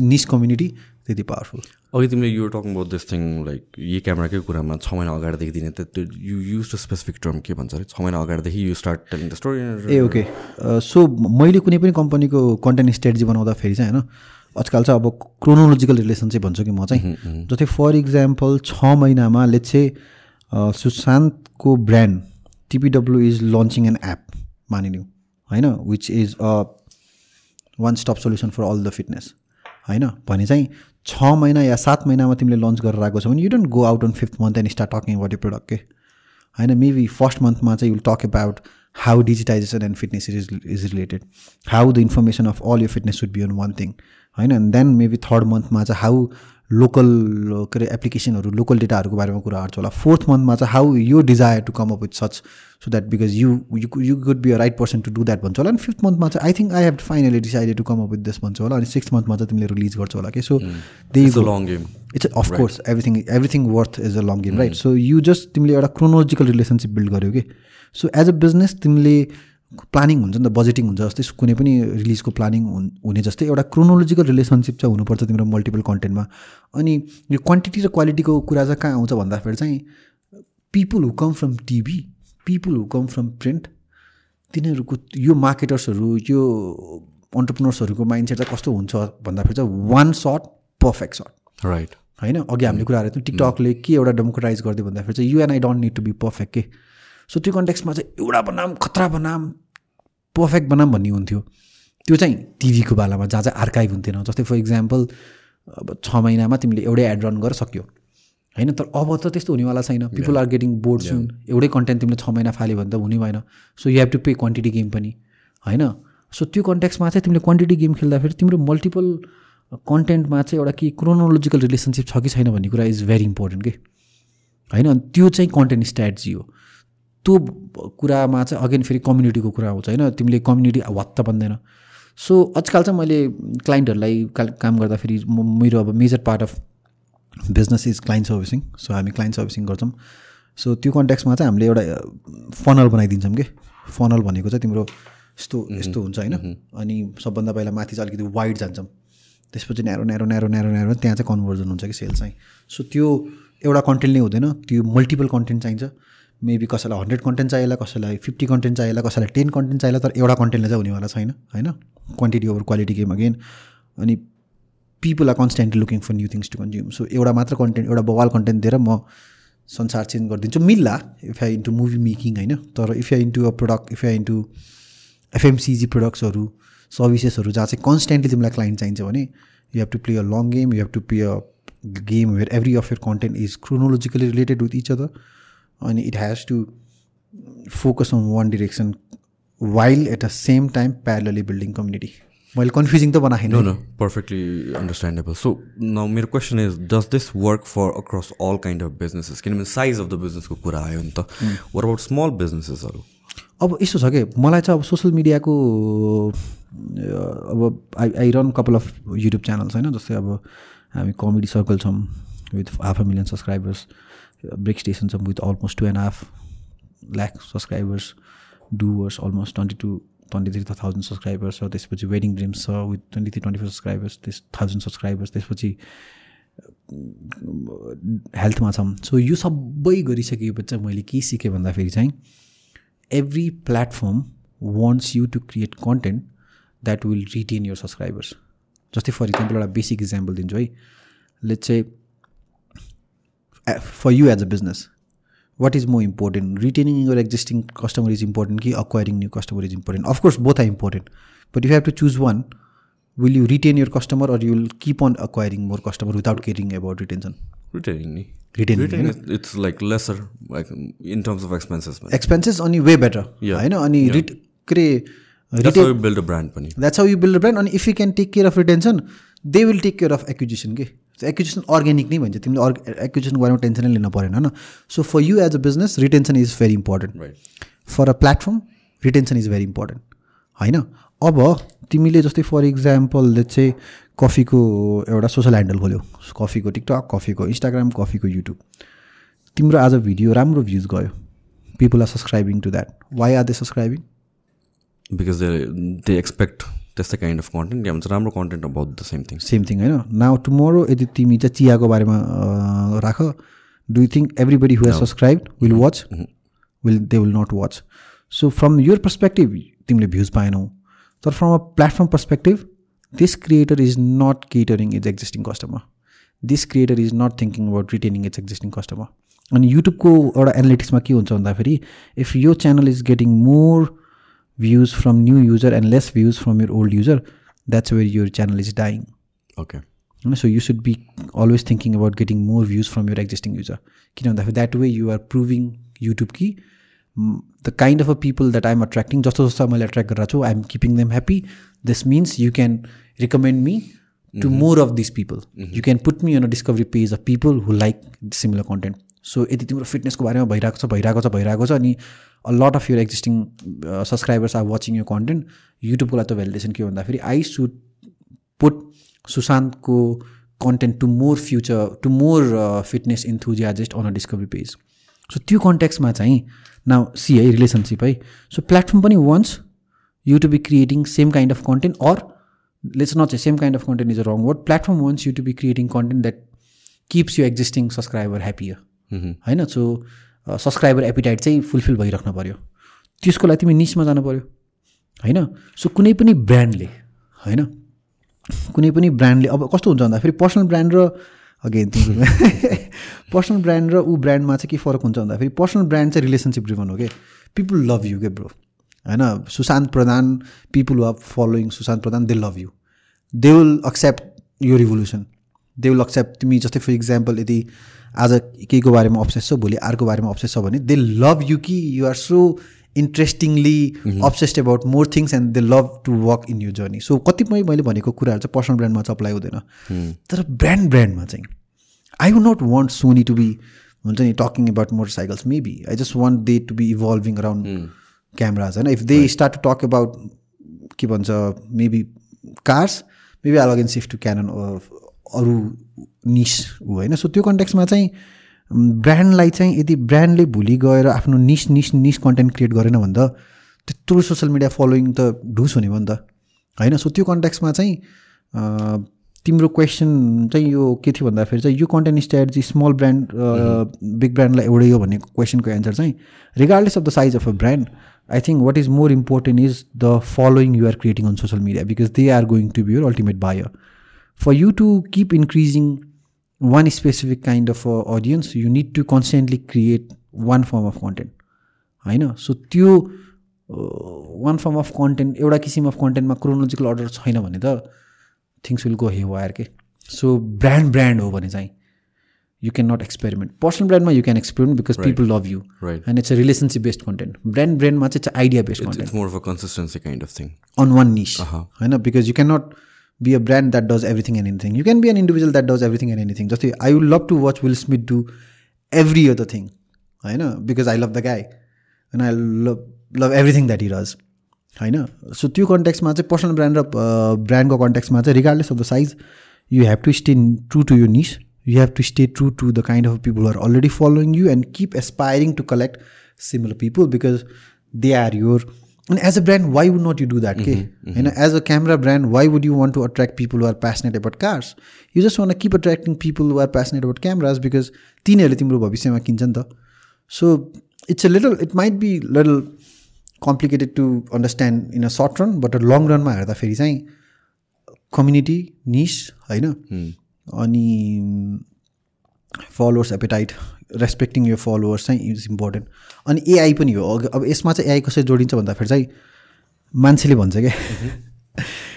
[SPEAKER 1] निस कम्युनिटी त्यति पावरफुल
[SPEAKER 2] अघि तिमीले you talking about this thing like यही क्यामेराकै कुरामा छ महिना अगाडिदेखि दिने त त्यो you use the specific term के भन्छ अरे? छ महिना अगाडिदेखि you start telling the story
[SPEAKER 1] A okay so मैले कुनै पनि कम्पनीको कन्टेन्ट स्ट्रेटेजी बनाउँदाखेरि चाहिँ होइन आजकल चाहिँ अब क्रोनोलोजिकल रिलेसन चाहिँ भन्छु कि म चाहिँ। जस्तै फर इक्जाम्पल छ महिनामा let's सुशान्तको brand TPW is launching an app मानिलिउँ होइन which is a one stop solution for all the fitness होइन भने चाहिँ छ महिना या सात महिनामा तिमीले लन्च गरेर आएको छ भने you don't go out on fifth month and start talking about यो प्रडक्ट के होइन मेबी फर्स्ट मन्थमा चाहिँ you'll talk about how digitization and fitness is is related how the information of all यो fitness should be on one thing होइन? And then maybe third मन्थमा चाहिँ how local के अरे एप्लिकेसनहरू लोकल डेटाहरूको बारेमा कुरा गर्छ होला। फोर्थ मन्थमा चाहिँ हाउ यो desire to come up with such so that because you you you could be a right person to do that भन्छ होला। अनि फिफ्थ मन्थमा चाहिँ I think I have finally decided to come up with this भन्छ होला। अनि six मन्थमा चाहिँ तिमीले रिलिज गर्छ होला। कि so they
[SPEAKER 2] long game
[SPEAKER 1] it's of course everything everything worth is a long game right so you just तिमीले एउटा क्रोनोलोजिकल रिलेसनसिप बिल्ड गर्यो कि सो एज अ बिजनेस तिमीले प्लानिङ हुन्छ नि त बजेटिङ हुन्छ जस्तै कुनै पनि रिलिजको प्लानिङ हुने जस्तै एउटा क्रोनोलोजिकल रिलेसनसिप चाहिँ हुनुपर्छ तिम्रो मल्टिपल कन्टेन्टमा अनि यो क्वान्टिटी र क्वालिटीको कुरा चाहिँ कहाँ आउँछ भन्दाखेरि चाहिँ people who come from TV people who come from print तिनीहरूको यो मार्केटर्सहरू यो अन्टरप्रिनर्सहरूको माइन्डसेट चाहिँ कस्तो हुन्छ भन्दाखेरि चाहिँ one shot perfect shot
[SPEAKER 2] right
[SPEAKER 1] होइन? अघि हामीले कुरा गरेको थियौँ टिकटकले के एउटा डेमोक्रेटाइज गरिदियो भन्दाखेरि चाहिँ you and I don't need to be perfect के? सो त्यो कन्टेक्समा चाहिँ एउटा बनाम खतरा बनाम पर्फेक्ट बनाम भन्ने हुन्थ्यो। त्यो चाहिँ टिभीको बेलामा जहाँ चाहिँ आर्काइभ हुन्थेन। जस्तै फर इक्जाम्पल अब छ महिनामा तिमीले एउटै एड रन गरेर सक्यो। होइन? तर अब त त्यस्तो हुनेवाला छैन। People are getting bored soon एउटै कन्टेन्ट तिमीले छ महिना फाल्यो भने त हुने भएन। So you have to pay quantity game पनि। होइन? सो त्यो कन्टेक्समा चाहिँ तिमीले क्वान्टिटी गेम खेल्दाखेरि तिम्रो मल्टिपल कन्टेन्टमा चाहिँ एउटा के क्रोनोलोजिकल रिलेसनसिप छ कि छैन भन्ने कुरा इज भेरी इम्पोर्टेन्ट के? होइन? त्यो चाहिँ कन्टेन्ट स्ट्राटेजी हो। त्यो कुरामा चाहिँ अगेन फेरि कम्युनिटीको कुरा आउँछ होइन? तिमीले कम्युनिटी वात्त बन्दैन। सो आजकल चाहिँ मैले क्लाइन्टहरूलाई काम गर्दाखेरि मेरो अब major part of business is client servicing. So हामी क्लाइन्ट सर्भिसिङ गर्छौँ। सो त्यो कन्ट्याक्समा चाहिँ हामीले एउटा फनल बनाइदिन्छौँ कि? फनल भनेको चाहिँ तिम्रो यस्तो यस्तो हुन्छ होइन? अनि सबभन्दा पहिला माथि चाहिँ अलिकति वाइड जान्छौँ। त्यसपछि narrow narrow narrow narrow narrow त्यहाँ चाहिँ कन्भर्जन हुन्छ कि सेल चाहिँ। सो त्यो एउटा कन्टेन्ट नै हुँदैन त्यो मल्टिपल कन्टेन्ट चाहिन्छ। मेबी कसैलाई हन्ड्रेड कन्टेन्ट चाहिएला कसैलाई फिफ्टी कन्टेन्ट चाहिएला कसैलाई टेन कन्टेन्ट चाहिएला तर एउटा कन्टेन्टले चाहिँ हुनेवाला छैन होइन? Quantity over quality game again अनि people are constantly looking for new things to consume so एउटा मात्र कन्टेन्ट एउटा बवाल कन्टेन्ट दिएर म संसार चेन्ज गरिदिन्छु। मिल्ला if I into movie making होइन? तर if I into a product if I into FMCG प्रडक्ट्सहरू सर्भिसेसहरू जहाँ चाहिँ कन्सटेन्टली तिमीलाई क्लाइन्ट चाहिन्छ भने you have to play a long game you have to play a game where every of your content is chronologically related with each other अनि it has to focus on one direction while at a same time parallelly building community मैले confusing त बनाएन
[SPEAKER 2] no perfectly understandable so न मेरो question is does this work for across all kind of businesses किनभने size of the बिजनेसको कुरा आयो नि त? वर अबाउट स्मल बिजनेसेसहरू
[SPEAKER 1] अब यस्तो छ कि? मलाई चाहिँ अब सोसियल मिडियाको अब I I run couple of YouTube channels होइन? जस्तै अब हामी कमेडी सर्कल छौँ with half a million subscribers break station छ with almost two and half lakh subscribers doers almost twenty two twenty three thousand subscribers छ त्यसपछि wedding dreams छ with twenty three twenty four subscribers त्यस thousand subscribers त्यसपछि हेल्थमा छौँ so यो सबै गरिसकेपछि चाहिँ मैले के सिकेँ भन्दाखेरि चाहिँ every platform wants you to create content that will retain your subscribers जस्तै फर इक्जाम्पल एउटा बेसिक इक्जाम्पल दिन्छु है। लेट चाहिँ Uh, for you as a business what is more important? Retaining your existing customer is important key acquiring new customer is important? Of course both are important. But you have to choose one will you retain your customer or you will keep on acquiring more customer without caring about retention?
[SPEAKER 2] Retaining
[SPEAKER 1] retaining,
[SPEAKER 2] retaining it's like lesser like in terms of
[SPEAKER 1] expenses man. expenses only way better.
[SPEAKER 2] Yeah.
[SPEAKER 1] I know only yeah. ret-
[SPEAKER 2] that's how you build a
[SPEAKER 1] brand pani. that's how you build a brand. And if you can take care of retention they will take care of acquisition okay? Acquisition organic नै भन्छ। तिमीले अर्ग एक्विजिसनको बारेमा टेन्सनै लिन परेन होइन? So for you as a business retention is very
[SPEAKER 2] important
[SPEAKER 1] for a platform retention is very important होइन? अब तिमीले जस्तै फर इक्जाम्पल चाहिँ कफीको एउटा सोसल ह्यान्डल खोल्यो। कफीको टिकटक कफीको इन्स्टाग्राम कफीको युट्युब तिम्रो आज भिडियो राम्रो भ्युज गयो। People are subscribing to that why are they subscribing
[SPEAKER 2] because they they expect त्यस्तै काइन्ड अफ कन्टेन्ट या भन्छ राम्रो content about the same things
[SPEAKER 1] same thing होइन? नाउ टुमोरो यदि तिमी चाहिँ चियाको बारेमा राख do you think everybody who has subscribe will watch will they will not watch so from your perspective तिमीले भ्युज पाएनौ। तर from a platform perspective this creator is not catering is existing customer this creator is not thinking about retaining is existing customer अनि युट्युबको एउटा एनालिटिक्समा के हुन्छ भन्दाखेरि इफ यो channel is getting more views from new user and less views from your old user that's where your channel is dying
[SPEAKER 2] okay
[SPEAKER 1] होइन so you should be always thinking about getting more views from your existing user किन भन्दाखेरि that way you are proving YouTube कि the kind of a people that I'm attracting जस्तो जस्तो मैले attract गरेर छु I'm keeping them happy this means you can recommend me to more of this people you can put me on a discovery page of people who like similar content so यदि तिम्रो फिटनेसको बारेमा भइरहेको छ भइरहेको छ भइरहेको छ अनि a lot of your existing subscribers are watching यो कन्टेन्ट युट्युबको लागि त भ्यालिडेसन के भन्दाखेरि I should put सुशान्तको content to more future to more fitness enthusiasts on a discovery page so त्यो कन्ट्याक्समा चाहिँ न सी है रिलेसनसिप है। सो प्लेटफर्म पनि once you to be creating same kind of content or let's not same kind of content is a wrong word platform once you to be creating content that keeps you existing subscriber happier होइन so subscriber appetite चाहिँ fulfil भइराख्नु पऱ्यो त्यसको लागि तिमी निसमा जानु पऱ्यो होइन? सो कुनै पनि ब्रान्डले होइन? कुनै पनि ब्रान्डले अब कस्तो हुन्छ भन्दाखेरि पर्सनल ब्रान्ड र अगेन पर्सनल ब्रान्ड [LAUGHS] र ऊ ब्रान्डमा चाहिँ के फरक हुन्छ भन्दाखेरि पर्सनल ब्रान्ड चाहिँ रिलेसनसिप ड्रिभन हो कि पिपुल लभ यु के ब्रो होइन? Sushant Pradhan people are following Sushant Pradhan they love you they will accept यो रिभोल्युसन दे विल एक्सेप्ट तिमी जस्तै फर इक्जाम्पल यदि आज केहीको बारेमा अब्सेस छ भोलि अर्को बारेमा अब्सेस छ भने दे लभ यु कि you are so interestingly obsessed about more things and they love to work in you journey so कतिपय मैले भनेको कुराहरू चाहिँ पर्सनल ब्रान्डमा चाहिँ अप्लाई हुँदैन। तर ब्रान्ड ब्रान्डमा चाहिँ I would not want Sony to be हुन्छ नि talking about motorcycles maybe I just want they to be evolving around cameras होइन? If they start to talk about के भन्छ मेबी कार्स मेबी आई लगेन shift to Canon अरू niche होइन so त्यो कन्टेक्समा चाहिँ ब्रान्डलाई चाहिँ यदि ब्रान्डले भोलि गएर आफ्नो niche niche niche content create गरेन भने त त्यत्रो सोसियल मिडिया फलोइङ त ढुस हुने भयो नि त। होइन? सो त्यो कन्टेक्समा चाहिँ तिम्रो क्वेसन चाहिँ यो के थियो भन्दाखेरि चाहिँ यो content strategy small brand big ब्रान्डलाई एउटै हो भन्ने क्वेसनको एन्सर चाहिँ regardless of the size of a brand I think what is more important is the following you are creating on social media because they are going to be your ultimate buyer for you to keep increasing one specific kind of uh, audience you need to constantly create one form of content. होइन so त्यो one form of content एउटा किसिम of कन्टेन्टमा chronological order छैन भने त things will go haywire के? So brand brand हो भने चाहिँ you can not experiment personal ब्रान्डमा you can experiment because people love
[SPEAKER 2] you.
[SPEAKER 1] And it's a relationship based content brand ब्रान्डमा चाहिँ idea based
[SPEAKER 2] content more of a consistency kind of thing
[SPEAKER 1] on one niche. होइन because you can not be a brand that does everything and anything you can be an individual that does everything and anything जस्तै I will love to watch Will Smith do every other thing होइन because I love the guy and I love love everything that he does होइन so त्यो कन्ट्याक्समा चाहिँ personal brand र ब्रान्डको कन्ट्याक्समा चाहिँ regardless of the size you have to stay true to यो niche you have to stay true to the kind of people are already following you and keep aspiring to collect similar people because they are your and as a brand why would not you do that mm you know as a camera brand why would you want to attract people who are passionate about cars you just want to keep attracting people who are passionate about cameras because तिनीहरूले तिम्रो भविष्यमा किन्छ नि त so it's a little it might be little complicated to understand in a short run but long रनमा हेर्दाखेरि चाहिँ community niche होइन अनि फलोवर्स एपेटाइट रेस्पेक्टिङ यो फलोवर्स चाहिँ इज इम्पोर्टेन्ट अनि एआई पनि हो। अब यसमा चाहिँ एआई कसरी जोडिन्छ भन्दाखेरि चाहिँ मान्छेले भन्छ क्या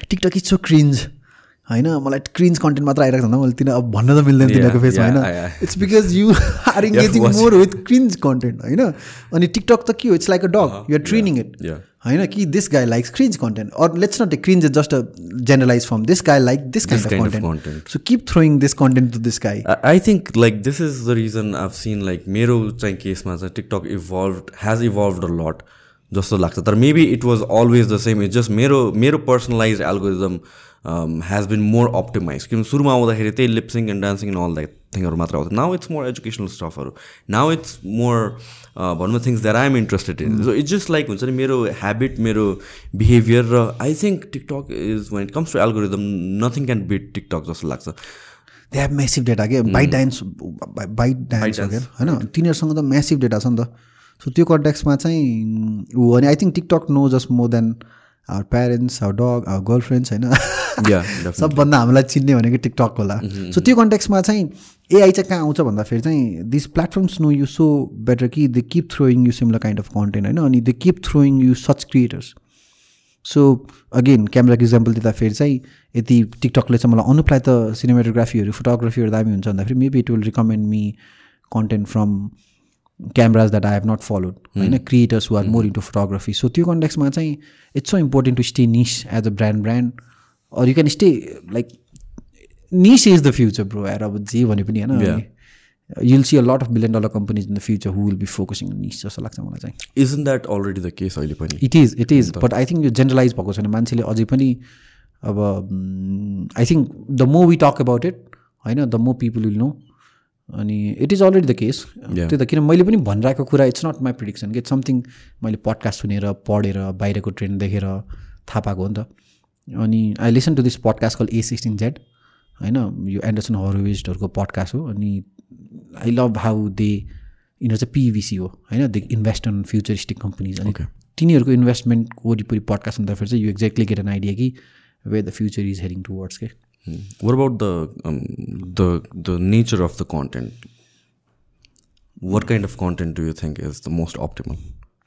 [SPEAKER 1] टिकटक इज सो क्रिन्ज होइन मलाई क्रिन्ज कन्टेन्ट मात्र आइरहेको छ मैले तिनीहरू अब भन्न त मिल्दैन तिनीहरूको
[SPEAKER 2] yeah,
[SPEAKER 1] होइन. It's because you are engaging more with cringe content होइन? अनि टिकटक त के हो? It's like a dog you're
[SPEAKER 2] training it.
[SPEAKER 1] होइन कि this guy likes cringe content or let's not a cringe is just a generalize from this guy like this
[SPEAKER 2] kind of content.
[SPEAKER 1] So keep throwing this content to this guy
[SPEAKER 2] I think like this is the reason I've seen like मेरो चाहिँ केसमा चाहिँ TikTok evolve has evolve a lot जस्तो लाग्छ तर maybe it was always the same it just मेरो मेरो personalize algorithm has been more optimize किनभने सुरुमा आउँदाखेरि त्यही lip syncing and dancing and all that थिङहरू मात्र आउँथ्यो नाउ इट्स मोर एजुकेसनल स्टफहरू नाउ इट्स मोर भनौँ things that I am interested in so it's just like हुन्छ नि मेरो हेबिट मेरो बिहेभियर र I think TikTok is when it comes to algorithm nothing can beat TikTok जस्तो लाग्छ
[SPEAKER 1] they have massive data के ByteDance ByteDance हो होइन तिनीहरूसँग त म्यासिभ डेटा छ नि त। सो त्यो कन्ट्याक्समा चाहिँ ऊ अनि I think TikTok know just more than our parents our dog our girl friends होइन. [LAUGHS] सबभन्दा हामीलाई चिन्ने भनेको टिकटक होला। सो त्यो कन्ट्याक्समा चाहिँ एआई चाहिँ कहाँ आउँछ भन्दाखेरि चाहिँ this platforms know you so better कि they keep throwing you similar kind of content होइन? अनि they keep throwing you such creators so again क्यामेराको इक्जाम्पल दिँदाखेरि चाहिँ यदि टिकटकले चाहिँ मलाई अनुप्लाई त सिनेमाटोग्राफीहरू फोटोग्राफीहरू दामी हुन्छ भन्दाखेरि maybe it will recommend me content from cameras that I have not followed होइन creators who are more into photography so त्यो कन्टेक्समा चाहिँ it's so important to stay niche as a brand brand or you can stay like niche is the future bro यार अब जे भने पनि होइन you'll see a lot of billion dollar companies in the future who will be focusing niche जस्तो लाग्छ मलाई चाहिँ।
[SPEAKER 2] Isn't that already the case अहिले पनि?
[SPEAKER 1] It is it is but I think यो जेनरलाइज भएको छैन। मान्छेले अझै पनि अब I think the more we talk about it होइन the more people will know अनि it is already the case त्यो त किन मैले पनि भनिरहेको कुरा it's not my prediction it's something मैले पडकास्ट सुनेर पढेर बाहिरको ट्रेन्ड देखेर थाहा पाएको हो नि त। अनि I listen to this podcast call A sixteen Z होइन? यो एन्डरसन हरोविस्टहरूको पडकास्ट हो। अनि आई लभ हाउ दे यिनीहरू चाहिँ पिभिसी हो होइन? They invest in futuristic companies अनि तिनीहरूको इन्भेस्टमेन्टको वरिपरि पडकास्ट हुँदाखेरि चाहिँ you exactly get an idea कि वे द फ्युचर इज हेरिङ टुवर्ड्स के
[SPEAKER 2] what about the um, the the nature of the content? What kind of content do you think is the most optimal?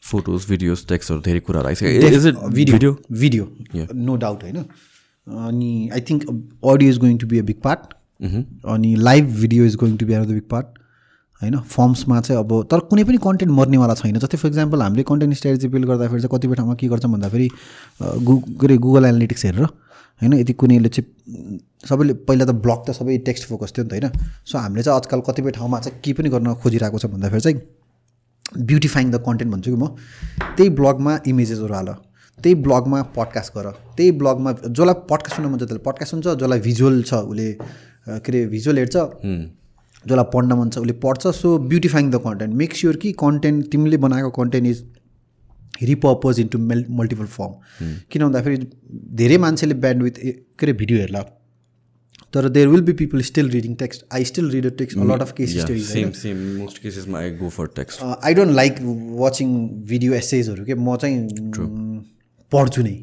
[SPEAKER 2] Photos videos text or धेरै कुराहरू आइसक्यो video?
[SPEAKER 1] Video no doubt होइन अनि I think audio is going to be a big part अनि live video is going to be another big part होइन फर्म्समा चाहिँ अब तर कुनै पनि कन्टेन्ट मर्नेवाला छैन जस्तै फर इक्जाम्पल हामीले कन्टेन्ट स्ट्राटेजी बिल्ड गर्दाखेरि चाहिँ कतिपय ठाउँमा के गर्छौँ भन्दाखेरि गु के अरे गुगल एनालिटिक्स हेरेर होइन? यदि कुनैले चाहिँ सबैले पहिला त ब्लग त सबै टेक्स्ट फोकस थियो नि त होइन? सो हामीले चाहिँ आजकल कतिपय ठाउँमा चाहिँ के पनि गर्न खोजिरहेको छ भन्दाखेरि चाहिँ ब्युटिफाइङ द कन्टेन्ट भन्छु कि म। त्यही ब्लगमा इमेजेसहरू हाल त्यही ब्लगमा पडकास्ट गर त्यही ब्लगमा जसलाई पडकास्ट सुन्न मन छ त्यसले पडकास्ट सुन्छ जसलाई भिजुअल छ उसले के अरे भिजुअल हेर्छ जसलाई पढ्न मन छ उसले पढ्छ। So beautifying the content make sure कि कन्टेन्ट तिमीले बनाएको content is repurpose into mail multiple form किन भन्दाखेरि धेरै मान्छेले ब्यान्ड विथ के अरे भिडियो हेर्ला। तर there will be people still reading text I still read a text lot of case
[SPEAKER 2] yeah
[SPEAKER 1] stories
[SPEAKER 2] same same. Most cases my I go for text.
[SPEAKER 1] I don't like watching video एसेजहरू के म चाहिँ पढ्छु नै।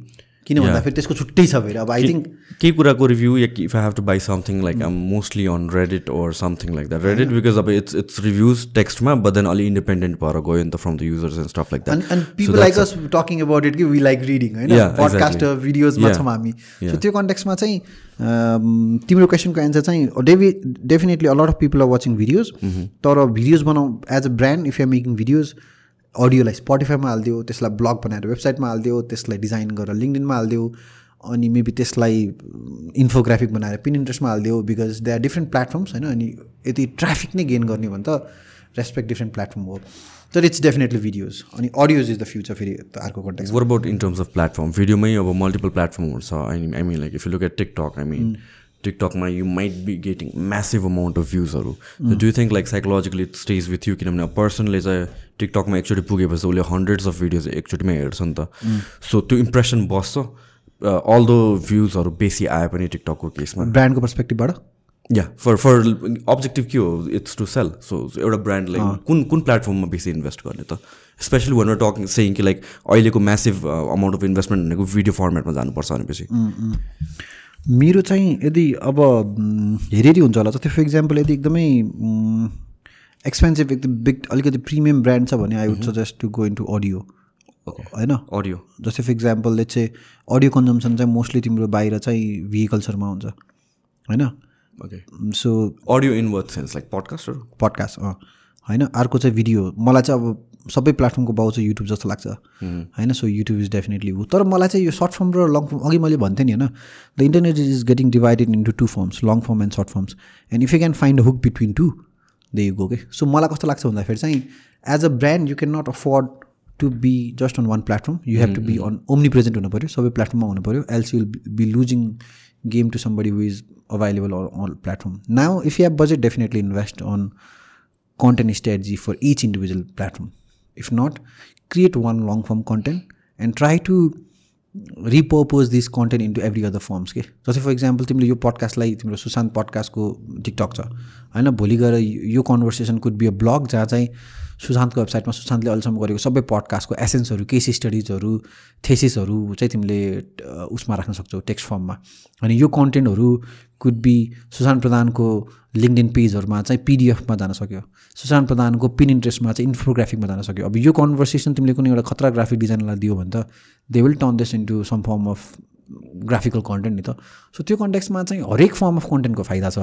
[SPEAKER 1] किन भन्दाखेरि त्यसको छुट्टै छ फेरि। अब आई थिङ्क
[SPEAKER 2] केही कुराको review yeah if I have to buy something like um mostly on Reddit or something like that Reddit because अब इट्स इट्स रिभ्युज टेक्स्टमा बट देन अलिक इन्डिपेन्डेन्ट भएर गयो नि त from the users and stuff
[SPEAKER 1] like
[SPEAKER 2] that
[SPEAKER 1] and people like us talking about it कि we like reading होइन podcast. भिडियोजमा. छौँ हामी सो त्यो कन्टेक्समा चाहिँ अम, तिम्रो क्वेसनको एन्सर चाहिँ डेभि definitely a lot of people are watching videos तर भिडियोज बनाउ as a brand if you making videos अडियोलाई स्पोटिफाईमा हालिदियो त्यसलाई ब्लग बनाएर वेबसाइटमा हालिदियो त्यसलाई डिजाइन गरेर लिङ्कडिनमा हालिदियो अनि मेबी त्यसलाई इन्फोग्राफिक बनाएर पिन इन्ट्रेस्टमा हालिदियो because they are different platforms होइन अनि यदि ट्राफिक नै गेन गर्ने भने त रेस्पेक्ट डिफ्रेन्ट प्लेटफर्म हो। तर इट्स डेफिनेटली भिडियोज अनि अडियोज इज द फ्युचर फेरि अर्को
[SPEAKER 2] what about in terms of platform? भिडियोमै अब मल्टिपल प्लेटफर्महरू छ I I mean like if you look at TikTok I mean टिकटकमा you might be getting massive amount of भ्युजहरू do you think like psychologically it stays with you किनभने पर्सनले चाहिँ टिकटकमा एकचोटि पुगेपछि उसले hundreds of videos एकचोटिमै हेर्छ नि त। सो त्यो इम्प्रेसन बस्छ। अल द भ्युजहरू बेसी आए पनि टिकटकको केसमा।
[SPEAKER 1] ब्रान्डको पर्सपेक्टिभबाट
[SPEAKER 2] या फर फर अब्जेक्टिभ के हो? इट्स टु सेल सो एउटा ब्रान्डले कुन कुन प्लेटफर्ममा बेसी इन्भेस्ट गर्ने त? स्पेसली वान टकिङ सेङ कि लाइक अहिलेको म्यासिभ अमाउन्ट अफ इन्भेस्टमेन्ट भनेको भिडियो फर्मेटमा जानुपर्छ भनेपछि।
[SPEAKER 1] मेरो चाहिँ यदि अब म, हेरी हेरी हुन्छ होला। जस्तै फर इक्जाम्पल यदि एकदमै एक्सपेन्सिभ एकदम बिग अलिकति प्रिमियम ब्रान्ड छ भने I would suggest to go into audio होइन?
[SPEAKER 2] अडियो
[SPEAKER 1] जस्तै फर इक्जाम्पल चाहिँ अडियो कन्जम्सन चाहिँ मोस्टली तिम्रो बाहिर चाहिँ भेहिकल्सहरूमा हुन्छ। होइन?
[SPEAKER 2] Okay
[SPEAKER 1] so
[SPEAKER 2] audio in worth sense like पडकास्टहरू
[SPEAKER 1] podcast अँ। होइन? अर्को चाहिँ भिडियो मलाई चाहिँ अब सबै प्लेटफर्मको बाउ चाहिँ युट्युब जस्तो लाग्छ। होइन सो युट्युब इज डेफिनेटली हो तर मलाई चाहिँ यो सर्ट फर्म र लङ फर्म अघि मैले भन्थेँ नि होइन the internet is getting divided into two forms long form and short forms and if you can find a hook between two they you go के सो मलाई कस्तो लाग्छ भन्दाखेरि चाहिँ as a brand you can not afford to be just on one platform you have to be on omnipresent हुनु पऱ्यो सबै प्लेटफर्ममा हुनु पऱ्यो else will be losing game to somebody who is available on platform now if you have budget definitely invest on content strategy for each individual platform. If not, create one long form content and try to repurpose this content into every other forms के जस्तै for example तिमीले यो पडकास्टलाई तिम्रो Sushant पडकास्टको TikTok छ होइन? भोलि गएर यो conversation could be a blog जहाँ चाहिँ सुशान्तको वेबसाइटमा सुशान्तले अहिलेसम्म गरेको सबै पडकास्टको एसेन्सहरू केस स्टडिजहरू थेसिसहरू चाहिँ तिमीले उसमा राख्न सक्छौ टेक्स्ट फर्ममा अनि यो कन्टेन्टहरू कुड बी सुशान्त प्रधानको लिङ्कडिन पेजहरूमा चाहिँ पिडिएफमा जान सक्यो। सुशान्त प्रधानको पिन इन्ट्रेस्टमा चाहिँ इन्फोग्राफिकमा जान सक्यो। अब यो कन्भर्सेसन तिमीले कुनै एउटा खतरा ग्राफिक डिजाइनरलाई दियो भने त they will turn this into some form of graphical content नि त. सो त्यो कन्टेक्समा चाहिँ हरेक फर्म अफ कन्टेन्टको फाइदा छ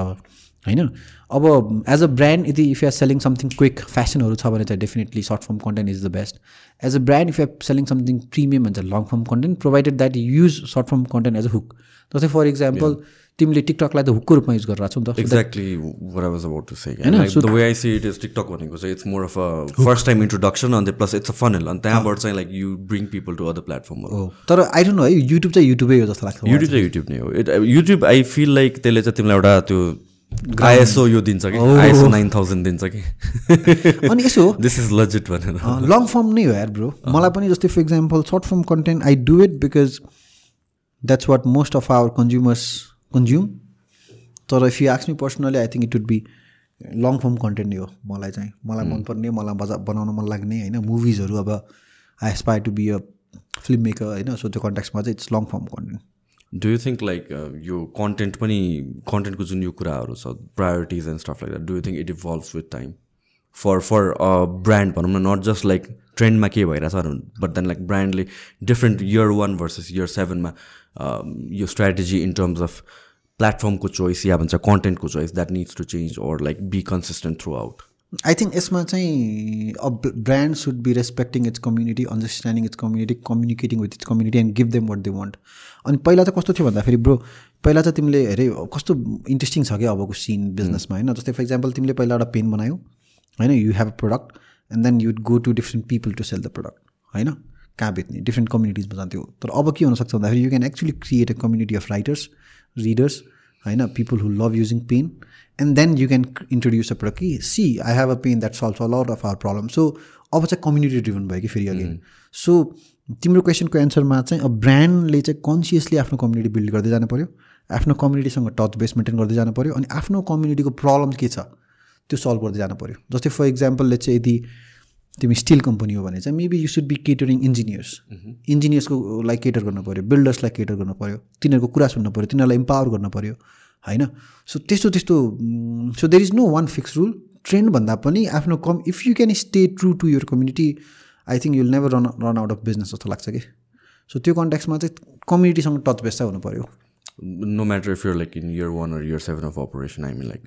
[SPEAKER 1] होइन? अब एज अ ब्रान्ड यदि if you're selling something quick फेसनहरू छ भने चाहिँ definitely short form content is the best as a brand if you're selling something premium भन्छ long form content provided that use short form content as a hook जस्तै for example तिमीले टिकटकलाई त हुकको रूपमा युज गरिरहेको छौ नि त।
[SPEAKER 2] Exactly about to say the way I see it is TikTok भनेको चाहिँ it's more of a first time introduction अन्त प्लस इट्स अ फनल अनि त्यहाँबाट चाहिँ like you bring people to other प्लेटफर्महरू
[SPEAKER 1] तर आई डोन्ट नो है YouTube चाहिँ युट्युबै हो जस्तो लाग्छ
[SPEAKER 2] युट्युब चाहिँ युट्युब नै हो। It YouTube I feel like त्यसले चाहिँ तिमीलाई एउटा त्यो आइएसओ यो दिन्छ कि? आइएसओ नाइन थाउजन्ड दिन्छ कि? [LAUGHS]
[SPEAKER 1] अनि यसो
[SPEAKER 2] दिस इज लजिट भनेर।
[SPEAKER 1] लङ फर्म नै हो यार ब्रो मलाई पनि जस्तै for example short form content I do it because that's what most of our consumers consume तर if you आक्स me personally I think it would be long form content नै हो मलाई चाहिँ। मलाई मनपर्ने मलाई बजा बनाउन मन लाग्ने होइन मुभिजहरू अब I aspire to be a filmmaker होइन सो त्यो कन्ट्याक्समा चाहिँ it's long form content
[SPEAKER 2] do you think like यो कन्टेन्ट पनि कन्टेन्टको जुन यो कुराहरू छ priorities and stuff like that do you think it evolves with time for for a brand भनौँ न नट जस्ट लाइक ट्रेन्डमा के भइरहेछ but then like ब्रान्डले different year one versus year सेभेनमा यो स्ट्राटेजी इन टर्म्स अफ प्लेटफर्मको choice या भन्छ कन्टेन्टको choice that needs to change or like be consistent throughout
[SPEAKER 1] I think यसमा चाहिँ a brand should be respecting its community understanding its community communicating with its community and give them what they want अनि पहिला चाहिँ कस्तो थियो भन्दाखेरि bro पहिला चाहिँ तिमीले हेरे कस्तो इन्ट्रेस्टिङ छ क्या अबको सिन बिजनेसमा होइन? जस्तै फर इक्जाम्पल तिमीले पहिला एउटा पेन बनायो होइन? You have a product and then you'd go to different people to sell the product होइन? कहाँ बेच्ने? डिफ्रेन्ट कम्युनिटिजमा जान्थ्यो। तर अब के हुनसक्छ भन्दाखेरि you can actually create a community of writers readers होइन people who love using pen and then you can introduce a product कि see I have a pen that solve a lot of our problem so अब चाहिँ community driven भयो कि फेरि again so तिम्रो क्वेसनको एन्सरमा चाहिँ अब ब्रान्डले चाहिँ कन्सियसली आफ्नो कम्युनिटी बिल्ड गर्दै जानु पऱ्यो आफ्नो कम्युनिटीसँग टच बेस मेन्टेन गर्दै जानु पऱ्यो अनि आफ्नो कम्युनिटीको प्रब्लम के छ त्यो सल्भ गर्दै जानु पऱ्यो जस्तै फर इक्जाम्पलले चाहिँ यदि तिमी स्टिल कम्पनी हो भने चाहिँ maybe you should be catering engineers इन्जिनियर्सको like cater गर्नु पऱ्यो बिल्डर्सलाई केटर गर्नु पऱ्यो तिनीहरूको कुरा सुन्नु पऱ्यो तिनीहरूलाई इम्पावर गर्नु पऱ्यो होइन? सो त्यस्तो त्यस्तो so there is no one fix rule trend भन्दा पनि आफ्नो कम if you can stay true to your community I think you'll never run run out of business जस्तो लाग्छ कि? सो त्यो कन्ट्याक्समा चाहिँ कम्युनिटीसँग टच बेस चाहिँ हुनु पऱ्यो
[SPEAKER 2] no matter if you're like in year one or year seven of operation I mean like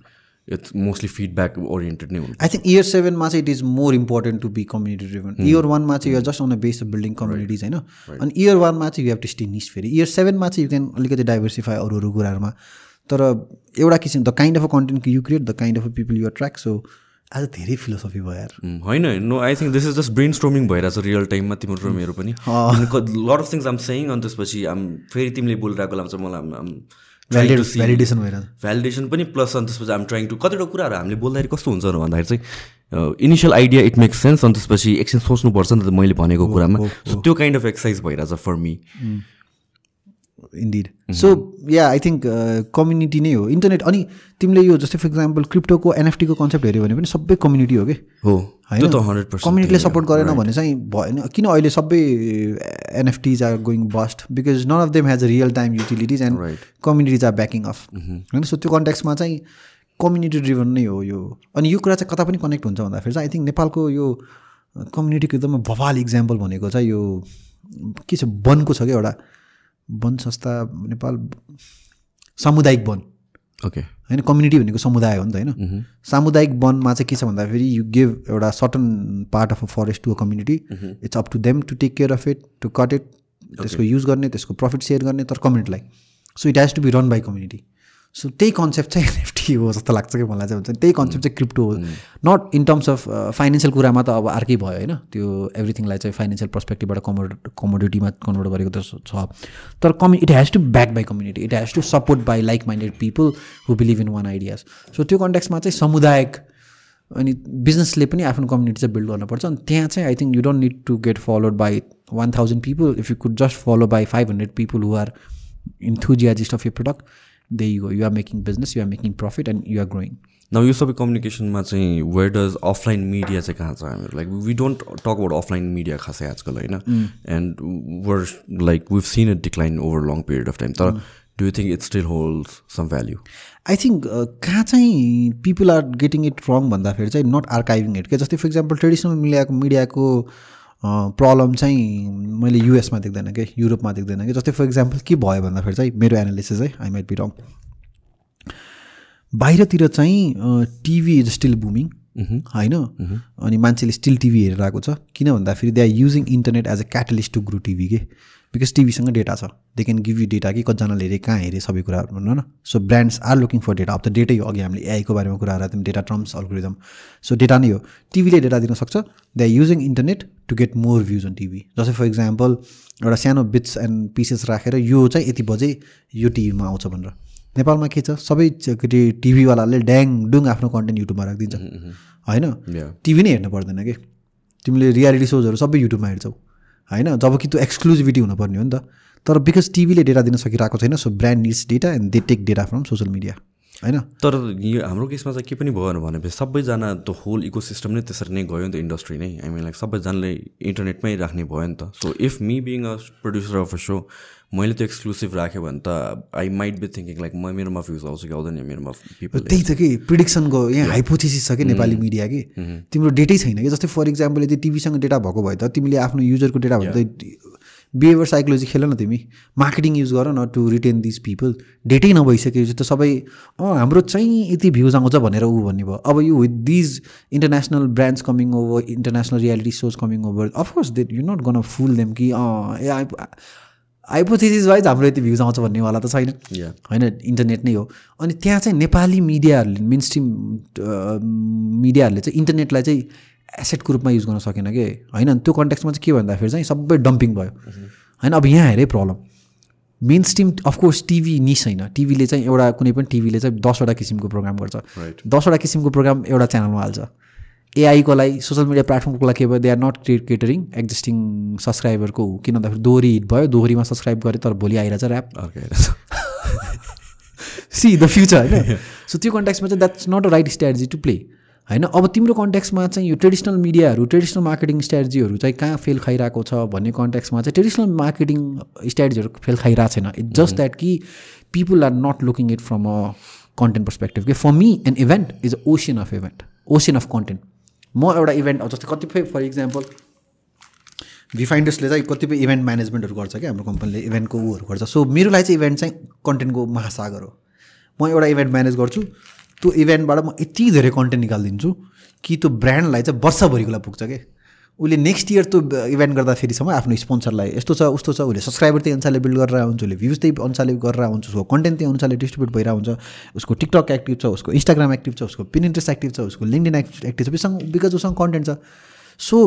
[SPEAKER 2] it's mostly feedback oriented नै हुन्छ
[SPEAKER 1] आई थिङ्क इयर सेभेनमा चाहिँ it is more important to be community driven year वानमा चाहिँ you're just on the base of building communities होइन अनि year वानमा चाहिँ you have to stay niche फेरि इयर सेभेनमा चाहिँ यु क्यान अलिकति डाइभर्सिफाई अरू अरू कुराहरूमा तर एउटा किसिम the kind of a content you create the kind of a people you track so आज धेरै फिलोसफी भयो यार
[SPEAKER 2] होइन no I think this is just brainstorming भइरहेछ रियल टाइममा तिम्रो र मेरो पनि lot of things um saying अनि त्यसपछि आम फेरि तिमीले बोलिरहेको चाहिँ मलाई
[SPEAKER 1] भ्यालिडेसन भएर।
[SPEAKER 2] भ्यालिडेसन पनि प्लस अनि त्यसपछि आम ट्राइङ टु कतिवटा कुराहरू हामीले बोल्दाखेरि कस्तो हुन्छ भन्दाखेरि चाहिँ initial idea it makes sense अनि त्यसपछि एकछिन सोच्नुपर्छ नि त मैले भनेको कुरामा। सो त्यो काइन्ड अफ एक्सर्साइज भइरहेछ for me
[SPEAKER 1] indeed so yeah I think community नै हो इन्टरनेट अनि तिमीले यो जस्तै फर इक्जाम्पल क्रिप्टोको एनएफटीको कन्सेप्ट हेऱ्यो भने पनि सबै कम्युनिटी हो कि?
[SPEAKER 2] हो
[SPEAKER 1] होइन? कम्युनिटीले सपोर्ट गरेन भने चाहिँ भएन। किन अहिले सबै NFTs are going bust because none of them has a real time utilities and communities are backing off होइन सो त्यो कन्ट्याक्समा चाहिँ कम्युनिटी ड्रिभन नै हो यो। अनि यो कुरा चाहिँ कता पनि कनेक्ट हुन्छ भन्दाखेरि चाहिँ आई थिङ्क नेपालको यो कम्युनिटीको एकदमै भवाल इक्जाम्पल भनेको चाहिँ यो के छ वनको छ क्या एउटा? वन संस्था नेपाल सामुदायिक वन।
[SPEAKER 2] ओके।
[SPEAKER 1] होइन कम्युनिटी भनेको समुदाय हो नि त होइन? सामुदायिक वनमा चाहिँ के छ भन्दाखेरि यु गिभ एउटा certain part of a forest to a community it's up to them to take care of it to cut it त्यसको युज गर्ने त्यसको प्रफिट सेयर गर्ने तर कम्युनिटीलाई so it has to be run by community so त्यही concept चाहिँ [LAUGHS] NFT हो जस्तो लाग्छ कि मलाई चाहिँ हुन्छ त्यही कन्सेप्ट चाहिँ क्रिप्टो हो। Not in terms of financial कुरामा त अब अर्कै भयो होइन। त्यो एभ्रिथिङलाई चाहिँ फाइनेन्सियल पर्सपेक्टिभबाट कमोड कमोडिटीमा कन्भर्ट गरेको त छ। तर कम्यु it has to back by community it has to support by like minded people who believe in one ideas so त्यो कन्ट्याक्समा चाहिँ समुदायिक अनि बिजनेसले पनि आफ्नो कम्युनिटी चाहिँ बिल्ड गर्नुपर्छ। अनि त्यहाँ चाहिँ I think you don't need to get followed by one thousand people if you could just follow by five hundred people who are enthusiast of your product they you you are making business you are making profit and you are growing
[SPEAKER 2] न यो सबै कम्युनिकेसनमा चाहिँ where does offline media चाहिँ कहाँ छ हामीहरू? Like we don't talk about offline media खासै आजकल होइन? And we're like we've seen a decline over long period of time तर do you think it still hold some value
[SPEAKER 1] I think कहाँ चाहिँ people are getting it wrong भन्दाखेरि चाहिँ not आर्काइभिङ it के जस्तै फर इक्जाम्पल ट्रेडिसनल मिडियाको मिडियाको problem चाहिँ मैले युएसमा देख्दैन कि युरोपमा देख्दैन कि। जस्तै फर इक्जाम्पल के भयो भन्दाखेरि चाहिँ मेरो एनालिसिस है आई माइट बी रङ बाहिरतिर चाहिँ टिभी इज स्टिल बुमिङ होइन? अनि मान्छेले स्टिल टिभी हेरेर आएको छ। किन भन्दाखेरि they are using internet as a catalyst to grow TV के? बिकज टिभीसँग डेटा छ. They can give you data कि कतिजनाले हेरे कहाँ हेरे सबै कुराहरू भन्न न so brands are looking for data अब त डेटै हो अघि हामीले एआईको बारेमा कुरा गरेर data terms algorithm so data नै हो। टिभीले डेटा दिन सक्छ। They are using internet to get more views on TV जस्तै फर इक्जाम्पल एउटा सानो बिट्स एन्ड पिसेस राखेर यो चाहिँ यति बजे यो टिभीमा आउँछ भनेर। नेपालमा के छ? सबै टिभीवालाले ड्याङ डुङ आफ्नो कन्टेन्ट युट्युबमा राखिदिन्छ। होइन? टिभी नै हेर्नु पर्दैन कि? तिमीले रियालिटी सोजहरू सबै युट्युबमा हेर्छौ। होइन? जब कि त्यो एक्सक्लुजिभिटी हुनुपर्ने हो नि त। तर बिकज टिभीले डेटा दिन सकिरहेको छैन so brand needs data and they take data from social media होइन?
[SPEAKER 2] तर यो हाम्रो केसमा चाहिँ के पनि भएन भनेपछि सबैजना त होल इको सिस्टम नै त्यसरी नै गयो नि त इन्डस्ट्री नै। आई मिन लाइक सबैजनाले इन्टरनेटमै राख्ने भयो नि त। So if me being a producer of a so मैले त्यो एक्सक्लुसिभ राखेँ भने त I might be thinking like म मेरोमा भ्युज आउँछ कि आउँदैन मेरोमा पिपल
[SPEAKER 1] त्यही छ कि प्रिडिक्सनको यहाँ हाइपोथिसिस छ कि नेपाली मिडिया कि? तिम्रो डेटै छैन कि? जस्तै फर इक्जाम्पल यदि टिभीसँग डेटा भएको भए त तिमीले आफ्नो युजरको डेटा भने त बिहेभियर साइकोलोजी खेल न तिमी। मार्केटिङ युज गर न टु रिटेन दिस पिपल डेटै नभइसकेपछि त सबै अँ हाम्रो चाहिँ यति भ्युज आउँछ भनेर ऊ भन्ने भयो। अब you with these international brands coming over international reality shows coming over of course that you not gonna fool them कि अँ ए हाइपोथेसिस वाइज हाम्रो यति भ्युज आउँछ भन्नेवाला त छैन। होइन इन्टरनेट नै हो। अनि त्यहाँ चाहिँ नेपाली मिडियाहरूले मेन स्ट्रिम मिडियाहरूले चाहिँ इन्टरनेटलाई चाहिँ एसेटको रूपमा युज गर्न सकेन कि? होइन त्यो कन्ट्याक्समा चाहिँ के भन्दाखेरि चाहिँ सबै डम्पिङ भयो। होइन अब यहाँ हेरेँ problem main stream of course TV niche होइन टिभीले चाहिँ एउटा कुनै पनि टिभीले चाहिँ दसवटा किसिमको प्रोग्राम गर्छ। दसवटा किसिमको प्रोग्राम एउटा च्यानलमा हाल्छ। एआईको लागि सोसियल मिडिया प्लेटफर्मको लागि के भयो they are not create catering existing सब्सक्राइबरको किन भन्दाखेरि दोहोरी हिट भयो दोहोरीमा सब्सक्राइब गरेँ तर भोलि आइरहेछ ऱ्याप सी द फ्युचर होइन? सो त्यो कन्ट्याक्समा चाहिँ that's not a right strategy to play होइन? अब तिम्रो कन्ट्याक्समा चाहिँ यो ट्रेडिसनल मिडियाहरू ट्रेडिसनल मार्केटिङ स्ट्राटेजीहरू चाहिँ कहाँ फेल खाइरहेको छ भन्ने कन्ट्याक्समा चाहिँ ट्रेडिसनल मार्केटिङ स्ट्राटेजीहरू फेल खाइरहेको छैन। इट्स जस्ट द्याट कि people are not looking it from a content perspective कि for me an event is a ocean of event ocean of content म एउटा इभेन्ट जस्तै कतिपय फर इक्जाम्पल भिफाइन्डर्सले चाहिँ कतिपय इभेन्ट म्यानेजमेन्टहरू गर्छ क्या हाम्रो कम्पनीले इभेन्टको ऊहरू गर्छ। सो मेरो लागि चाहिँ इभेन्ट चाहिँ कन्टेन्टको महासागर हो। म एउटा इभेन्ट म्यानेज गर्छु। त्यो इभेन्टबाट म यति धेरै कन्टेन्ट निकालिदिन्छु कि त्यो ब्रान्डलाई चाहिँ वर्षभरिको लागि पुग्छ क्या उसले नेक्स्ट इयर त्यो इभेन्ट गर्दाखेरिसम्म आफ्नो स्पोन्सरलाई यस्तो छ उस्तो छ उसले सब्सक्राइबर त्यही अनुसारले बिल्ड गरेर हुन्छ उसले भ्युज त्यही अनुसारले गरेर हुन्छ उसको कन्टेन्ट त्यही अनुसारले डिस्ट्रिब्युट भइरहेको हुन्छ उसको टिकटक एक्टिभ छ उसको इन्स्टाग्राम एक्टिभ छ उसको पिन इन्ट्रेस्ट एक्टिभ छ उसको लिङ्कडिन एक्टिभ छ बिकज उसँग कन्टेन्ट छ। सो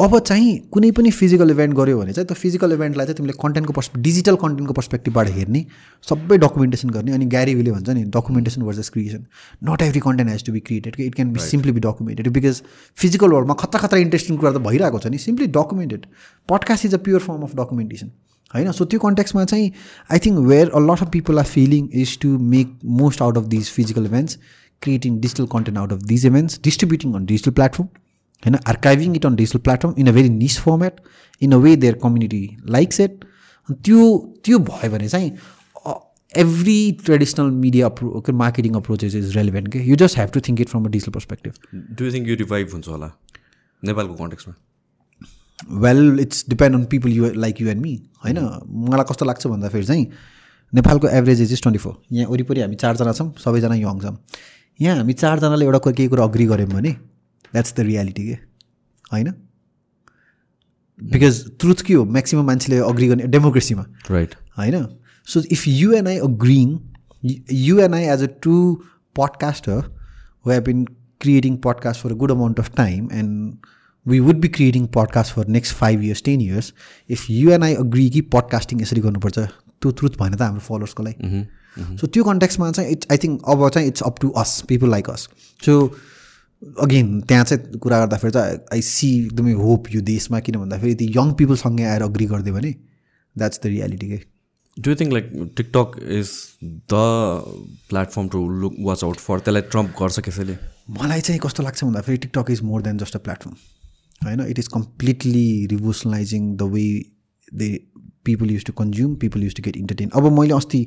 [SPEAKER 1] अब चाहिँ कुनै पनि फिजिकल इभेन्ट गऱ्यो भने चाहिँ त्यो फिजिकल इभेन्टलाई चाहिँ तिमीले कन्टेन्टको पर्स डिजिटल कन्टेन्टको पर्सपेक्टिभबाट हेर्ने सबै डकुमेन्टेसन गर्ने अनि ग्यारी विले भन्छ नि documentation versus creation not every content has to be created कि it can be simply be documented because physical वर्ल्डमा खतरा खतरा इन्ट्रेस्टिङ कुरा त भइरहेको छ नि simply documented podcast is a pure form of documentation होइन? सो त्यो कन्ट्याक्समा चाहिँ I think where a lot of people are feeling is to make most out of these physical events creating digital content out of these events distributing on digital platform होइन archiving it on digital platform in a very niche format in a way their community likes it त्यो त्यो भयो भने चाहिँ every traditional media appro marketing approaches is relevant के you just have to think it from a digital perspective
[SPEAKER 2] do you think यो revive हुन्छ होला नेपालको कन्टेक्समा
[SPEAKER 1] well it's depend on people you like you and me होइन मलाई कस्तो लाग्छ भन्दाखेरि चाहिँ नेपालको average age is twenty four यहाँ वरिपरि हामी चारजना छौँ सबैजना यङ छौँ। यहाँ हामी चारजनाले एउटा केही कुरा अग्री गऱ्यौँ भने द्याट्स द रियालिटी के होइन? बिकज ट्रुथ के हो म्याक्सिमम् मान्छेले अग्री गर्ने डेमोक्रेसीमा
[SPEAKER 2] राइट
[SPEAKER 1] होइन? So if you and I agreeing you and I as a two podcaster who have been creating podcasts for a good amount of time and we would be creating podcasts for next five years, 10 years. If you and I agree कि podcasting यसरी गर्नुपर्छ त्यो truth भएन त हाम्रो फलोवर्सको लागि. So त्यो कन्ट्याक्समा चाहिँ इट्स आई थिङ्क अब चाहिँ it's up to us people like us so again त्यहाँ चाहिँ कुरा गर्दाखेरि चाहिँ आई सी एकदमै होप यो देशमा किन भन्दाखेरि त्यो यङ पिपलसँगै आएर अग्री गरिदियो भने द्याट्स द रियालिटी के
[SPEAKER 2] do think like TikTok is the platform to look watch out for त्यसलाई ट्रम्प गर्छ कसैले?
[SPEAKER 1] मलाई चाहिँ कस्तो लाग्छ भन्दाखेरि TikTok is more than just a platform होइन? It is completely revolutionising the way they people use to consume people use to get entertain अब मैले अस्ति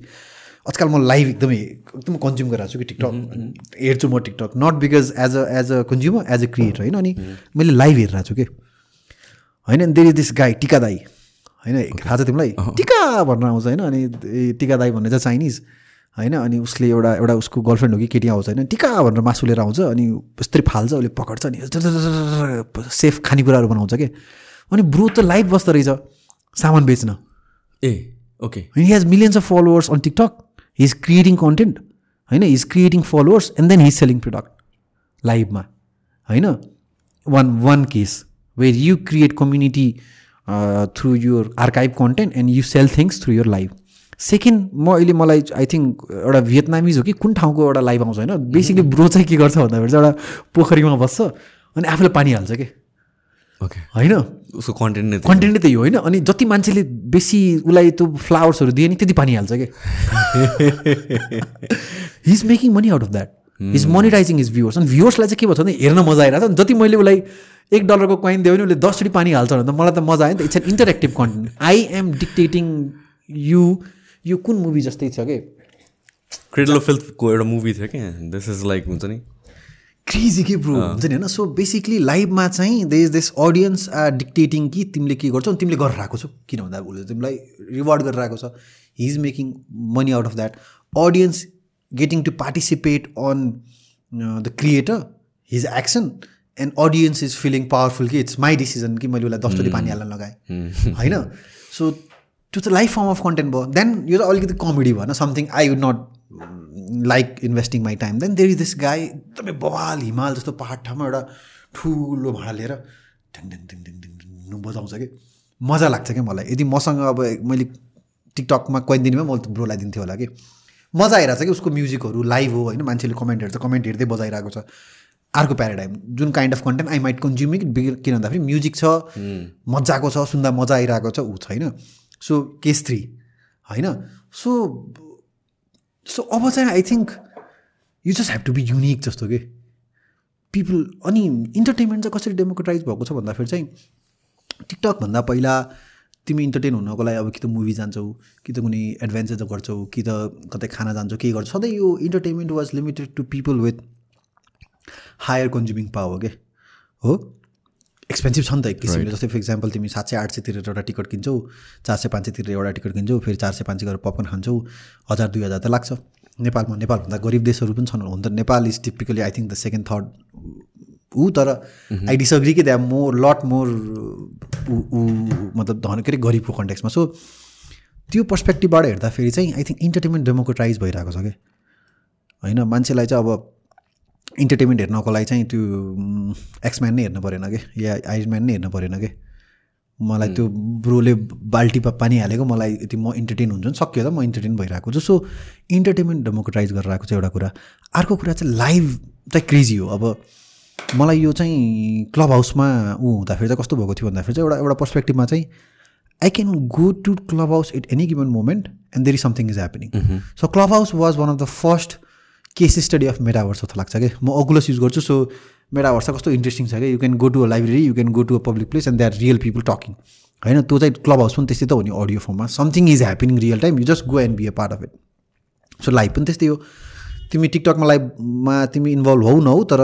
[SPEAKER 1] आजकल म लाइभ एकदमै एकदम कन्ज्युम गरिरहेको छु कि टिकटक हेर्छु म TikTok. Not because as a as a consumer as a creator होइन? अनि मैले लाइभ हेरिरहेको छु कि। होइन? देयर इज दिस गाई टिका दाई होइन? थाहा छ तिमीलाई? टिका भनेर आउँछ होइन? अनि टिका दाई भन्ने चाहिँ चाइनिज होइन? अनि उसले एउटा एउटा उसको गर्लफ्रेन्ड हो कि केटी आउँछ होइन? टिका भनेर मासु लिएर आउँछ अनि यस्तै फाल्छ उसले पकड्छ अनि सेफ खानेकुराहरू बनाउँछ कि। अनि ब्रो त लाइभ बस्दो रहेछ सामान बेच्न।
[SPEAKER 2] ए
[SPEAKER 1] okay he has millions of followers on TikTok is creating content होइन is creating followers and then he is selling product लाइभमा होइन one one case where you create community through your archive content and you sell things through your live second म अहिले मलाई I think एउटा भियतनामिज हो कि कुन ठाउँको एउटा लाइभ आउँछ होइन? बेसिकली ब्रो चाहिँ के गर्छ भन्दाखेरि चाहिँ एउटा पोखरीमा बस्छ अनि आफूले पानी हाल्छ कि?
[SPEAKER 2] ओके
[SPEAKER 1] होइन?
[SPEAKER 2] उसको कन्टेन्ट नै
[SPEAKER 1] कन्टेन्ट नै त्यही हो होइन अनि जति मान्छेले बेसी उसलाई त्यो फ्लावर्सहरू दिए नि त्यति पानी हाल्छ कि? He is making money out of that is monetising is viewers अनि भ्युवर्सलाई चाहिँ के भन्छ भने हेर्न मजा आइरहेको छ अनि जति मैले उसलाई एक डलरको कोइन दियो भने उसले दसचोटि पानी हाल्छ भने त मलाई त मजा आयो नि त। It's an interactive content I am dictating you यो कुन मुभी जस्तै छ कि?
[SPEAKER 2] क्रेडल फिल्थको एउटा मुभी थियो क्या दिस इज लाइक हुन्छ नि।
[SPEAKER 1] क्रेजी के ब्रो हुन्छ नि होइन? सो बेसिकली लाइभमा चाहिँ they is this audience are dictating कि तिमीले के गर्छौ तिमीले गरेर आएको छौ। किन भन्दा उसले तिमीलाई रिवार्ड गरेर आएको छ। He is making money out of that audience getting to participate on the creator his action and audience is feeling powerful कि इट्स माई डिसिजन कि मैले उसलाई दसचोटि पानी हाल्न लगाएँ। [LAUGHS] होइन? सो त्यो चाहिँ लाइफ फर्म अफ कन्टेन्ट भयो। देन यो चाहिँ अलिकति कमेडी भएन something I would not like investing my time then there is this guy एकदमै बवाल हिमाल जस्तो पाहाड ठाउँमा एउटा ठुलो भाँडा लिएर ढिङ ढिङ ढिङ ढिङ ढिङ ढिङ बजाउँछ कि। मजा लाग्छ क्या मलाई। यदि मसँग अब मैले टिकटकमा कोइन दिनेमा मैले ब्रोलाई दिन्थेँ होला कि। मजा आइरहेको छ कि उसको म्युजिकहरू लाइभ हो होइन मान्छेले कमेन्ट हेर्छ कमेन्ट हेर्दै बजाइरहेको छ। अर्को प्याराडाइम जुन kind of content I might consuming किन भन्दाखेरि म्युजिक छ मजाको छ सुन्दा मजा आइरहेको छ ऊ छैन। सो केस थ्री होइन? सो सो अब चाहिँ I think you just have to be unique जस्तो कि? पिपल अनि इन्टरटेन्मेन्ट चाहिँ कसरी डेमोक्रेटाइज भएको छ भन्दाखेरि चाहिँ टिकटकभन्दा पहिला तिमी इन्टरटेन हुनको लागि अब कि त मुभी जान्छौ कि त कुनै एडभेन्चर गर्छौ कि त कतै खाना जान्छौ के गर्छौ। सधैँ यो entertainment was limited to people with higher consuming power के? हो? एक्सपेन्सिभ छ नि त एक किसिमले। जस्तै फर इक्जाम्पल तिमी सात सय आठ सय तिरेर एउटा टिकट किन्छौ चार सय पाँच सय तिरेर एउटा टिकट किन्छौ फेरि चार सय पाँच सय गरेर पपकर्न खान्छौ हजार दुई हजार त लाग्छ। नेपालमा नेपालभन्दा गरिब देशहरू पनि छन् हुन त Nepal is typically I think the second third ऊ तर आई डिसअग्री कि द्या मोर लट मोर ऊ ऊ मतलब धन के अरे गरिबको कन्टेक्समा सो त्यो पर्सपेक्टिभबाट हेर्दाखेरि चाहिँ आई थिङ्क इन्टरटेनमेन्ट डेमोक्रेटाइज भइरहेको छ क्या होइन मान्छेलाई चाहिँ अब इन्टरटेनमेन्ट हेर्नको लागि चाहिँ त्यो एक्सम्यान नै हेर्नु परेन कि? या आयरम्यान नै हेर्नु परेन कि? मलाई त्यो ब्रोले बाल्टीमा पानी हालेको मलाई यति म इन्टरटेन हुन्छु नि सक्यो त म इन्टरटेन भइरहेको छु। सो इन्टरटेनमेन्ट डेमोक्रेटाइज गरेर आएको छ एउटा कुरा। अर्को कुरा चाहिँ लाइभ चाहिँ क्रेजी हो। अब मलाई यो चाहिँ क्लब हाउसमा ऊ हुँदाखेरि चाहिँ कस्तो भएको थियो भन्दाखेरि चाहिँ एउटा एउटा पर्सपेक्टिभमा चाहिँ I can go to Clubhouse at any given moment and there is something is happening so Clubhouse was one of the first case study of metaverse जस्तो लाग्छ कि? म ओकुलस युज गर्छु सो मेटाभर्स कस्तो इन्ट्रेस्टिङ छ कि? You can go to a library you can go to a public place and they are real people talking होइन त्यो चाहिँ क्लब हाउस पनि त्यस्तै त हो नि अडियो फर्ममा something is happening real time you just go and be a part of it so live पनि त्यस्तै हो। तिमी टिकटकमा लाइभमा तिमी इन्भल्भ हौ न हौ तर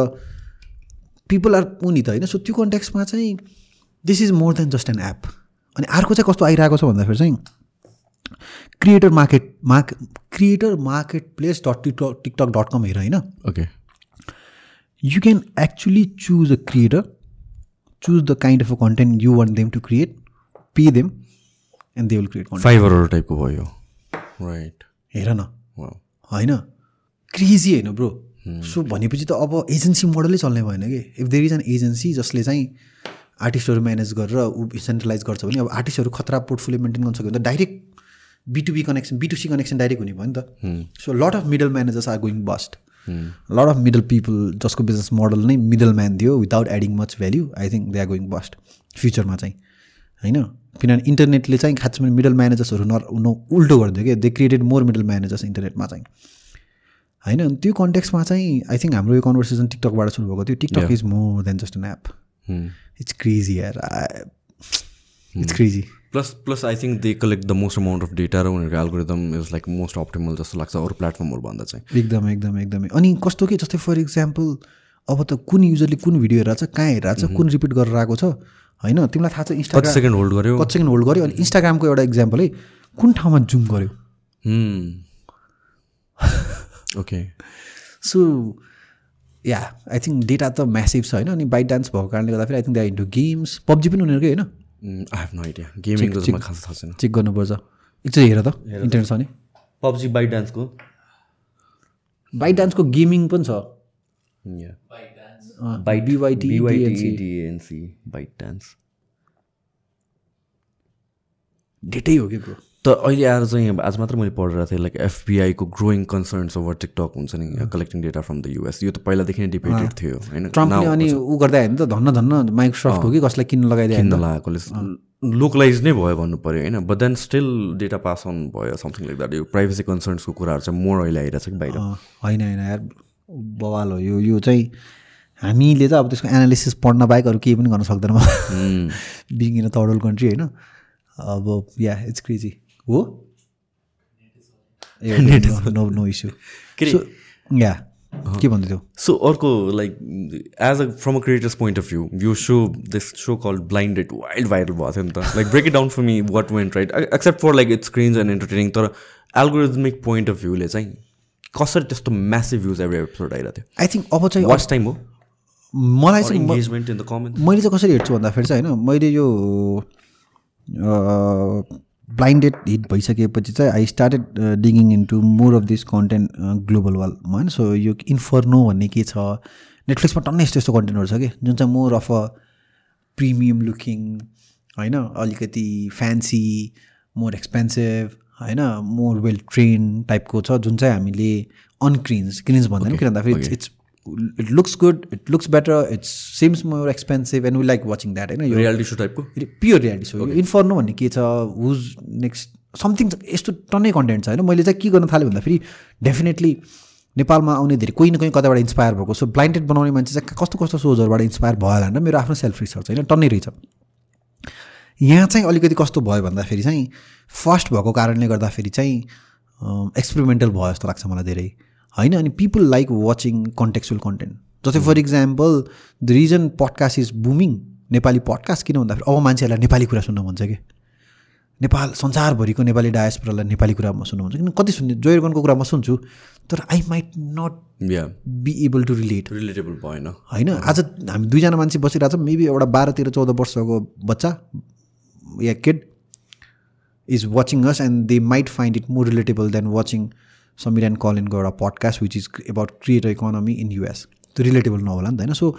[SPEAKER 1] पिपल आर उनी त होइन। सो त्यो कन्ट्याक्समा चाहिँ this is more than just an app अनि अर्को चाहिँ कस्तो आइरहेको छ भन्दाखेरि चाहिँ creator market mark creator marketplace dot TikTok TikTok dot com हेर होइन
[SPEAKER 2] okay
[SPEAKER 1] you can actually choose a creator choose the kind of a content you want them to create pay them and they will create content.
[SPEAKER 2] फाइबरहरू टाइपको भयो right
[SPEAKER 1] हेर न? होइन crazy होइन bro so भनेपछि त अब एजेन्सी मोडलै चल्ने भएन कि? If there is an agency जसले चाहिँ आर्टिस्टहरू म्यानेज गरेर ऊ सेन्ट्रलाइज गर्छ भने अब आर्टिस्टहरू खतरा पोर्टफोलियो मेन्टेन गर्न सक्यो भने त direct B to B connection B to C connection direct हुने भयो नि त। So lot of middle managers are going bust lot of middle people जसको बिजनेस मोडल नै मिडल म्यान दियो without adding much value I think they are going bust फ्युचरमा चाहिँ होइन? किनभने इन्टरनेटले चाहिँ खासमा मिडल म्यानेजर्सहरू न न उल्टो गरिदियो कि they created more middle managers इन्टरनेटमा चाहिँ। होइन? त्यो कन्टेक्समा चाहिँ आई थिङ्क हाम्रो यो कन्भर्सेसन टिकटकबाट सुरु भएको थियो। TikTok is more than just an app it's crazy यार। It's crazy
[SPEAKER 2] plus plus I think they collect the most amount of data र उनीहरूको algorithm is like most optimal जस्तो लाग्छ अरू प्लेटफर्महरू भन्दा चाहिँ।
[SPEAKER 1] एकदम एकदम एकदमै। अनि कस्तो के जस्तै फर इक्जाम्पल अब त कुन युजरले कुन भिडियो हेरेर छ कहाँ हेरेर छ कुन रिपिट गरेर आएको छ होइन? तिमीलाई थाहा छ इन्स्टाग्राम
[SPEAKER 2] सेकेन्ड होल्ड गर्यो?
[SPEAKER 1] कति सेकेन्ड होल्ड गर्यो? अनि इन्स्टाग्रामको एउटा इक्जाम्पल है कुन ठाउँमा जुम गर्यो?
[SPEAKER 2] Okay
[SPEAKER 1] so yeah I think data त म्यासिभ छ होइन? अनि बाई डान्स भएको कारणले गर्दाखेरि I think they into games PUBG पनि उनीहरूकै होइन?
[SPEAKER 2] आई हेभ नो आइडिया चाहिँ मलाई खास थाहा छैन
[SPEAKER 1] चेक गर्नुपर्छ एकचोटि हेर त इन्टरनेट छ भने
[SPEAKER 2] पब्जी बाइट डान्सको
[SPEAKER 1] बाई डान्सको गेमिङ पनि छ
[SPEAKER 2] बाइट डान्स
[SPEAKER 1] डेटै हो कि ब्रो
[SPEAKER 2] त अहिले आएर चाहिँ आज मात्र मैले पढिरहेको थिएँ लाइक एफबिआईको ग्रोइङ कन्सर्न्स ओभर टिकटक हुन्छ नि collecting data from the US यो त पहिलादेखि नै डिपेटेड थियो होइन?
[SPEAKER 1] ट्रम्पले अनि ऊ गर्दा होइन त धन्न धन्न माइक्रोसफ्ट हो कि कसलाई किन्न लगाइदियो
[SPEAKER 2] किन्न लगाएकोले लोकलाइज नै भयो भन्नु पऱ्यो होइन? But then still data pass on भयो समथिङ लाइक द्याट यो प्राइभेसी कन्सर्न्सको कुराहरू चाहिँ मोर अहिले आइरहेको छ कि बाहिर?
[SPEAKER 1] होइन होइन यार बवाल हो यो यो चाहिँ हामीले त अब त्यसको एनालिसिस पढ्न बाहेक अरू केही पनि गर्न सक्दैनौँ। Being in a third world country होइन? अब या इट्स क्रेजी हो नो नो इस्यु या के भन्दै थियो
[SPEAKER 2] सो अर्को like as a from a creators point of view यो so this so call blinded wild viral भएको थियो नि त like break it down for me what went right except for like it's screens and entertaining तर algorithmic point of भ्यूले चाहिँ कसरी त्यस्तो म्यासिभ भ्युज एभ्री एपिसोड आइरहेको थियो
[SPEAKER 1] आई थिङ्क अब चाहिँ
[SPEAKER 2] वाच टाइम हो
[SPEAKER 1] मलाई चाहिँ
[SPEAKER 2] इङ्गेजमेन्ट इन द कमेन्ट
[SPEAKER 1] मैले चाहिँ कसरी हेर्छु भन्दाखेरि चाहिँ होइन मैले यो ब्लाइन्डेड हिट भइसकेपछि चाहिँ I started digging into more of this content global वालमा होइन सो यो इन्फर्नो भन्ने के छ? नेटफ्लिक्समा टन्नै यस्तो यस्तो कन्टेन्टहरू छ कि? जुन चाहिँ more of a premium looking होइन? अलिकति फ्यान्सी मोर एक्सपेन्सिभ होइन? मोर वेल ट्रेन टाइपको छ जुन चाहिँ हामीले अनक्रिन्स क्रिन्स भन्दैनौँ किन भन्दाखेरि it's it looks good it looks better it's seems more expensive and we like watching that होइन यो
[SPEAKER 2] रियालिटी सो टाइपको
[SPEAKER 1] प्योर रियालिटी सो इन्फर्नो भन्ने के छ हुज नेक्स्ट समथिङ यस्तो टन्नै कन्टेन्ट छ होइन? मैले चाहिँ के गर्न थालेँ भन्दाखेरि डेफिनेटली नेपालमा आउने धेरै कोही न कोही कताबाट इन्सपायर भएको सो ब्लाइन्डेड बनाउने मान्छे चाहिँ कस्तो कस्तो सोजहरूबाट इन्सपायर भयो होला भनेर मेरो आफ्नो सेल्फ रिसर्च होइन? टन्नै रहेछ। यहाँ चाहिँ अलिकति कस्तो भयो भन्दाखेरि चाहिँ फर्स्ट भएको कारणले गर्दाखेरि चाहिँ एक्सपेरिमेन्टल भयो जस्तो लाग्छ मलाई धेरै। होइन अनि people like watching contextual content जस्तै for example the reason podcast is booming Nepali podcast किन भन्दाखेरि अब मान्छेहरूलाई नेपाली कुरा सुन्न मन छ कि? नेपाल संसारभरिको नेपाली डायसपुरालाई नेपाली कुरा म सुन्नु मन छ किन? कति सुन्ने जोयरगनको कुरा म सुन्छु तर I might
[SPEAKER 2] not
[SPEAKER 1] be able to relate
[SPEAKER 2] relatable भएन।
[SPEAKER 1] होइन आज हामी दुईजना मान्छे बसिरहेको छ मेबी एउटा बाह्र तेह्र चौध वर्षको बच्चा या kid is watching us and they might find it more relatable than watching Sameer and कलिनको एउटा podcast which is about creator economy in US त्यो रिलेटेबल नहोला नि त होइन? सो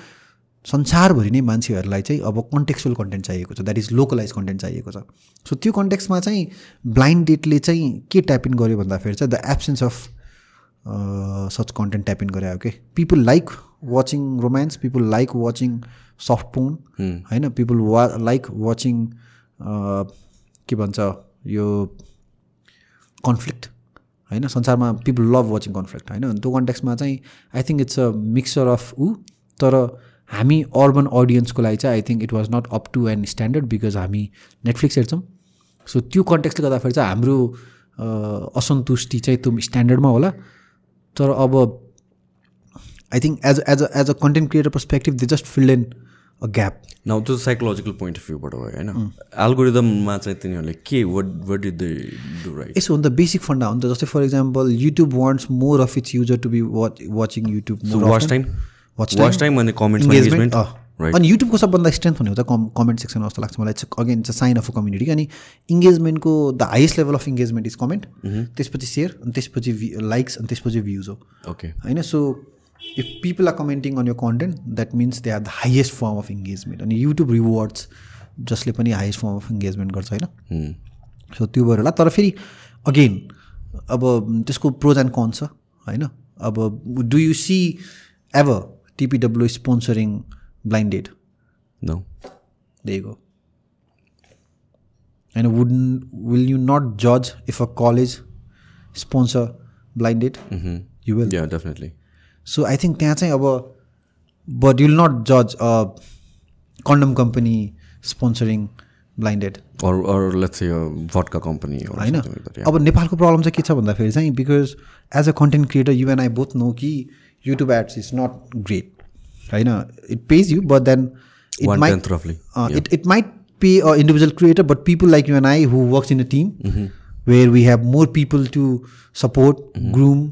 [SPEAKER 1] संसारभरि नै मान्छेहरूलाई चाहिँ अब कन्टेक्चुअल कन्टेन्ट चाहिएको छ। द्याट इज लोकलाइज कन्टेन्ट चाहिएको छ। सो त्यो कन्टेक्समा चाहिँ ब्लाइन्ड डेटले चाहिँ के ट्याप इन गर्यो भन्दाखेरि चाहिँ the absence of such content tap in गरायो के people like watching romance people like watching soft porn होइन? पिपल वा लाइक वाचिङ के भन्छ यो कन्फ्लिक्ट होइन? संसारमा पिपल लभ वाचिङ कन्फ्लिक्ट होइन? त्यो कन्टेक्समा चाहिँ I think it's a mixture of uh तर हामी अर्बन अडियन्सको लागि चाहिँ I think it was not up to an standard because हामी नेटफ्लिक्स हेर्छौँ। सो त्यो कन्टेक्सले गर्दाखेरि चाहिँ हाम्रो असन्तुष्टि चाहिँ त्यो स्ट्यान्डर्डमा होला। तर अब I think as as as a content creator perspective they just filled in a gap
[SPEAKER 2] न त्यो साइकोलोजिकल पोइन्ट अफ भ्यूबाट भयो होइन एल्गोरिदममा चाहिँ तिनीहरूले के what what they do right
[SPEAKER 1] यसो हो नि त बेसिक फन्डा हो नि त जस्तै for example YouTube wants more of its user to be watch watching
[SPEAKER 2] YouTube watch
[SPEAKER 1] time
[SPEAKER 2] watch time अनि
[SPEAKER 1] इङ्गेजमेन्ट
[SPEAKER 2] राइट
[SPEAKER 1] अनि युट्युबको सबभन्दा स्ट्रेन्थ भनेको चाहिँ कम कमेन्ट सेक्सन जस्तो लाग्छ मलाई. अगेन चाहिँ साइन अफ अ कम्युनिटी अनि इङ्गेजमेन्टको the highest level of engagement is comment त्यसपछि सेयर अनि त्यसपछि लाइक्स अनि त्यसपछि भ्युज हो.
[SPEAKER 2] ओके
[SPEAKER 1] होइन? So if people are commenting on your content that means they are the highest form of engagement अनि YouTube rewards जसले पनि हाइएस्ट फर्म अफ इङ्गेजमेन्ट गर्छ होइन सो त्यो भएर होला तर फेरि अगेन अब त्यसको प्रोज एन्ड कन्स छ होइन अब do you see ever TPW sponsoring blind date
[SPEAKER 2] no
[SPEAKER 1] There And wouldn't will you not judge if a college sponsor blind date? Mm-hmm. You will.
[SPEAKER 2] Yeah definitely
[SPEAKER 1] So I think त्यहाँ चाहिँ अब but you'll not judge a condom company sponsoring blind date.
[SPEAKER 2] or or let's say a vodka company or
[SPEAKER 1] होइन
[SPEAKER 2] something like that yeah.
[SPEAKER 1] अब नेपालको problem चाहिँ के छ भन्दाखेरि चाहिँ because as a content creator you and I both know कि YouTube ads is not great होइन it pays you but then it
[SPEAKER 2] One
[SPEAKER 1] might
[SPEAKER 2] tenth roughly.
[SPEAKER 1] it, it might pay a individual creator but people like you and i who works in a team where we have more people to support groom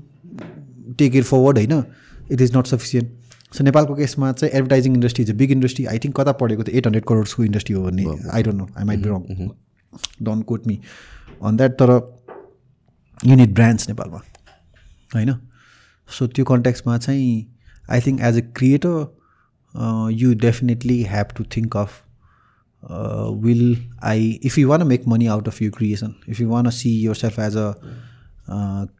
[SPEAKER 1] take it forward होइन it is not sufficient. So नेपालको केसमा चाहिँ advertising industry is a big industry I think कता पढेको थियो at hundred करोड्सको industry हो भन्ने I don't know I might be wrong don't quote me on that तर युनिट ब्रान्ड्स नेपालमा होइन? सो त्यो कन्ट्याक्समा चाहिँ I think as a creator you definitely have to think of will I if you want make money out of you creation if you want see yourself as a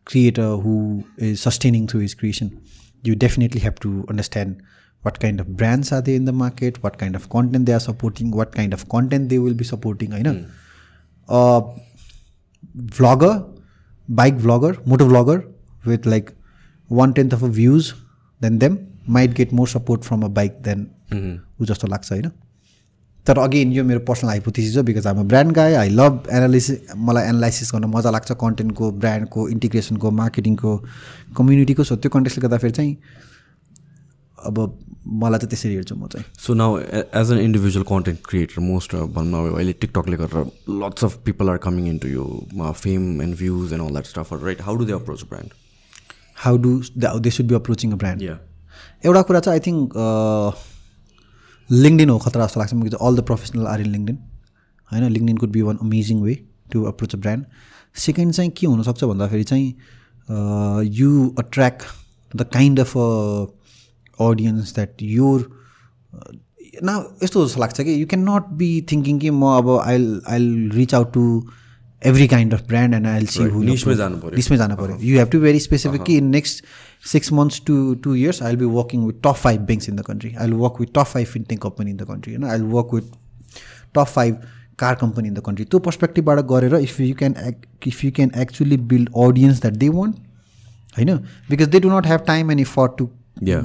[SPEAKER 1] creator who is sustaining through his creation you definitely have to understand what kind of brands are they in the market what kind of content they are supporting what kind of content they will be supporting i know mm. uh, vlogger bike vlogger motor vlogger with like one tenth of a views than them might get more support from a bike than mm-hmm. who just a laksa you know तर again यो मेरो personal hypothesis हो because I'm brand guy I love analysis मलाई analysis गर्न मजा लाग्छ कन्टेन्टको ब्रान्डको इन्टिग्रेसनको मार्केटिङको कम्युनिटीको so त्यो कन्टेक्सले गर्दाखेरि चाहिँ अब मलाई चाहिँ त्यसरी हेर्छु म चाहिँ।
[SPEAKER 2] So now as an individual content creator most भनौँ अब अहिले टिकटकले गरेर lots of people are coming in to यो fame and views and all that stuff right how do they approach
[SPEAKER 1] brand how do they should be approaching a
[SPEAKER 2] brand
[SPEAKER 1] एउटा कुरा चाहिँ I think LinkedIn हो खतरा जस्तो लाग्छ। Because all the professional are in LinkedIn होइन LinkedIn could be one amazing way to approach a brand second चाहिँ के हुनसक्छ भन्दाखेरि चाहिँ you attract the kind of audience that your न यस्तो जस्तो लाग्छ कि you can not be thinking कि म अब I'll I'll reach out to every kind of brand and I'll see who
[SPEAKER 2] niche मै जानु।
[SPEAKER 1] निसमै जानु पऱ्यो। You have to very specific कि in next six months to two years I will be working with top five banks in the country I will work with top five fintech company in the country होइन I will work with top five car company in the country त्यो पर्सपेक्टिभबाट गरेर if you can if you can actually build audience that they want होइन because they do not have time and effort
[SPEAKER 2] to.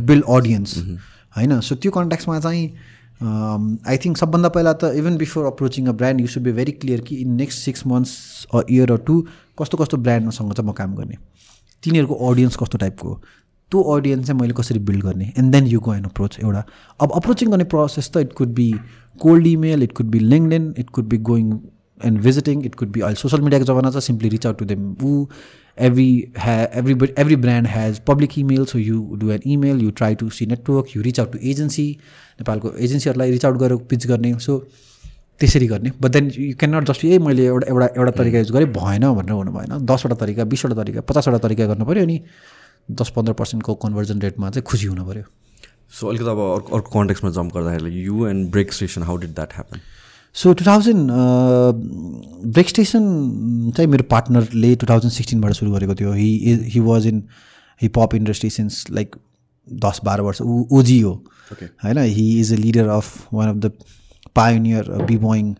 [SPEAKER 1] Build audience होइन so त्यो कन्ट्याक्समा चाहिँ I think सबभन्दा पहिला त even before approaching a brand you should be very clear कि in next six months a year or two कस्तो कस्तो ब्रान्डसँग चाहिँ म काम गर्ने तिनीहरूको अडियन्स कस्तो टाइपको त्यो अडियन्स चाहिँ मैले कसरी बिल्ड गर्ने? And then you go an approach एउटा अब अप्रोचिङ गर्ने प्रोसेस त it could be cold email it could be linked it could be going and visiting it could be अहिले सोसियल मिडियाको जमाना छ simply reach out to them uh every ha- every every brand has public email so you do an email you try to see network you reach out to agency. नेपालको एजेन्सीहरूलाई reach out गरेर pitch गर्ने। So त्यसरी गर्ने. But then you can not just a मैले एउटा एउटा एउटा तरिका युज गरेँ भएन भनेर हुनु भएन। दसवटा तरिका बिसवटा तरिका पचासवटा तरिका गर्नु पऱ्यो अनि दस पन्ध्र पर्सेन्टको कन्भर्जन रेटमा चाहिँ खुसी हुनु पऱ्यो
[SPEAKER 2] सो अलिकति अब अर्को अर्को कन्टेक्समा जम्प गर्दाखेरि you and break station how did that happen
[SPEAKER 1] so two thousand break station चाहिँ मेरो पार्टनरले टु थाउजन्ड सिक्सटिनबाट सुरु गरेको थियो। He he was in hip hop industry since like दस बाह्र वर्ष ऊ ओजी हो. होइन he is a leader of one of the pioneer B boying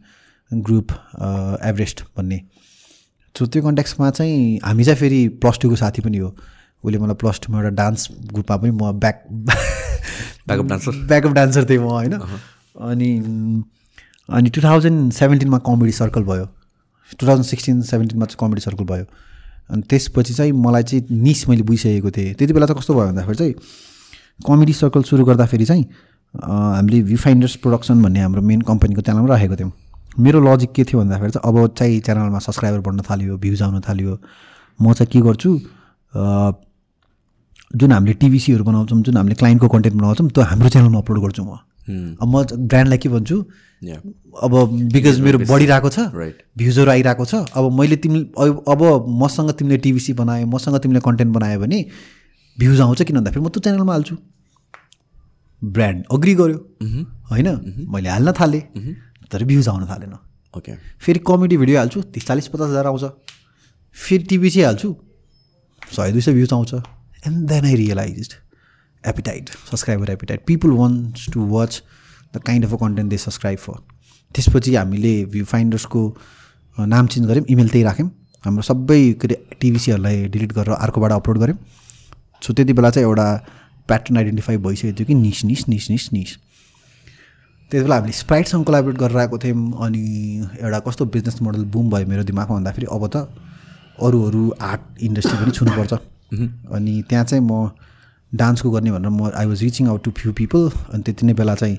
[SPEAKER 1] group Everest भन्ने। सो त्यो कन्ट्याक्समा चाहिँ हामी चाहिँ फेरि प्लस टूको साथी पनि हो। उसले मलाई प्लस टूमा एउटा डान्स ग्रुपमा पनि म back
[SPEAKER 2] backup dancer
[SPEAKER 1] backup dancer थिएँ म होइन? अनि अनि टु थाउजन्ड सेभेन्टिनमा कमेडी सर्कल भयो। टु थाउजन्ड सिक्सटिन सेभेन्टिनमा चाहिँ कमेडी सर्कल भयो। अनि त्यसपछि चाहिँ मलाई चाहिँ निस मैले बुझिसकेको थिएँ। त्यति बेला चाहिँ कस्तो भयो भन्दाखेरि चाहिँ कमेडी सर्कल सुरु गर्दाखेरि चाहिँ हामीले भ्यू फाइन्डर्स प्रोडक्सन भन्ने हाम्रो मेन कम्पनीको च्यानलमा राखेको थियौँ। मेरो लजिक के थियो भन्दाखेरि चाहिँ अब चाहिँ च्यानलमा सब्सक्राइबर बढ्न थाल्यो भ्युज आउन थाल्यो। म चाहिँ के गर्छु जुन हामीले टिभी बनाउँछौँ जुन हामीले क्लाइन्टको कन्टेन्ट बनाउँछौँ त्यो हाम्रो च्यानलमा अपलोड गर्छु म। अब म ब्रान्डलाई के भन्छु अब बिकज मेरो बढिरहेको छ भ्युजहरू आइरहेको छ अब मैले तिमी अब मसँग तिमीले टिभिसी बनायो मसँग तिमीले कन्टेन्ट बनायो भने भ्युज आउँछ किन भन्दाखेरि म त्यो च्यानलमा हाल्छु। ब्रान्ड अग्री गर्यो। होइन? मैले हाल्न थालेँ। तर भ्युज आउन थालेन।
[SPEAKER 2] ओके।
[SPEAKER 1] फेरि कमेडी भिडियो हाल्छु तिस चालिस पचास हजार आउँछ। फेरि टिभी चाहिँ हाल्छु सय दुई सय भ्युज आउँछ। And then I realise appetite subscriber appetite people wants to watch the kind of a content they subscribe for त्यसपछि हामीले भ्यू फाइन्डर्सको नाम चेन्ज गऱ्यौँ इमेल त्यही राख्यौँ। हाम्रो सबै के अरे टिभिसीहरूलाई डिलिट गरेर अर्कोबाट अपलोड गऱ्यौँ। सो त्यति बेला चाहिँ एउटा प्याटर्न आइडेन्टिफाई भइसकेको थियो कि niche niche niche niche niche. त्यति बेला हामीले स्प्राइटसँग कोलाबरेट गरेर आएको थियौँ अनि एउटा कस्तो बिजनेस मोडल बुम भयो मेरो दिमागमा भन्दाखेरि अब त अरू अरू आर्ट इन्डस्ट्री पनि छुनुपर्छ। [LAUGHS] अनि त्यहाँ चाहिँ म डान्सको गर्ने भनेर म I was reaching out to few people अनि त्यति नै बेला चाहिँ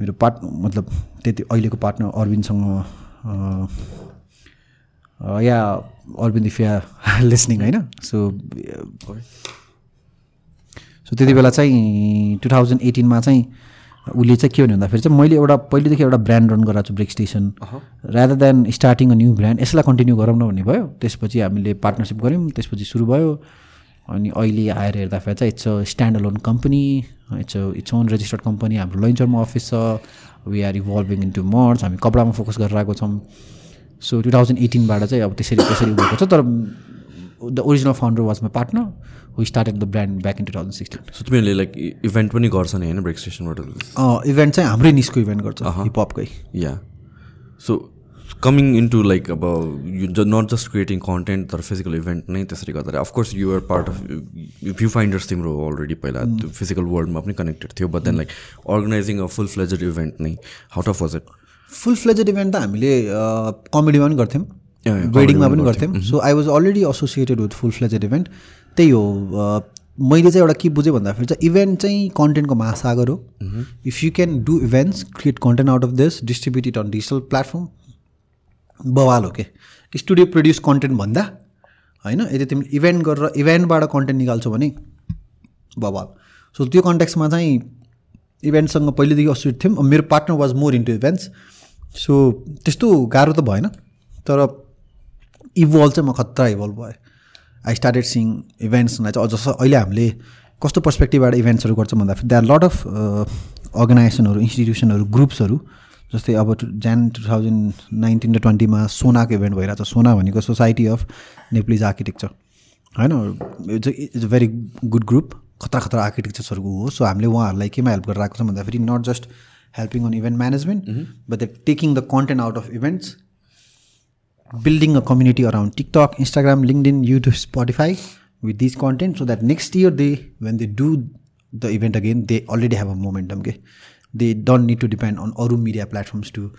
[SPEAKER 1] मेरो पार्ट मतलब त्यति अहिलेको partner अरविन्दसँग yeah Arvind if you're listening [LAUGHS] होइन? सो सो त्यति बेला चाहिँ टु थाउजन्ड एटिनमा चाहिँ उसले चाहिँ के भन्यो भन्दाखेरि चाहिँ मैले एउटा पहिलेदेखि एउटा ब्रान्ड रन गराएको छु break station rather than starting a new brand यसलाई कन्टिन्यू गरौँ न भन्ने भयो। त्यसपछि हामीले पार्टनरसिप गऱ्यौँ त्यसपछि सुरु भयो। अनि अहिले आएर हेर्दाखेरि चाहिँ it's a standalone company it's a its own registered company हाम्रो लन्चरमा अफिस छ। We are evolving into commerce हामी कपडामा फोकस गरेर आएको छौँ। सो टु थाउजन्ड एटिनबाट चाहिँ अब त्यसरी त्यसरी भएको छ। तर the original founder was my partner we started the brand back in two thousand sixteen
[SPEAKER 2] so तिमीहरूले लाइक इभेन्ट पनि गर्छ नि होइन? ब्रेक स्टेसनबाट
[SPEAKER 1] इभेन्ट चाहिँ हाम्रै निस्को इभेन्ट गर्छ हिपहपकै
[SPEAKER 2] yeah so coming into like अब you not just creating content तर फिजिकल इभेन्ट नै त्यसरी गर्दाखेरि of course you're part of view finders तिम्रो अलरेडी पहिला त्यो फिजिकल वर्ल्डमा पनि कनेक्टेड थियो but then like organising a full fledged event नै हाउट of was it
[SPEAKER 1] full fledged event त हामीले कमेडीमा पनि गर्थ्यौँ वेडिङमा पनि गर्थ्यौँ। So I was already associated with full fledged event त्यही हो मैले चाहिँ एउटा के बुझेँ भन्दाखेरि चाहिँ इभेन्ट चाहिँ कन्टेन्टको महासागर हो। If you can do events create content out of this distribute it on digital platform बवाल हो कि? स्टुडियो प्रड्युस कन्टेन्ट भन्दा होइन यदि तिमी इभेन्ट गरेर इभेन्टबाट कन्टेन्ट निकाल्छौ भने बवाल। सो त्यो कन्ट्याक्समा चाहिँ इभेन्टसँग पहिलेदेखि एसोसिएट थियौँ। मेरो partner was more into events so त्यस्तो गाह्रो त भएन। तर इभल्भ चाहिँ म खतरा इभल्भ भएँ। आई स्टार्टेड सिङ इभेन्ट्सलाई चाहिँ अझ अहिले हामीले कस्तो पर्सपेक्टिभबाट इभेन्ट्सहरू गर्छौँ भन्दाखेरि द्यार लट अफ अर्गनाइजेसनहरू इन्स्टिट्युसनहरू ग्रुप्सहरू जस्तै अब टु जान टु थाउजन्ड नाइन्टिन र ट्वेन्टीमा सोनाको इभेन्ट भइरहेको छ सोना भनेको सोसाइटी अफ नेप्लिज आर्किटेक्चर होइन? It's it's a very good group खतरा खतरा आर्किटेक्चर्सहरूको हो। सो हामीले उहाँहरूलाई केमा हेल्प गरेर आएको छौँ भन्दाखेरि not just helping on event management but the taking the content out of events building a community around TikTok, Instagram, LinkedIn, YouTube, Spotify with these content so that next year they when they do the event again, they already have a momentum. Okay? They don't need to depend on अरू media platforms to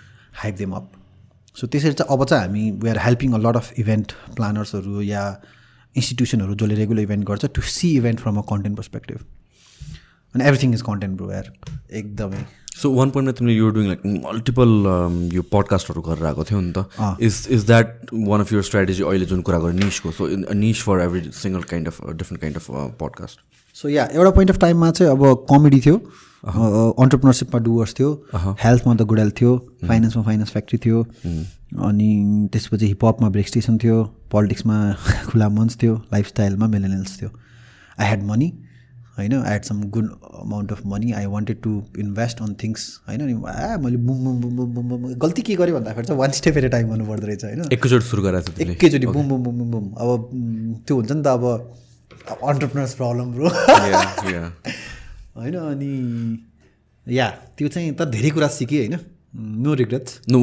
[SPEAKER 1] hype them up so त्यसरी चाहिँ अब चाहिँ हामी we are helping a lot of event प्लानर्सहरू या इन्स्टिट्युसनहरू जसले regular event गर्छ to see event from a content perspective अनि एभ्रिथिङ इज कन्टेन्ट ब्रो यार एकदमै
[SPEAKER 2] सो वान पोइन्टमा तिमीले यो डुइङ लाइक मल्टिपल यो पडकास्टहरू गरेर आएको थियो नि त। Is is that one of your strategy अहिले जुन कुरा गरेँ निसको so niche for every single kind of different kind of podcast
[SPEAKER 1] so yeah एउटा पोइन्ट अफ टाइममा चाहिँ अब कमेडी थियो। अन्टरप्रिनरसिपमा डुवर्स थियो। हेल्थमा द गुड हेल्थ थियो। फाइनेन्समा फाइनेन्स फ्याक्ट्री थियो। अनि त्यसपछि हिपहपमा ब्रेक स्टेसन थियो। पोलिटिक्समा [LAUGHS] खुला मञ्च थियो। लाइफस्टाइलमा मेलेनियल्स थियो। आई ह्याड मनी होइन I had some good amount of money I wanted to invest on things होइन नि आ मैले boom boom boom boom boom boom गल्ती के गरेँ भन्दाखेरि चाहिँ one step at a time गर्नुपर्दो रहेछ होइन।
[SPEAKER 2] एकैचोटि सुरु गरेर
[SPEAKER 1] एकैचोटि boom boom boom boom boom. अब त्यो हुन्छ नि त अब अन्टरप्रिनर्स प्रब्लम ब्रो होइन अनि या त्यो चाहिँ त धेरै कुरा सिकेँ होइन। No regrets
[SPEAKER 2] no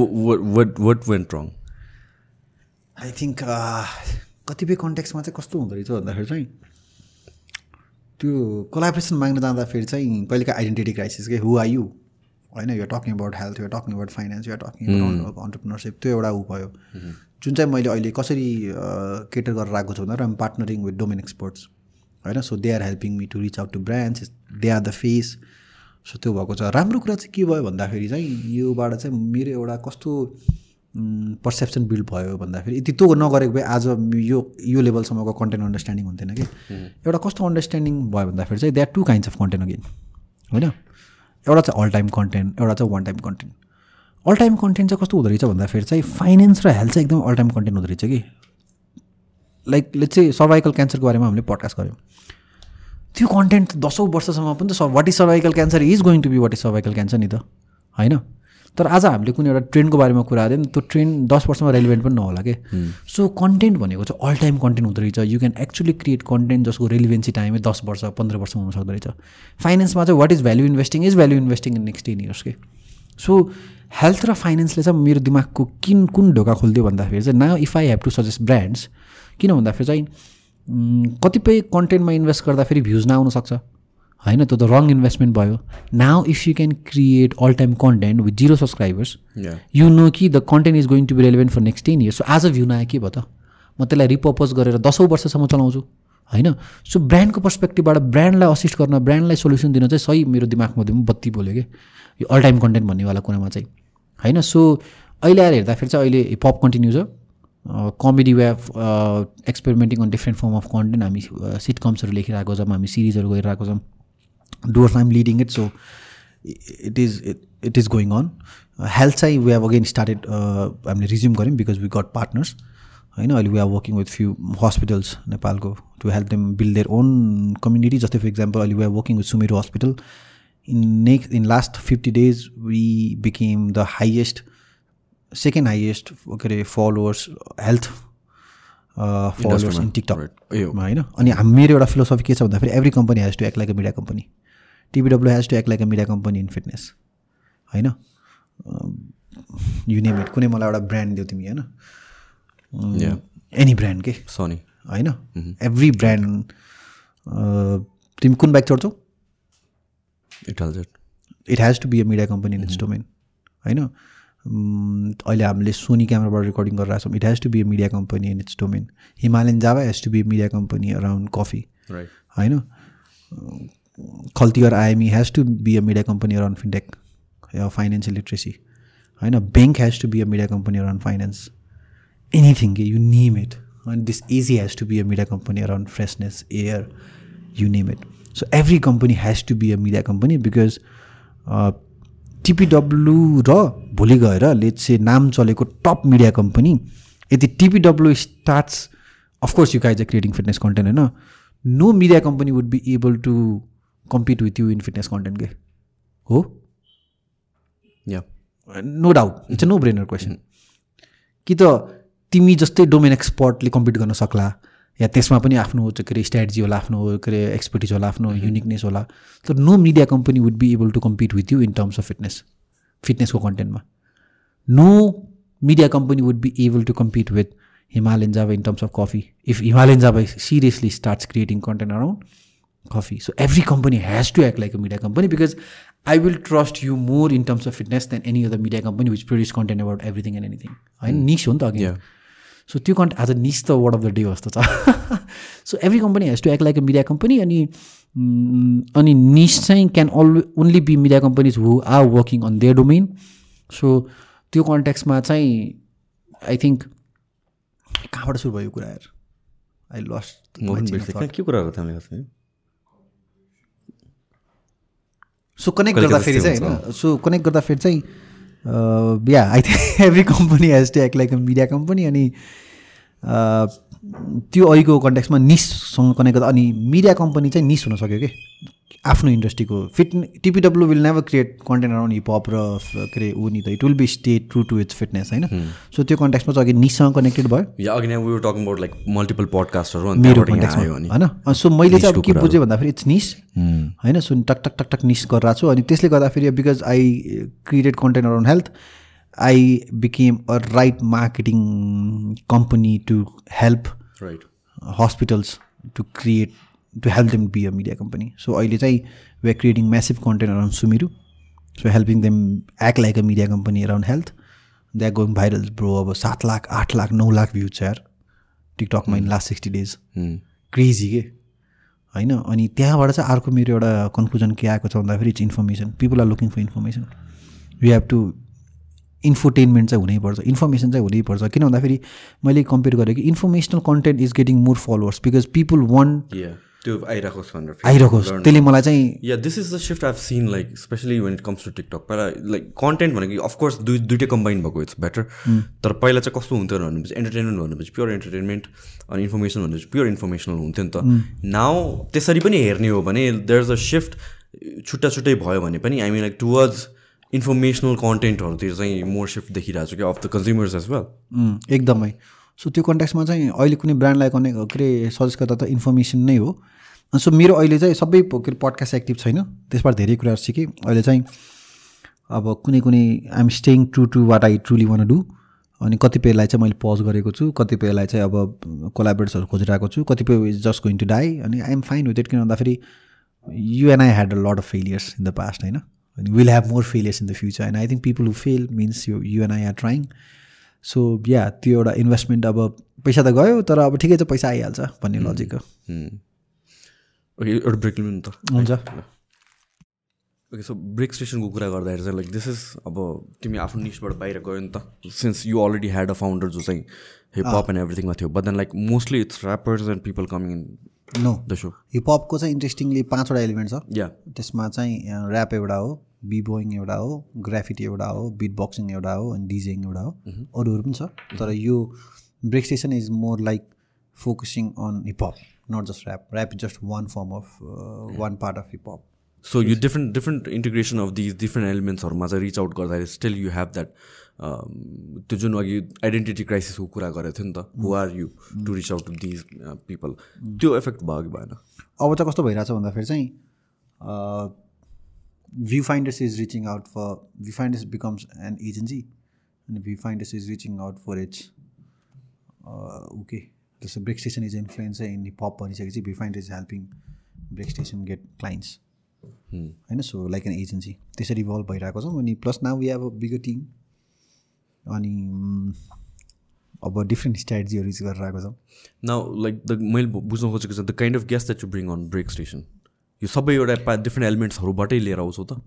[SPEAKER 2] what went wrong
[SPEAKER 1] I think कतिपय कन्ट्याक्समा चाहिँ कस्तो हुँदो रहेछ भन्दाखेरि चाहिँ त्यो कोलाब्रेसन माग्न जाँदाखेरि चाहिँ कहिलेका आइडेन्टिटी क्राइसिस के हु आर यु होइन यो टकिङ अबाउट हेल्थ यो टकिङ अबाउट फाइनेन्स यो टकिङ अबाउट अन्टरप्रिनरसिप त्यो एउटा ऊ भयो। जुन चाहिँ मैले अहिले कसरी केटर गरेर आएको छु भन्दा पार्टनरिङ विथ डोमेन एक्सपर्ट्स होइन so they are helping me to reach out to brands they are the face so त्यो भएको छ। राम्रो कुरा चाहिँ के भयो भन्दाखेरि चाहिँ योबाट चाहिँ मेरो एउटा कस्तो पर्सेप्सन बिल्ड भयो भन्दाखेरि। यति त्यो नगरेको भए आज यो यो लेभलसम्मको कन्टेन्ट अन्डरस्ट्यान्डिङ हुन्थेन कि। एउटा कस्तो अन्डरस्ट्यान्डिङ भयो भन्दाखेरि चाहिँ that two kinds of content again होइन? एउटा चाहिँ अल टाइम कन्टेन्ट एउटा चाहिँ one time content all time content चाहिँ कस्तो हुँदो रहेछ भन्दाखेरि चाहिँ फाइनेन्स र हेल्थ चाहिँ एकदम अल टाइम कन्टेन्ट हुँदो रहेछ कि। लाइक ले चाहिँ सर्भाइकल क्यान्सरको बारेमा हामीले पडकास्ट गऱ्यौँ। त्यो कन्टेन्ट दसौँ वर्षसम्म पनि त what is cervical cancer is going to be what is cervical cancer नि त होइन? तर आज हामीले कुनै एउटा ट्रेन्डको बारेमा कुरा गर्यो त्यो ट्रेन्ड दस वर्षमा रेलिभेन्ट पनि नहोला कि? सो कन्टेन्ट भनेको चाहिँ अल टाइम कन्टेन्ट हुँदो रहेछ। You can actually create content जसको रेलिभेन्सी टाइमै दस वर्ष पन्ध्र वर्ष हुनसक्दो रहेछ। फाइनेन्समा चाहिँ what is value investing is value investing in next ten years के? सो हेल्थ र फाइनेन्सले चाहिँ मेरो दिमागको किन कुन ढोका खोलिदियो भन्दाखेरि चाहिँ now if I have to suggest brands किन भन्दाखेरि चाहिँ कतिपय कन्टेन्टमा इन्भेस्ट गर्दाखेरि भ्युज नआउनु सक्छ। होइन त्यो त रङ इन्भेस्टमेन्ट भयो। Now if you can create all time content with zero subscribers you know कि the content is going to be relevant for next ten years so आज भ्यू नआयो के भयो त। म त्यसलाई रिपर्पोज गरेर दसौँ वर्षसम्म चलाउँछु। होइन? सो ब्रान्डको पर्सपेक्टिभबाट ब्रान्डलाई असिस्ट गर्न ब्रान्डलाई सोल्युसन दिन चाहिँ सही मेरो दिमागमा पनि बत्ती बोल्यो कि? यो अल टाइम कन्टेन्ट भन्नेवाला कुरामा चाहिँ। होइन? सो अहिले आएर हेर्दाखेरि चाहिँ अहिले हिपहप कन्टिन्यू छ। Comedy way of experimenting on different form of content हामी सिटकम्सहरू लेखिरहेको छौँ हामी सिरिजहरू गरिरहेको छौँ। Doers I'm leading it so it is it is going on health चाहिँ वी हेभ अगेन स्टार्टेड हामीले रिज्युम गऱ्यौँ बिकज वी गट पार्टनर्स होइन अहिले we are working with few hospitals नेपालको to help them build their own community जस्तै for example अहिले we are working with Sumeru hospital in next in last fifty days we became the highest second highest के अरे followers health followers in TikTok होइन अनि मेरो एउटा philosophy के छ भन्दाखेरि every company has to act like a media company TBW has to act like a media company in fitness होइन? युनेम इट कुनै मलाई एउटा ब्रान्ड दियो तिमी होइन? एनी ब्रान्ड के?
[SPEAKER 2] सनी
[SPEAKER 1] होइन? एभ्री ब्रान्ड तिमी कुन bike चढ्छौ?
[SPEAKER 2] It
[SPEAKER 1] it has to be a media company in its domain होइन? अहिले हामीले सोनी क्यामराबाट रेकर्डिङ गरिरहेको छौँ. It has to be a media company in its domain Himalayan Java has to be a media company around coffee होइन? खल्तीगर IME has to be a media company around fintech financial literacy होइन bank has to be a media company around finance anything के you name it अनि this easy has to be a media company around freshness air you name it so every company has to be a media company because TPW र भोलि गएर late से नाम चलेको top media company यदि TPW starts of course you guys uh creating fitness content होइन no? Media company would be able to compete with you in fitness content के हो no doubt it's a no brainer question कि त तिमी जस्तै domain एक्सपर्टले compete गर्न सक्ला या त्यसमा पनि आफ्नो के अरे स्ट्राटेजी होला आफ्नो के अरे एक्सपर्टिज होला आफ्नो युनिकनेस होला तर no media company would be able to compete with you in terms of fitness फिटनेसको कन्टेन्टमा no media company would be able to compete with Himalayan Java in terms of coffee if Himalayan Java seriously starts creating content around coffee so every company has to act like a media company because I will trust you more in terms of fitness than any other media company which produce content about everything and anything होइन niche हो नि त अघि so त्यो content आज niche त word of the day जस्तो छ so every company has to act like a media company अनि अनि निस चाहिँ can all only be media companies who are working on their domain so त्यो कन्ट्याक्समा चाहिँ आई थिङ्क कहाँबाट सुरु भयो कुराहरू आई लस्ट
[SPEAKER 2] के कुरा थियो
[SPEAKER 1] सो कनेक्ट गर्दाखेरि चाहिँ होइन? सो कनेक्ट गर्दाखेरि चाहिँ yeah I think every company has to act like a media company [LAUGHS] अनि त्यो अहिलेको कन्ट्याक्समा निससँग कनेक्ट गर्दा अनि मिडिया कम्पनी चाहिँ निस हुनसक्यो कि? आफ्नो इन्डस्ट्रीको fit TPW will never create content around hip hop र के अरे ऊ नि त it will be stay true to its fitness होइन? सो त्यो कन्ट्याक्समा चाहिँ अघि निससँग कनेक्टेड भयो।
[SPEAKER 2] लाइक मल्टिपल पडकास्टहरू
[SPEAKER 1] मेरो कन्ट्याक्समा होइन? सो मैले चाहिँ अब के बुझेँ भन्दाखेरि इट्स निस होइन? So talk talk talk talk niche गरिरहेको छु। अनि त्यसले गर्दाखेरि because I created content around health I became a right marketing company to help
[SPEAKER 2] right
[SPEAKER 1] hospitals to create to help them be a media company so अहिले चाहिँ we are creating massive content around Sumeru so helping them act like a media company around health they are going viral bro अब सात लाख आठ लाख नौ lakh views छ यार टिकटकमा in last sixty days crazy के? होइन? अनि त्यहाँबाट चाहिँ अर्को मेरो एउटा कन्क्लुजन के आएको छ भन्दाखेरि it's information people are looking for information you have to infotainment चाहिँ हुनैपर्छ इन्फर्मेसन चाहिँ हुनैपर्छ किन भन्दाखेरि मैले कम्पेयर गरेँ कि informational content is getting more followers because people want
[SPEAKER 2] त्यो आइरहेको छ भनेर
[SPEAKER 1] आइरहेको त्यसले मलाई चाहिँ
[SPEAKER 2] yeah this is the shift I've seen like specially when it comes to TikTok पहिला लाइक कन्टेन्ट भनेको अफकोर्स दुई दुइटै कम्बाइन भएको इट्स बेटर तर पहिला चाहिँ कस्तो हुन्थ्यो भनेपछि एन्टरटेनमेन्ट भनेपछि प्योर एन्टरटेनमेन्ट अनि इन्फर्मेसन भनेपछि प्योर इन्फर्मेसनल हुन्थ्यो नि त नाउ त्यसरी पनि हेर्ने हो भने देयर इज अ सिफ्ट छुट्टा छुट्टै भयो भने पनि I mean like towards informational कन्टेन्टहरूतिर चाहिँ मोर सिफ्ट देखिरहेको छु कि of the consumers as well
[SPEAKER 1] एकदमै सो त्यो कन्ट्याक्समा चाहिँ अहिले कुनै ब्रान्डलाई कनेक्ट के अरे सजेस्ट गर्दा त इन्फर्मेसन नै हो सो मेरो अहिले चाहिँ सबै के अरे पडकास्ट एक्टिभ छैन। त्यसबाट धेरै कुराहरू सिकेँ। अहिले चाहिँ अब कुनै कुनै I'm staying true to what I truly want do अनि कतिपयलाई चाहिँ मैले पज गरेको छु। कतिपयलाई चाहिँ अब कोलाबरेट्सहरू खोजिरहेको छु। कतिपय is just going to die अनि आइएम फाइन विथ इट किन भन्दाखेरि you and I had a lot of failures in the past होइन? अनि will have more failures in the future and I think people who fail means you you and I are trying so yeah त्यो एउटा investment अब पैसा त गयो तर अब ठिकै छ पैसा आइहाल्छ भन्ने लजिक हो।
[SPEAKER 2] एउटा ब्रेक लिनु त।
[SPEAKER 1] हुन्छ।
[SPEAKER 2] ओके सो ब्रेक स्टेसनको कुरा गर्दाखेरि चाहिँ लाइक दिस इज अब तिमी आफ्नो निसबाट बाहिर गयो नि त since you already had a founder जो चाहिँ हिपहप एन्ड एभ्रिथिङमा थियो but then like mostly it's rappers and people coming in
[SPEAKER 1] no
[SPEAKER 2] the so
[SPEAKER 1] हिपहपको चाहिँ इन्ट्रेस्टिङली पाँचवटा एलिमेन्ट छ।
[SPEAKER 2] या
[SPEAKER 1] त्यसमा चाहिँ ऱ्याप एउटा हो बी बोइङ एउटा हो ग्राफिटी एउटा हो बिट बक्सिङ एउटा हो अनि डिजेङ एउटा हो। अरूहरू पनि छ तर यो break station is more like focusing on hip hop not just rap rap is just one form of one part of
[SPEAKER 2] hip hop so यो different different integration of these different एलिमेन्ट्सहरूमा चाहिँ reach out गर्दाखेरि still you have that त्यो जुन अघि identity क्राइसिसको कुरा गरेको थियो नि त who are you to reach out to these people त्यो इफेक्ट भयो कि भएन?
[SPEAKER 1] अब चाहिँ कस्तो भइरहेछ भन्दाखेरि चाहिँ View Finders is reaching out for View Finders becomes an agency अनि View Finders is reaching out for it's okay जस्तो Break Station is influence in pop भनिसकेपछि View Finder is helping Break Station get clients होइन? So like an agency त्यसरी evolve भइरहेको छौँ अनि plus now we have a bigger team अनि अब different स्ट्राटेजीहरू युज गरेर आएको छौँ।
[SPEAKER 2] नाउ लाइक द मैले बुझ्न खोजेको छ the kind of gas that you bring on break station यो सबै एउटा डिफ्रेन्ट एलिमेन्ट्सहरूबाटै लिएर आउँछौ त?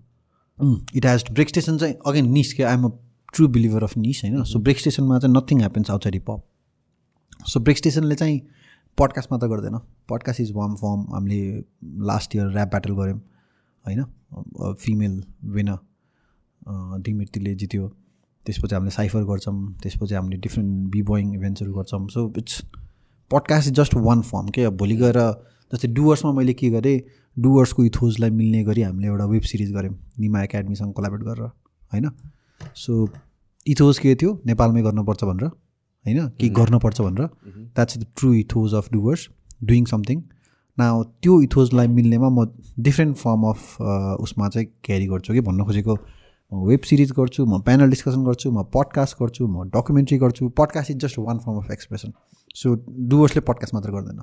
[SPEAKER 1] इट हेज ब्रेक स्टेसन चाहिँ अगेन निस के I'm a true believer of niche होइन? सो ब्रेक स्टेसनमा चाहिँ nothing happens outside hip hop so break स्टेसनले चाहिँ पडकास्ट मात्र गर्दैन। पडकास्ट इज वार्म फर्म हामीले लास्ट इयर ऱ्याप ब्याटल गऱ्यौँ होइन? फिमेल विनर दिमिर्तीले जित्यो। त्यसपछि हामीले साइफर गर्छौँ। त्यसपछि हामीले डिफ्रेन्ट बी बोइङ इभेन्ट्सहरू गर्छौँ। So it's podcast is just one form के अब भोलि गएर जस्तै डुवर्समा मैले के गरेँ? डुवर्सको इथोजलाई मिल्ने गरी हामीले एउटा वेब सिरिज गऱ्यौँ निमा एकाडेमीसँग कोलाबरेट गरेर होइन? सो इथोज के थियो? नेपालमै गर्नुपर्छ भनेर। होइन? केही गर्नुपर्छ भनेर। That's the true ethos of Doers doing something न त्यो इथोजलाई मिल्नेमा म डिफ्रेन्ट फर्म अफ उसमा चाहिँ क्यारी गर्छु कि भन्न खोजेको। म वेब सिरिज गर्छु म प्यानल डिस्कसन गर्छु म पडकास्ट गर्छु म डकुमेन्ट्री गर्छु। Podcast is just one form of expression so डुवर्सले podcast मात्र गर्दैन।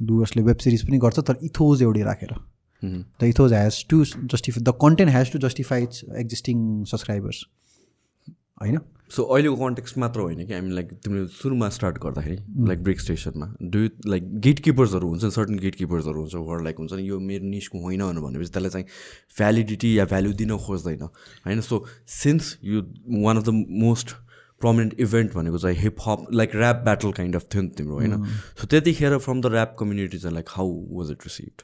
[SPEAKER 1] डुवर्सले वेब सिरिज पनि गर्छ तर इथोज एउटै राखेर। The ethos has to justify the content has to justify its existing subscribers होइन?
[SPEAKER 2] सो अहिलेको कन्टेक्स्ट मात्र होइन कि हामी लाइक तिमीले सुरुमा स्टार्ट गर्दाखेरि लाइक ब्रेक स्टेसनमा डु लाइक गेट किपर्सहरू हुन्छ सर्टन गेट किपर्सहरू हुन्छ वर लाइक हुन्छ नि यो मेरो निस्को होइन भनेपछि त्यसलाई चाहिँ भ्यालिडिटी या भ्याल्यु दिन खोज्दैन होइन? सो सिन्स यो one of the most prominent event भनेको चाहिँ hip hop like rap battle kind of थियो नि तिम्रो होइन? सो त्यतिखेर फ्रम द ऱ्याप कम्युनिटी चाहिँ like how was it received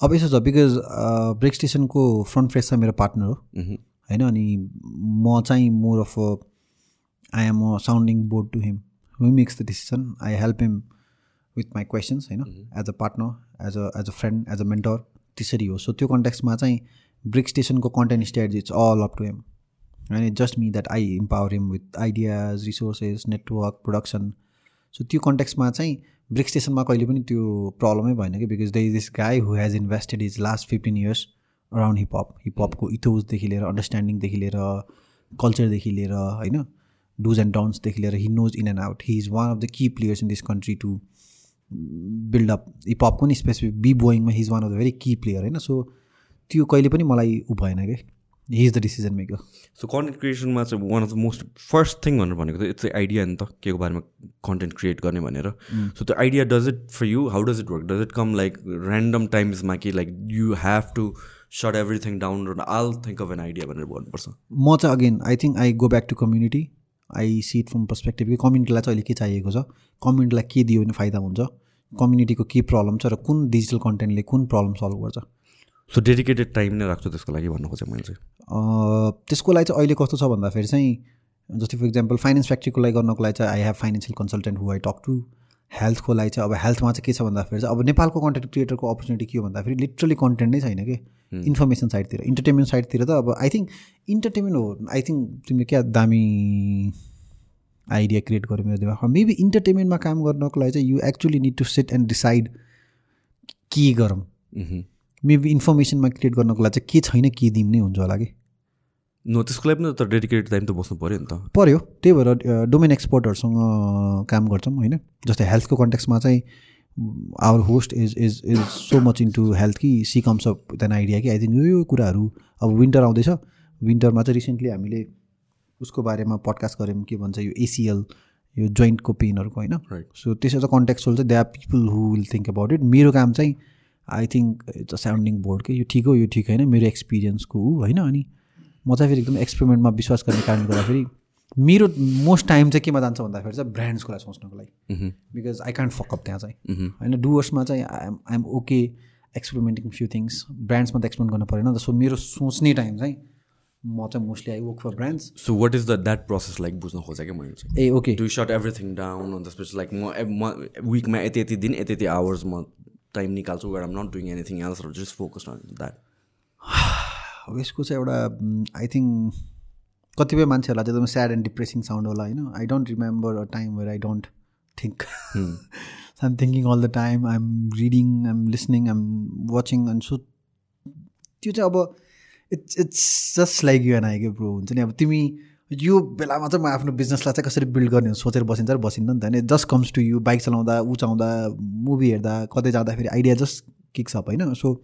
[SPEAKER 1] अब यसो छ बिकज ब्रेक स्टेसनको फ्रन्ट फेस चाहिँ मेरो पार्टनर हो होइन? अनि म चाहिँ more of I am a sounding board to him who makes the decision I help him with my questions होइन as a partner as a as a friend as a mentor त्यसरी हो so त्यो कन्ट्याक्समा चाहिँ break स्टेसनको content strategy it's all up to him होइन it just me that I empower him with ideas resources network production so त्यो कन्ट्याक्समा चाहिँ brake स्टेसनमा कहिले पनि त्यो प्रब्लमै भएन कि because the is this guy who has invested is last fifteen years around hip hop हिपहपको इथोजदेखि लिएर अन्डरस्ट्यान्डिङदेखि लिएर कल्चरदेखि लिएर होइन डुज एन्ड डाउन्सदेखि लिएर he. Knows in and out he is one of the key players in this country to build up हिपहपको पनि specific be बोइङमा he is one of the very key player होइन सो त्यो कहिले पनि मलाई ऊ भएन कि? He is the decision maker
[SPEAKER 2] so content क्रिएसनमा चाहिँ one of the most first thing भनेर भनेको त इट्स आइडिया नि त के को बारेमा कन्टेन्ट क्रिएट गर्ने भनेर। सो त्यो idea does it for you how does it work does it come like random टाइम्समा कि like you have to shut everything down all think of an idea भनेर भन्नुपर्छ।
[SPEAKER 1] म चाहिँ again I think I go back to community I sit from perspective कि कम्युनिटीलाई चाहिँ अहिले के चाहिएको छ? कम्युनिटीलाई के दियो भने फाइदा हुन्छ? कम्युनिटीको के प्रब्लम छ र कुन डिजिटल कन्टेन्टले कुन प्रब्लम सल्भ गर्छ?
[SPEAKER 2] सो डेडिकेटेड टाइम नै राख्छु त्यसको लागि भन्नु खोजेँ मैले चाहिँ।
[SPEAKER 1] त्यसको लागि चाहिँ अहिले कस्तो छ भन्दाखेरि चाहिँ जस्तै फर इक्जाम्पल फाइनेन्स फ्याक्ट्रीको लागि गर्नको लागि चाहिँ I have financial consultant who I talk to हेल्थको लागि चाहिँ अब हेल्थमा चाहिँ के छ भन्दाखेरि चाहिँ अब नेपालको कन्टेन्ट क्रिएटरको अपर्च्युनिटी के हो भन्दाखेरि लिटरली कन्टेन्ट नै छैन कि? इन्फर्मेसन साइडतिर इन्टरटेनमेन्ट साइडतिर त अब आई थिङ्क इन्टरटेनमेन्ट हो। आई थिङ्क तिमीले क्या दामी आइडिया क्रिएट गर्यो मेरो दिमागमा? मेबी इन्टरटेनमेन्टमा काम गर्नको लागि चाहिँ you actually need to set and decide के गरौँ। मेबी इन्फर्मेसनमा क्रिएट गर्नको लागि चाहिँ के छैन के दिउँ नै हुन्छ होला कि?
[SPEAKER 2] नो त्यसको लागि पनि त डेडिकेटेड टाइम त बस्नु पऱ्यो नि त।
[SPEAKER 1] पऱ्यो त्यही भएर डोमेन एक्सपर्टहरूसँग काम गर्छौँ होइन? जस्तै हेल्थको कन्ट्याक्समा चाहिँ our host is is is so much into health कि she comes up then idea कि आई थिङ्क यो यो कुराहरू अब विन्टर आउँदैछ विन्टरमा चाहिँ रिसेन्टली हामीले उसको बारेमा पडकास्ट गऱ्यौँ के भन्छ यो एसिएल यो जोइन्टको पेनहरूको होइन सो त्यसो चाहिँ कन्ट्याक्चुअल चाहिँ they are people who will think about it मेरो काम चाहिँ I think it's a sounding board के यो ठिक हो यो ठिक होइन मेरो एक्सपिरियन्सको ऊ होइन अनि म चाहिँ फेरि एकदम एक्सपेरिमेन्टमा विश्वास गर्ने कारणले गर्दाखेरि मेरो मोस्ट टाइम चाहिँ केमा जान्छ भन्दाखेरि चाहिँ ब्रान्ड्सको लागि सोच्नको लागि। बिकज आई कान्ट फकअप त्यहाँ चाहिँ। होइन डुवर्समा चाहिँ I'm I'm okay experimenting few things ब्रान्ड्समा त एक्सपेरिमेन्ट गर्नु परेन सो मेरो सोच्ने टाइम चाहिँ म चाहिँ mostly I work for brands
[SPEAKER 2] so what is the that process like बुझ्न खोजेँ क्या मैले चाहिँ?
[SPEAKER 1] ए okay
[SPEAKER 2] to shut everything down अनि त्यसपछि लाइक म म विकमा यति यति दिन यति यति आवर्स म टाइम निकाल्छु where I'm not doing anything else just focus on
[SPEAKER 1] that यसको चाहिँ एउटा आई थिङ्क कतिपय मान्छेहरूलाई चाहिँ एकदम स्याड एन्ड डिप्रेसिङ साउन्ड होला होइन? I don't remember a time where I don't think I'm thinking all the time I'm reading I'm listening I'm watching and so त्यो चाहिँ अब it's it's just like you and I के bro हुन्छ नि? अब तिमी यो बेलामा चाहिँ म आफ्नो बिजनेसलाई चाहिँ कसरी बिल्ड गर्ने सोचेर बसिन्छ र बसिन्न नि त होइन? Just comes to you bike चलाउँदा ऊ चाउँदा मुभी हेर्दा कतै जाँदाखेरि आइडिया जस्ट किक्स अप होइन? सो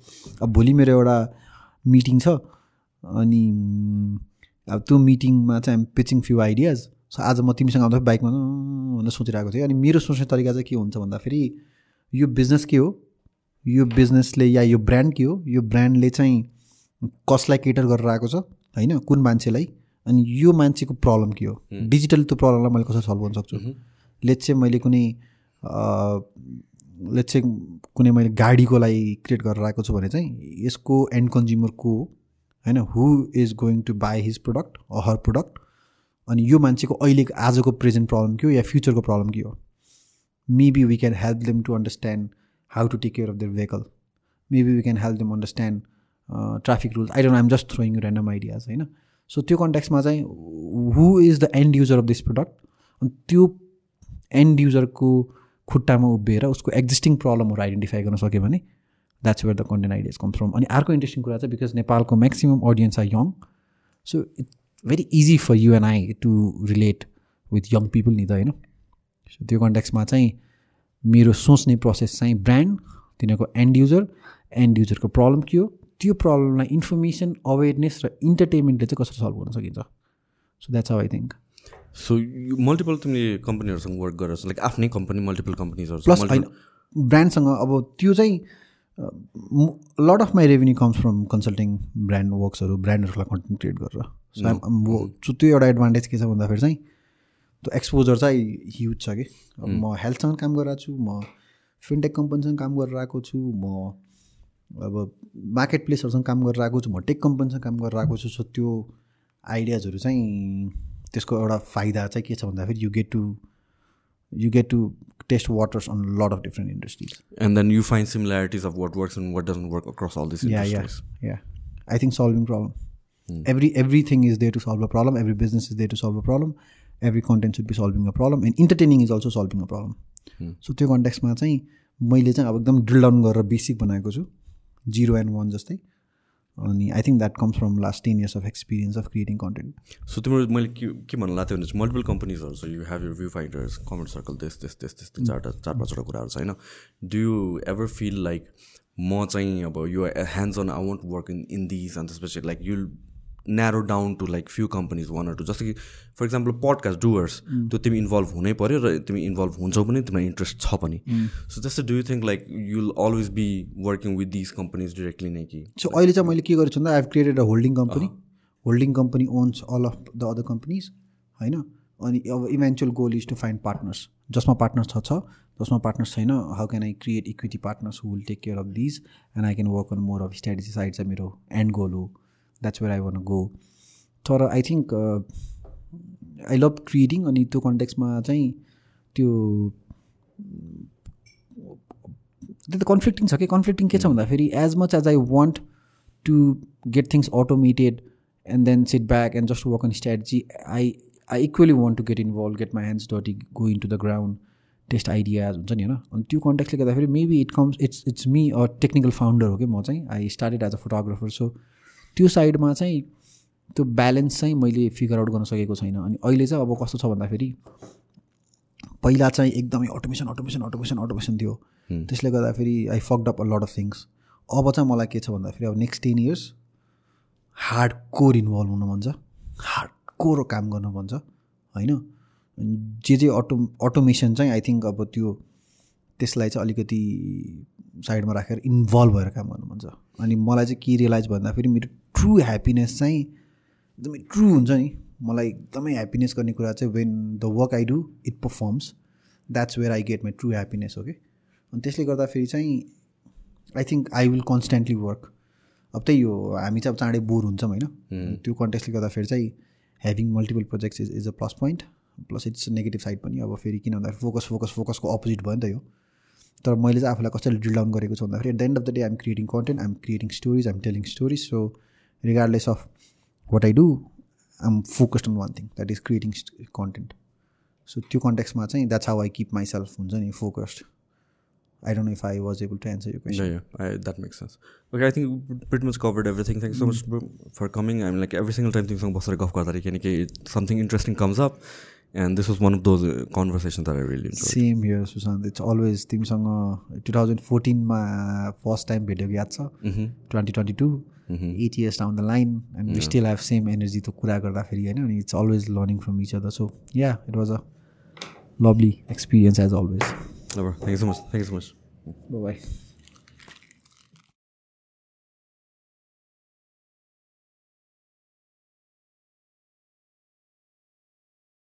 [SPEAKER 1] अब भोलि मेरो एउटा मिटिङ छ अनि अब त्यो मिटिङमा चाहिँ पिचिङ फ्यु आइडियाज सो आज म तिमीसँग आउँदा बाइकमा भनेर सोचिरहेको थिएँ। अनि मेरो सोच्ने तरिका चाहिँ के हुन्छ भन्दाखेरि यो बिजनेस के हो? यो बिजनेसले या यो ब्रान्ड के हो? यो ब्रान्डले चाहिँ कसलाई केटर गरेर आएको छ? होइन कुन मान्छेलाई? अनि यो मान्छेको प्रब्लम के हो? डिजिटल त्यो प्रब्लमलाई मैले कसरी सल्भ गर्न सक्छु? लेट चाहिँ मैले कुनै लेट चाहिँ कुनै मैले गाडीको लागि क्रिएट गरेर आएको छु भने चाहिँ यसको एन्ड कन्ज्युमर को होइन who is going to buy his product her product अनि यो मान्छेको अहिलेको आजको प्रेजेन्ट प्रब्लम के हो या फ्युचरको प्रब्लम के हो? Maybe we can help them to understand how to take care of their vehicle maybe we can help them understand traffic rules I don't I'm just throwing you random ideas होइन? So त्यो कन्ट्याक्समा चाहिँ who is the end user of this product अनि त्यो and युजरको खुट्टामा उभिएर उसको existing प्रब्लमहरू आइडेन्टिफाई गर्न सक्यो भने that's where the content ideas comes from अनि अर्को इन्ट्रेस्टिङ कुरा चाहिँ बिकज नेपालको maximum audience are young so it's very easy for you and I to relate with young people नि त होइन सो त्यो कन्ट्याक्समा चाहिँ मेरो सोच्ने प्रोसेस चाहिँ ब्रान्ड तिनीहरूको एन्ड युजर एन्ड युजरको प्रब्लम के हो? त्यो प्रब्लमलाई इन्फर्मेसन अवेरनेस र इन्टरटेनमेन्टले चाहिँ कसरी सल्भ गर्न सकिन्छ? So that's I think
[SPEAKER 2] so multiple तिमीले कम्पनीहरूसँग वर्क गरेर लाइक आफ्नै कम्पनी मल्टिपल कम्पनीहरू
[SPEAKER 1] प्लस होइन ब्रान्डसँग अब त्यो चाहिँ lot of my revenue comes from consulting brand वर्क्सहरू ब्रान्डहरूलाई कन्टेन्ट क्रिएट गरेर। सो त्यो एउटा एडभान्टेज के छ भन्दाखेरि चाहिँ त्यो एक्सपोजर चाहिँ ह्युज छ कि। म हेल्थसँग काम गरिरहेको छु म फिनटेक कम्पनीसँग काम गरेर आएको छु म अब मार्केट प्लेसहरूसँग काम गरेर आएको छु म टेक कम्पनीसँग काम गरेर आएको छु। सो त्यो आइडियाजहरू चाहिँ त्यसको एउटा फाइदा चाहिँ के छ भन्दाखेरि you get to you get to test waters on lot of different industries
[SPEAKER 2] and then you find similarities of what works and what doesn't work across all this
[SPEAKER 1] yeah yeah yeah I think solving problem every everything is there to solve a problem every business is there to solve a problem every content should be solving a problem and entertaining is also solving a problem so त्यो कन्टेक्समा चाहिँ मैले चाहिँ अब एकदम drill down गरेर basic बनाएको छु जिरो एन्ड वान जस्तै अनि I think that comes from last ten years of experience of creating content
[SPEAKER 2] so तिम्रो मैले के के भन्नु लाग्थ्यो भने चाहिँ मल्टिपल कम्पनीजहरू छ you have you view finders comment circle त्यस त्यस त्यस त्यस्तै चारवटा चार पाँचवटा कुराहरू छ होइन? Do you ever feel like म चाहिँ अब यो hands on I want work in in this अनि त्यसपछि like you narrow down to like few companies one or two जस्तो कि फर इक्जाम्पल पडकास्ट डुवर्स त्यो तिमी इन्भल्भ हुनै पऱ्यो र तिमी इन्भल्भ हुन्छौ पनि तिमीलाई इन्ट्रेस्ट छ पनि। सो त्यस्तो do you think like you'll always be working with these companies directly नै कि
[SPEAKER 1] सो अहिले चाहिँ मैले के गरेको छु भन्दा I have created a holding company holding company owns all of the other companies होइन? अनि अब eventual goal is to find partners जसमा पार्टनर्स छ छ. जसमा पार्टनर्स छैन how can I create equity partners will take care of these and I can work on more of strategy side चाहिँ मेरो एन्ड गोल हो। That's where I want go तर I think I love creating अनि त्यो कन्टेक्समा चाहिँ त्यो त्यो त कन्फ्लिक्टिङ छ कि? कन्फ्लिक्टिङ के छ भन्दाखेरि as much as I want to get things automated and then sit back and just work on strategy I I equally want to get involve get my hands डटी go in to the ground test ideas हुन्छ नि होइन? अनि त्यो कन्ट्याक्टले गर्दाखेरि maybe it comes it's it's me a technical founder हो कि म चाहिँ I started as a photographer so त्यो साइडमा चाहिँ त्यो ब्यालेन्स चाहिँ मैले फिगर आउट गर्न सकेको छैन। अनि अहिले चाहिँ अब कस्तो छ भन्दाखेरि पहिला चाहिँ एकदमै अटोमेसन अटोमेसन अटोमेसन अटोमेसन थियो। त्यसले गर्दाखेरि I fucked up a lot of things अब चाहिँ मलाई के छ भन्दाखेरि अब next ten years hardcore involve हुनु मन छ। हार्ड कोर काम गर्नु मन छ। होइन? जे जे अटो अटोमेसन चाहिँ आई थिङ्क अब त्यो त्यसलाई चाहिँ अलिकति साइडमा राखेर इन्भल्भ भएर काम गर्नु मन छ। अनि मलाई चाहिँ के रियलाइज भन्दाखेरि मेरो ट्रु ह्याप्पिनेस चाहिँ एकदमै ट्रु हुन्छ नि। मलाई एकदमै ह्याप्पिनेस गर्ने कुरा चाहिँ when the work I do it performs that's where I get my true happiness हो कि अनि त्यसले गर्दाखेरि चाहिँ I think I will constantly work अब त्यही हो हामी चाहिँ अब चाँडै बोर हुन्छौँ होइन। त्यो कन्टेक्सले गर्दाखेरि चाहिँ having multiple projects is is a plus point plus it's negative side पनि। अब फेरि किन भन्दाखेरि फोकस फोकस फोकसको अपोजिट भयो नि त यो। तर मैले चाहिँ आफूलाई कसैले ड्रिल डाउन गरेको छु भन्दाखेरि at the end of the day I'm creating content I'm creating stories I'm telling stories so regardless of what I do I am focused on one thing that is creating content so त्यो कन्टेक्समा चाहिँ that's how I keep myself हुन्छ नि focused I don't if I was able to answer
[SPEAKER 2] you okay I think everything so much for coming I'm like every single time तिमीसँग बसेर गफ गर्दाखेरि किनकि something interesting comes up and this was one of those uh, conversations that I really enjoyed.
[SPEAKER 1] Same here, Sushant. It's always तिमीसँग 2014मा first time भेटेको याद छ 2022 eight years down the line and we still have same energy त कुरा गर्दाखेरि होइन अनि it's always learning from each other so yeah it was a lovely experience as always.
[SPEAKER 2] Thank you so much. Thank you so much.
[SPEAKER 1] Bye bye.